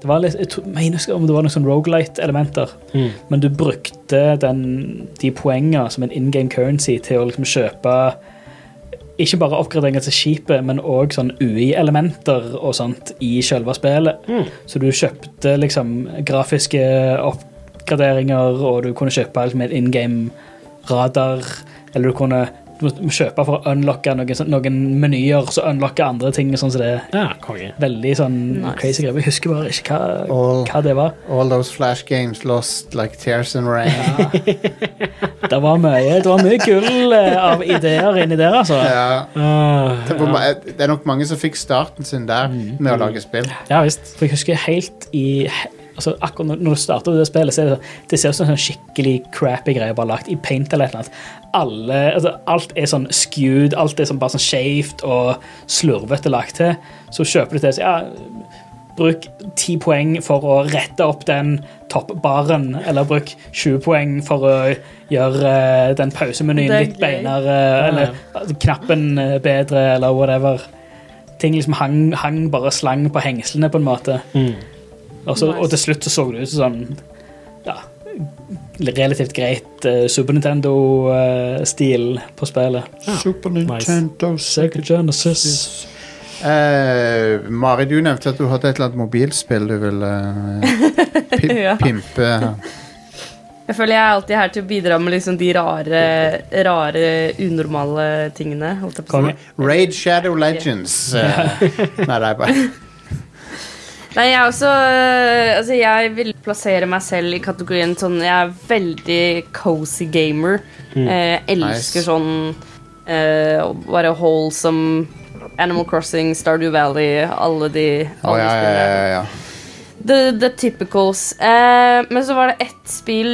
det var litt, Jeg mener ikke om det var noen sånn Rogalight-elementer, Mm. men du brukte den, de poengene som en in game currency til å liksom kjøpe ikke bare oppgraderinger til skipet, men òg sånn UI-elementer og sånt i selve spillet. Mm. Så du kjøpte liksom grafiske oppgraderinger, og du kunne kjøpe liksom en in game radar, eller du kunne du må kjøpe for å unlocke noen, sånn- noen menyer, så unlocke andre ting. Sånn som det er ja konge. veldig sånn Nice. crazy greier. Jeg husker bare ikke hva, all, hva det var. All those flash games lost like tears and rain. Det var mye, det var mye gull eh, av ideer inni der, altså. Ja. Uh, Det, var det er nok mange som fikk starten sin der Mm. med å lage spill. ja visst. For jeg husker helt i altså Akkurat når- når du starter det spillet, så er det, det ser ut som en sånn skikkelig crappy greie bare lagt i paint eller annet. Alle, altså, alt er sånn skewed, alt er sånn bare sånn skjevt og slurvete lagt til. Så kjøper du til så, ja, bruk 10 poeng for å rette opp den toppbaren, eller bruk 20 poeng for å gjøre eh, den pausemenyen litt beinere, eller altså, knappen eh, bedre, eller whatever. Ting liksom hang, hang bare slang på hengslene, på en måte. Mm. Og, så, Nice. og til slutt så så det ut som sånn ja, relativt greit uh, Super Nintendo-stil på spillet. Super Nice. Nintendo Sega Genesis. Eh, Mari, du nevnte at du hadde et eller annet mobilspill du ville eh, pi Ja. pimpe. Jeg føler jeg er alltid her til å bidra med liksom de rare, rare unormale tingene. Raid Shadow Legends. eh, nei, det er bare Nei, jeg også øh, Altså, jeg vil plassere meg selv i kategorien sånn Jeg er veldig cozy gamer. Eh, elsker Nice. sånn eh, bare wholesome Animal Crossing, Stardew Valley, alle de, alle oh, ja, ja, spillene. ja, ja. The, the typicals. Eh, men så var det ett spill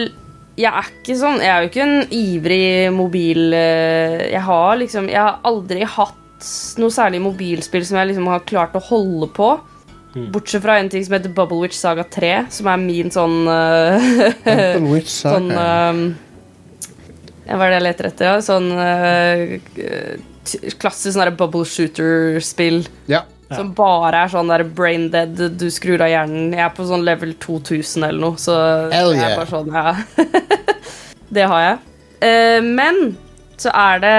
Jeg er ikke sånn Jeg er jo ikke en ivrig mobil eh, Jeg har liksom Jeg har aldri hatt noe særlig mobilspill som jeg liksom har klart å holde på. Bortsett fra en ting som heter Bubble Witch Saga 3, som er min sånn Bubble Witch Saga. Sånn eh, Hva er det jeg leter etter? Ja? Sånn uh, klassisk sånn bubble shooter-spill. Ja. Som bare er sånn der brain dead, du skrur av hjernen. Jeg er på sånn level 2000 eller noe, så Hell det jeg er bare sånn, ja. det har jeg. Uh, men så er det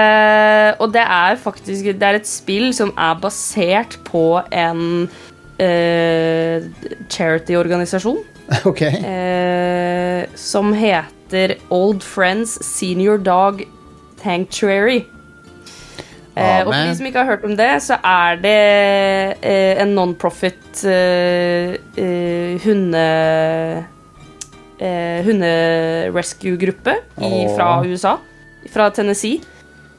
Og det er faktisk Det er et spill som er basert på en eh, charity-organisasjon OK. eh, som heter Old Friends Senior Dog Sanctuary. Eh, og for de som ikke har hørt om det, så er det eh, en non-profit eh, eh, hunde... Eh, hunderescue-gruppe fra USA, fra Tennessee,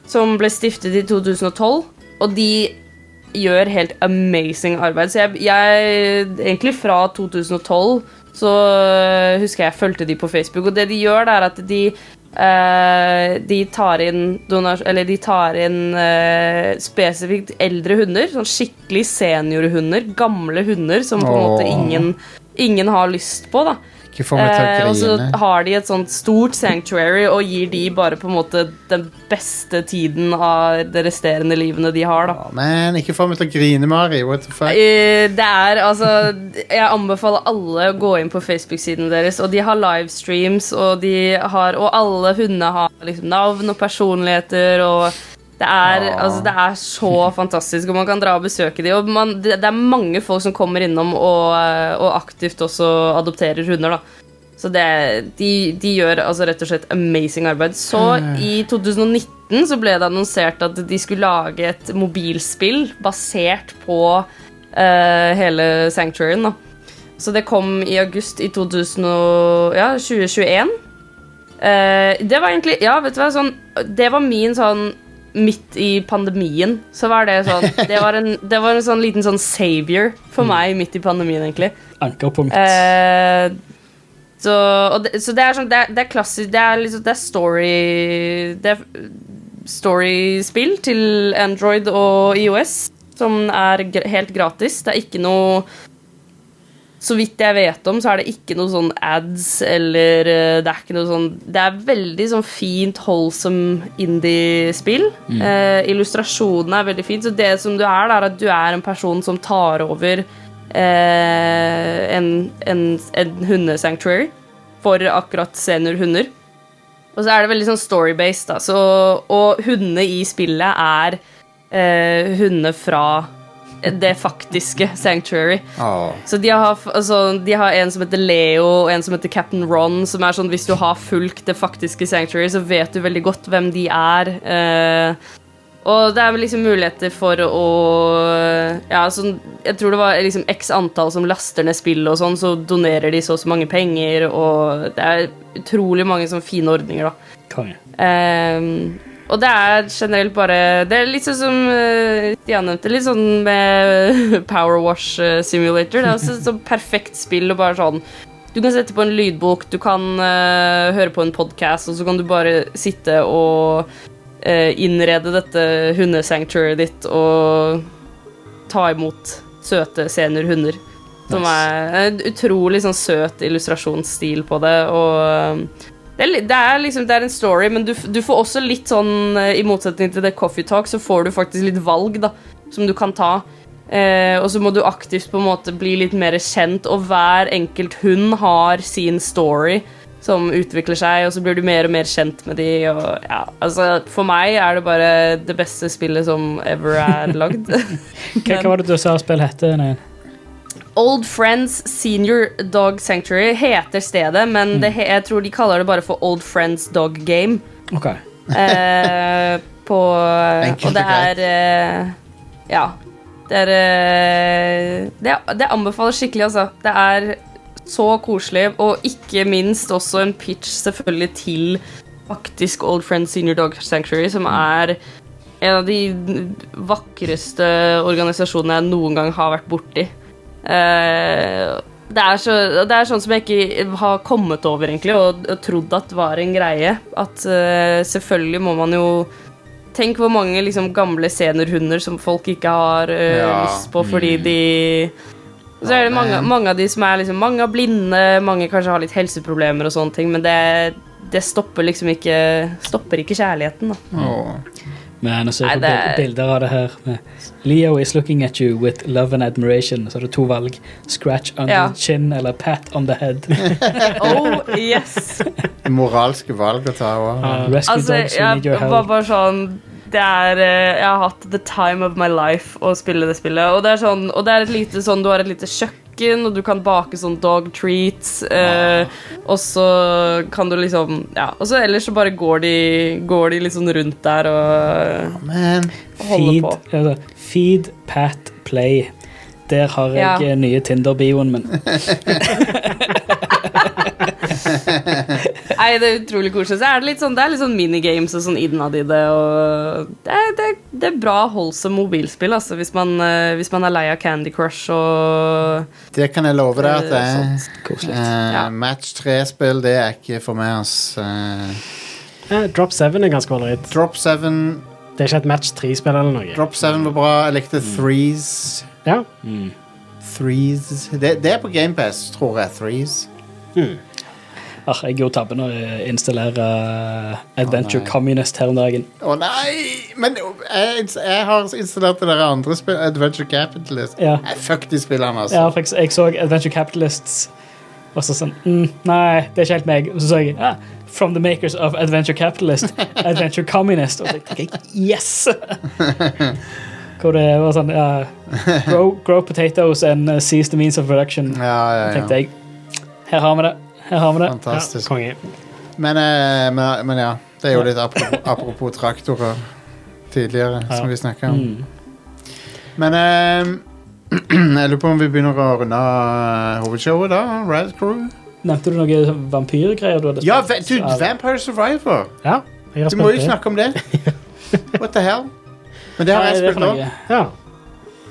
som ble stiftet i 2012. Og de gjør helt amazing arbeid. Så jeg, jeg Egentlig fra 2012 så øh, husker jeg jeg fulgte de på Facebook, og det de gjør, det er at de eh, de tar inn Eller de tar inn eh, spesifikt eldre hunder. Sånn skikkelig seniorhunder. Gamle hunder som på en måte ingen, ingen har lyst på. da Ikke få meg til Eh, og så har de et sånt stort sanctuary og gir de bare på en måte den beste tiden av det resterende livene de har. da Men ikke få meg til å grine, Mari. What the fuck? Eh, Det er altså Jeg anbefaler alle å gå inn på Facebook-siden deres. Og de har livestreams, og de har Og alle hundene har liksom navn og personligheter, og det er, ja. altså, det er så fantastisk, og man kan dra og besøke dem. Og man, det, det er mange folk som kommer innom og, eh, og aktivt også adopterer hunder. da Så det, de, de gjør altså rett og slett amazing arbeid. Så i 2019 så ble det annonsert at de skulle lage et mobilspill basert på uh, hele Sanctuaryen. Så det kom i august i 2000 og, ja, 2021. Uh, det var egentlig Ja, vet du hva, sånn Det var min sånn Midt i pandemien så var det sånn Det var en, det var en sånn liten sånn savior for meg midt i pandemien, egentlig. Ankerpunkt. Eh, så, det, så det er sånn Det er, det er klassisk Det er liksom Det er story Det er storyspill til Android og IOS som er helt gratis. Det er ikke noe Så vidt jeg vet om, så er det ikke noe sånn ads eller eh, Det er ikke noe sånn Det er veldig sånn fint, wholesome indie-spill. Eh, illustrasjonene er veldig fint. Så det som du er, er at du er en person som tar over eh, en, en, en hundesanctuary for akkurat seniorhunder. Og så er det veldig sånn story-based, da. Så, og hundene i spillet er eh, hundene fra det faktiske Sanctuary. Oh. Så de har, altså, de har en som heter Leo og en som heter Captain Ron. Som er sånn, Hvis du har fulgt det faktiske Sanctuary, så vet du veldig godt hvem de er. Eh, og det er vel liksom muligheter for å Ja, sånn Jeg tror det var liksom x antall som laster ned spillet og sånn, så donerer de så og så mange penger, og det er utrolig mange sånn fine ordninger, da. Konge. Ehm, og det er generelt bare Det er litt sånn som uh, Stian nevnte, litt sånn med Power Wash eh, Simulator. Det er også et sånn perfekt spill og bare sånn Du kan sette på en lydbok, du kan uh, høre på en podkast, og så kan du bare sitte og uh, innrede dette hundesanctuaryet ditt og ta imot søte seniorhunder. Som er en utrolig sånn søt illustrasjonsstil på det, og um, det er, det er liksom Det er en story, men du, du får også litt sånn eh, I motsetning til det Coffee Talk, så får du faktisk litt valg, da, som du kan ta. Eh, og så må du aktivt på en måte bli litt mer kjent, og hver enkelt hund har sin story som utvikler seg, og så blir du mer og mer kjent med de, og ja, altså For meg er det bare det beste spillet som ever er lagd. Hva, var det du sa spillet hette? Old Friends Senior Dog Sanctuary heter stedet, men det, he- jeg tror de kaller det bare for Old Friends Dog Game. Ok. Eh, på Enkelt Og det er eh, Ja. Det er eh, det, det anbefaler skikkelig, altså. Det er så koselig, og ikke minst også en pitch selvfølgelig til faktisk Old Friends Senior Dog Sanctuary, som er en av de vakreste organisasjonene jeg noen gang har vært borti. Eh, det, er så, det er sånn som jeg ikke har kommet over, egentlig, og, og trodd at var en greie. At uh, selvfølgelig må man jo Tenk hvor mange liksom, gamle seniorhunder som folk ikke har uh, Ja. lyst på fordi Mm. de Så er det mange, mange av de som er liksom Mange er blinde, mange kanskje har litt helseproblemer og sånne ting, men det, det stopper liksom ikke Stopper ikke kjærligheten, da. Åh. Men jeg ser Nei, det er- bilder av det her. med Leo is looking at you with love and admiration. Så er det to valg. Scratch on Ja. the chin eller pat on the head. Oh, yes! Moralske valg å ta òg. Rescue Altså, dogs who need your help. bare sånn det er, eh, Jeg har hatt the time of my life å spille det spillet. Og det er sånn, og det er et lite sånn Du har et lite kjøkken, og du kan bake sånn dog treats. Eh, og så kan du liksom Ja, og så ellers så bare går de, går de sånn rundt der og Men holder Feed, på. altså, feed, pat, play. Der har jeg Ja. eh, nye Tinder-bioen min. Nei, det er utrolig koselig. Så er det litt sånn, det er litt sånn minigames og sånn innad i det. Og det, er, det, er, det er bra holdsom mobilspill, altså, hvis man, eh, hvis man er lei av Candy Crush og det kan jeg love deg at det er. Sånt. Eh, Ja. Match 3-spill, det er ikke for meg, ass. Uh, Eh, Drop 7 er ganske ålreit. Drop 7 Det er ikke et match 3-spill eller noe. Drop 7 var bra. Jeg likte Threes. Ja. Threes Det, det er på GamePass, tror jeg. Threes. Ah, jeg gjorde tabben å installere eh, Adventure oh. Communist her om dagen. Å nei! Men jeg, jeg har installert det der andre spillet, Adventure Capitalist. Ja. Jeg, fuck de spillene, altså. Ja, for jeg, jeg så Adventure Capitalists, og så sånn mm, Nei, det er ikke helt meg. Og så så jeg ja, From the makers of Adventure Capitalist, Adventure Communist. Og så tenkte jeg yes! Hvor det var sånn uh, grow, grow potatoes and uh, seize the means of production. Ja, ja, tenkte jeg. Her har vi det. Her har vi det. ja Fantastisk. konge. Men, eh, men, men ja, det er jo litt apropos, apropos traktorer tidligere, som vi snakka om. Mm. Men eh, jeg lurer på om vi begynner å runde av hovedshowet, da. Red Crew. Nevnte du noe vampyrgreier? du hadde Ja, va- dude. Vampire Survivor! Ja, jeg har Du må jo snakke om det. What the hell? Men det har jeg spilt òg. Ja.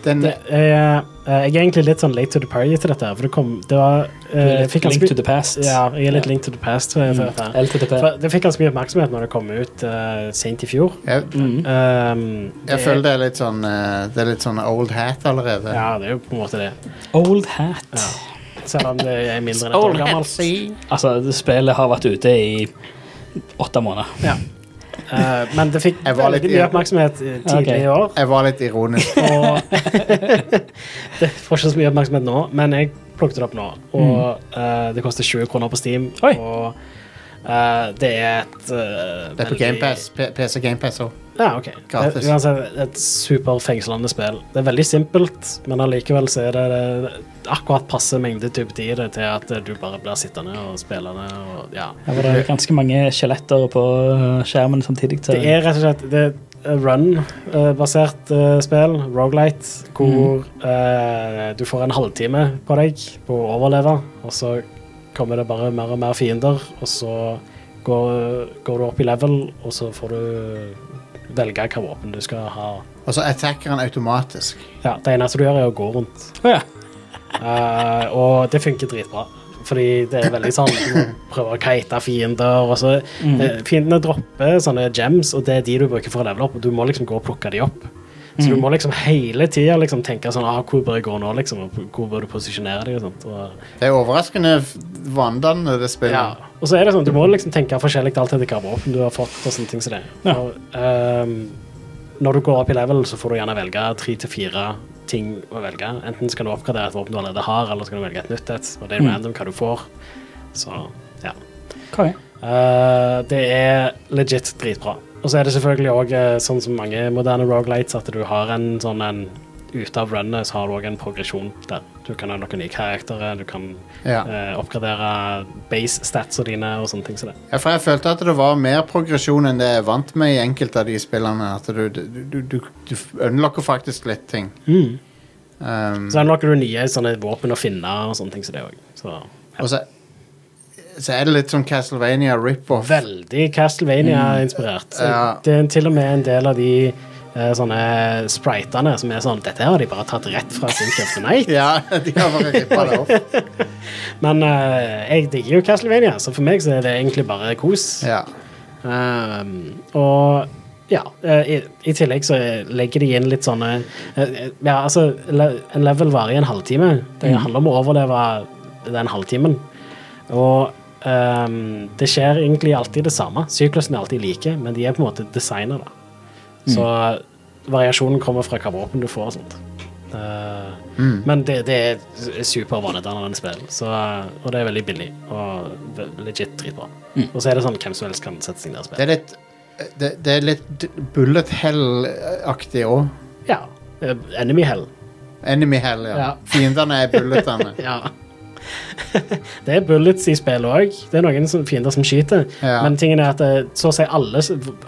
Den Det er, eh, jeg er egentlig litt sånn late to the party til dette. For det kom Det var Du eh, jeg fikk Link to the past. Ja, jeg er litt yeah. link to the past. For, for the P. For det fikk ganske mye oppmerksomhet når det kom ut uh, sent i fjor. jeg, Mm. Um, jeg føler det er litt sånn uh, Det er litt sånn old hat allerede. Ja, det er jo på en måte det. Old hat. Ja. Selv om det er mindre enn et år gammelt. Altså, spillet har vært ute i åtte måneder. Ja. Eh, men det fikk veldig mye oppmerksomhet eh, tidlig Ok. i år. Jeg var litt ironisk. Og det får ikke så mye oppmerksomhet nå, men jeg plukket det opp nå. Og uh, det koster 20 kroner på Steam. Oi. Og uh, det er et uh, Det er på GamePass. PC GamePass òg. Ja, ok. Gratis. Det, uansett, et superfengslende spill. Det er veldig simpelt, men allikevel så er det, det akkurat passe mengde type tid i det til at du bare blir sittende og spillende. Og, ja. Her var det ganske mange skjeletter på uh, skjermen samtidig. Det er rett og slett det er et run-basert eh, spill, Rogalight, hvor eh, du får en halvtime på deg på å overleve, og så kommer det bare mer og mer fiender, og så går, går du opp i level, og så får du velge hva våpen du skal ha. Og så attacker han automatisk. Ja, Det eneste du gjør, er å gå rundt. Ja. uh, og det funker dritbra. Fordi det er veldig sånn Du må prøve å kite fiender. Og så, mm. fiendene dropper sånne gems, og det er de du bruker for å levele opp. Og du må liksom gå og plukke de opp. Så du må liksom hele tida liksom tenke sånn ah, Hvor bør jeg gå nå, liksom? Og hvor bør du posisjonere deg? Og sånt. Og, Det er overraskende f- det spillet. ja. og så er det sånn, du må liksom tenke forskjellig alt etter hva våpen du har fått. og sånne ting som det. Ja. Og, um, når du går opp i level, så får du gjerne velge tre til fire ting å velge. Enten skal du oppgradere et våpen du allerede har, eller skal du velge et nytt et. Og det er Mm. random hva du får. Så ja. Okay. Uh, det er legit dritbra. Og så er det selvfølgelig òg sånn som mange moderne rogelights, at du har en sånn en Ute av runnet så har du òg en progresjon der. Du kan ha noen nye karakterer, du kan Ja. eh, oppgradere base statsa dine og sånne ting som det. Ja, for jeg følte at det var mer progresjon enn det jeg er vant med i enkelte av de spillene. At du, du, du, du, unlocker faktisk litt ting. Um, Så unlocker du nye sånne våpen å finne og sånne ting som det òg. Så ja. og så, så er det litt sånn Castlevania rip-off. veldig Castlevania-inspirert. Mm. Ja. Det er til og med en del av de uh, sånne spritene som er sånn Dette har de bare tatt rett fra sin of Night. Ja, de har bare rippa det opp. Men uh, jeg digger jo Castlevania, så for meg så er det egentlig bare kos. Ja. Um, og ja, eh, i, i tillegg så legger de inn litt sånne Ja, altså, le, en level varer i en halvtime. Det handler om å overleve den halvtimen. Og ehm, det skjer egentlig alltid det samme. Syklusen er alltid like, men de er på en måte designer, da. Så variasjonen kommer fra hva våpen du får og sånt. Eh, Men det, det er supervanedannende spill, så, og det er veldig billig og legit dritbra. Og så er det sånn hvem som helst kan sette seg ned og Det er litt Det, det er litt bullet hell-aktig òg. Ja. eh, Enemy Hell. Enemy hell, ja. Ja. Fiendene er bulletene. Ja. Det er bullets i spillet òg. Det er noen som, fiender som skyter. Ja. Men tingen er at eh, så å si alle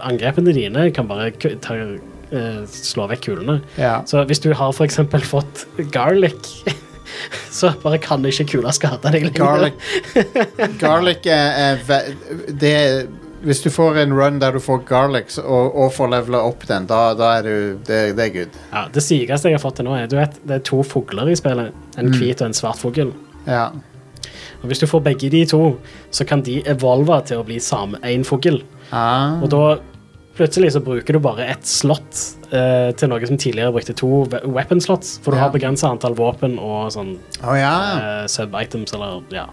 angrepene dine kan bare ta, uh, slå vekk kulene. Ja. Så hvis du har eksempel fått garlic, så bare kan ikke kula skade deg lenger. Garlic Garlic er, er det Hvis du får en run der du får garlic og, og får levela opp den, da, da er du Det, det er good. Ja, det sykeste jeg har fått til nå, er du vet, det er to fugler i spillet. En hvit og en svart fugl. Ja. Og Hvis du får begge de to, så kan de evolve til å bli samme én fugl. Ah. Og da plutselig så bruker du bare ett slott eh, til noe som tidligere brukte to weapon slots, for du Ja. har begrensa antall våpen og sånn oh, ja. eh, sub-items, eller ja.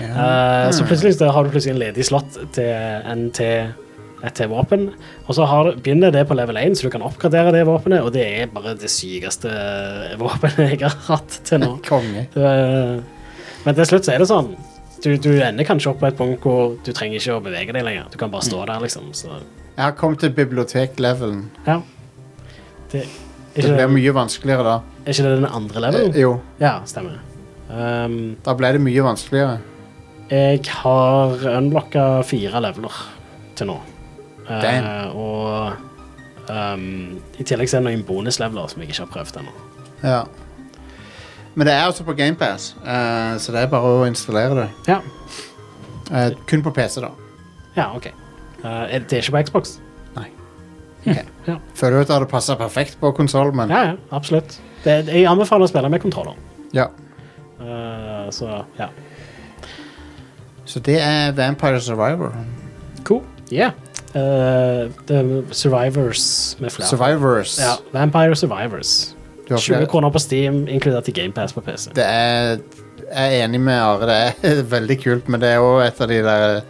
ja. Eh, så plutselig så har du plutselig en ledig slott til en til et til våpen, og så har, begynner det på level 1, så du kan oppgradere det våpenet, og det er bare det sykeste våpenet jeg har hatt til nå. Konge. Det, men til slutt så er det sånn du, du ender kanskje opp på et punkt hvor du trenger ikke å bevege deg lenger. Du kan bare stå der, liksom. Så, Jeg har kommet til bibliotek-levelen. ja. Det, Det blir mye vanskeligere da. er ikke det den andre levelen? Eh, jo, Ja, stemmer. Um, da ble det mye vanskeligere. jeg har unlocka fire leveler til nå. Eh, Damn. og um, i tillegg så er det noen bonusleveler som jeg ikke har prøvd ennå. Ja. Men det er også på GamePass, uh, så det er bare å installere det. Ja. Uh, kun på PC, da. ja, OK. Uh, er det er ikke på Xbox? Nei. Okay. Ja. Føler du at det hadde passa perfekt på konsoll, men ja, ja, absolutt. Det, jeg anbefaler å spille med kontroller. ja. Uh, så ja. Så det er Vampire Survivor. Cool. Yeah. Uh, Survivors med flere. Survivors. Ja, Vampire Survivors. Du har 20 kroner på Steam, inkludert i GamePass på PC. Det er Jeg er enig med Are. Det er veldig kult, men det er òg et av de der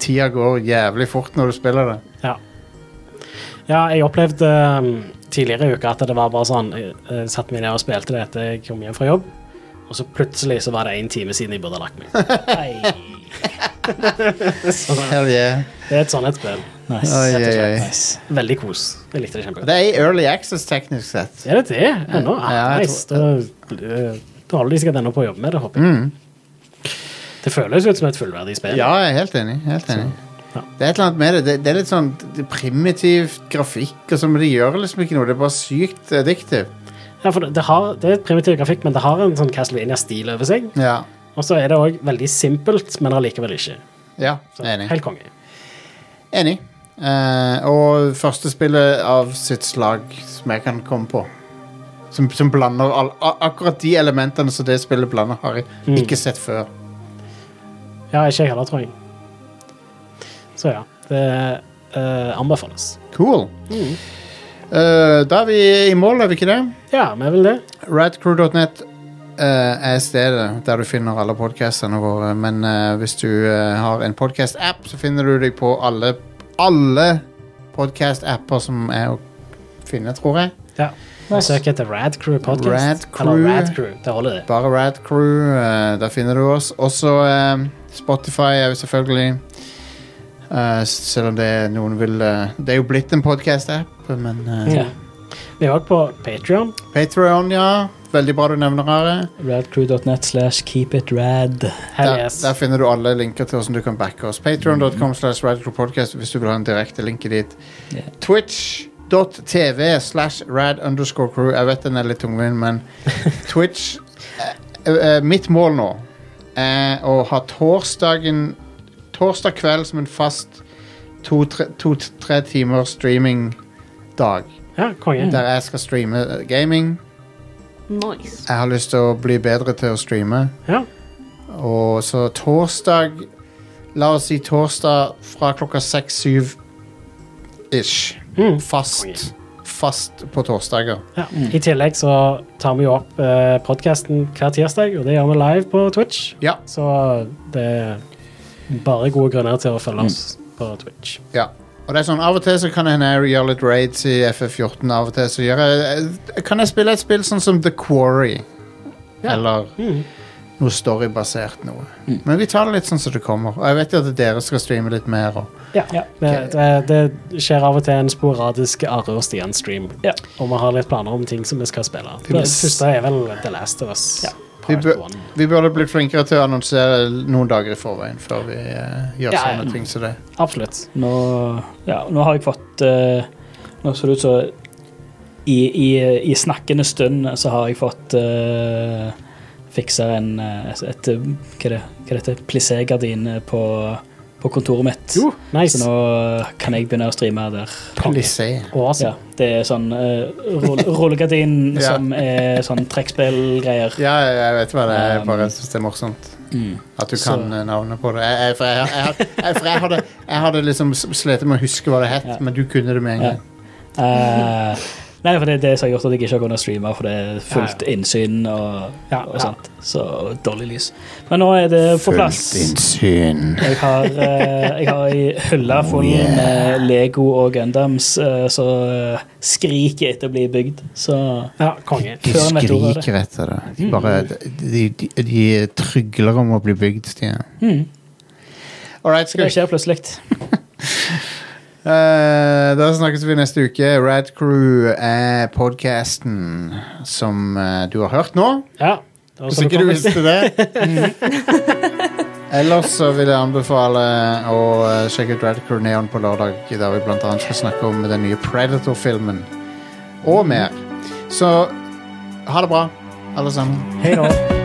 Tida går jævlig fort når du spiller det. Ja. ja, jeg opplevde um, tidligere i uka at det var bare sånn Jeg, jeg satte meg ned og spilte det etter jeg kom hjem fra jobb, og så plutselig så var det én time siden jeg burde ha lagt meg. Hell yeah. det er et sånt et spill. Nice. Oi, oi, oi. Nice. Veldig kos. Jeg likte det kjempegodt. Det er i Early Access, teknisk sett. Er det det ennå? Ah, Ja, jeg nice. Da, da holder de sikkert ennå på å jobbe med det, håper jeg. Det føles ut som et fullverdig spill. Ja, jeg er helt enig. Helt enig. ja. Det er et eller annet med det. Det, det er litt sånn det er primitiv grafikk, og så, men det gjør liksom ikke noe. Det er bare sykt addictive. Ja, for det, det, har, det er primitiv grafikk, men det har en sånn Castlevania-stil over seg. Ja. Og så er det òg veldig simpelt, men allikevel ikke. ja Så, enig. Helt konge. Enig. Eh, og første spillet av sitt slag som jeg kan komme på. Som, som blander all, Akkurat de elementene som det spillet blander, har jeg Mm. ikke sett før. Ja, ikke jeg heller, tror jeg. Så ja. Det eh, anbefales. Cool. Eh, da er vi i mål, er vi ikke det? Ja, vi er vel det. Radcrew.net eh, er stedet der du finner alle podcastene våre. Men eh, hvis du eh, har en podcast-app, så finner du dem på alle, alle podcast-apper som er å finne, tror jeg. Ja. Søk etter Radcrew Podcast. Radcrew. Eller Radcrew. Det holder, det. Bare Radcrew. Uh, der finner du oss. Også uh, Spotify er vi selvfølgelig. uh, selv om det er noen vil eh, Det er jo blitt en podcast-app, men uh, Ja. Vi er òg på Patrion. Patreon, ja. Veldig bra du nevner Are. Radcrew.net slash keep it rad. Hell Der, yes. der finner du alle linker til hvordan du kan backe oss. Patreon.com slash radcrewpodcast hvis du vil ha en direkte link dit. Yeah. Twitch.tv slash rad underscore crew. Jeg vet den er litt tungvint, men Twitch eh, eh, Mitt mål nå er å ha torsdagen Torsdag kveld som en fast to-tre to, timer streaming-dag. Ja. Der jeg skal streame eh, gaming. Nice. Jeg har lyst til å bli bedre til å streame. Ja. Og så torsdag La oss si torsdag fra klokka seks-syv ish. Mm. Fast. Fast på torsdager. Ja. I tillegg så tar vi jo opp eh, podkasten hver tirsdag, og det gjør vi live på Twitch. Ja. Så det er bare gode grunner til å følge oss på Twitch. ja. Og det er sånn, Av og til så kan jeg gjøre litt raids i FF14. Av og til så gjør jeg, eh, kan jeg spille et spill sånn som The Quarry. Ja. Eller Mm. noe storybasert noe. Men vi tar det litt sånn som det kommer. Og jeg vet jo at dere skal streame litt mer. Og. Ja. Ja. Det, det, det skjer av og til en sporadisk Are og Stian-stream. Ja. Og vi har litt planer om ting som vi skal spille. Det det første er vel The Last of Us. Ja. Vi, bør, vi burde blitt flinkere til å annonsere noen dager i forveien før vi uh, gjør Ja, sånne ting som det. Absolutt. Nå, ja, nå har jeg fått uh, Nå ser det ut som i, i, I snakkende stund så har jeg fått uh, fiksa en eh, et, et, Hva er det hva dette? Plissé-gardin på, på kontoret mitt. Jo, nice. Så nå kan jeg begynne å streame der. Awesome. Ja, det er sånn uh, rullegardin Ja. som er sånn trekkspillgreier. Ja, ja, jeg vet hva det er. Jeg Um, bare syns det er morsomt. Mm. At du så- kan eh, navnet på det. Jeg, jeg, for jeg, jeg, jeg, jeg, for jeg, hadde, jeg hadde liksom slitt med å huske hva det het, Ja. men du kunne det med en Ja. gang. Eh, nei, for det er det som har gjort at jeg ikke har kunnet streame, for det er fullt innsyn og, Ja, og ja. sånt. Så dårlig lys. Men nå er det på plass. Fullt innsyn. Jeg har, eh, jeg har ei hylle full Oh, yeah. med Lego og Gundams uh, som skriker etter å bli bygd. Så Ja, konge. De skriker etter det. De, bare, de, de, de trygler om å bli bygd, Stian. mm, All right, skal det skjer plutselig. Eh, Da snakkes vi neste uke. Rad Crew er podcasten som eh, du har hørt nå. Ja. det var Hvis sånn ikke du visste det. Ellers så vil jeg anbefale å eh, sjekke ut Rad Crew Neon på lørdag, der vi annet skal snakke om den nye Predator-filmen. Og mer. Så ha det bra, alle sammen. Hei da.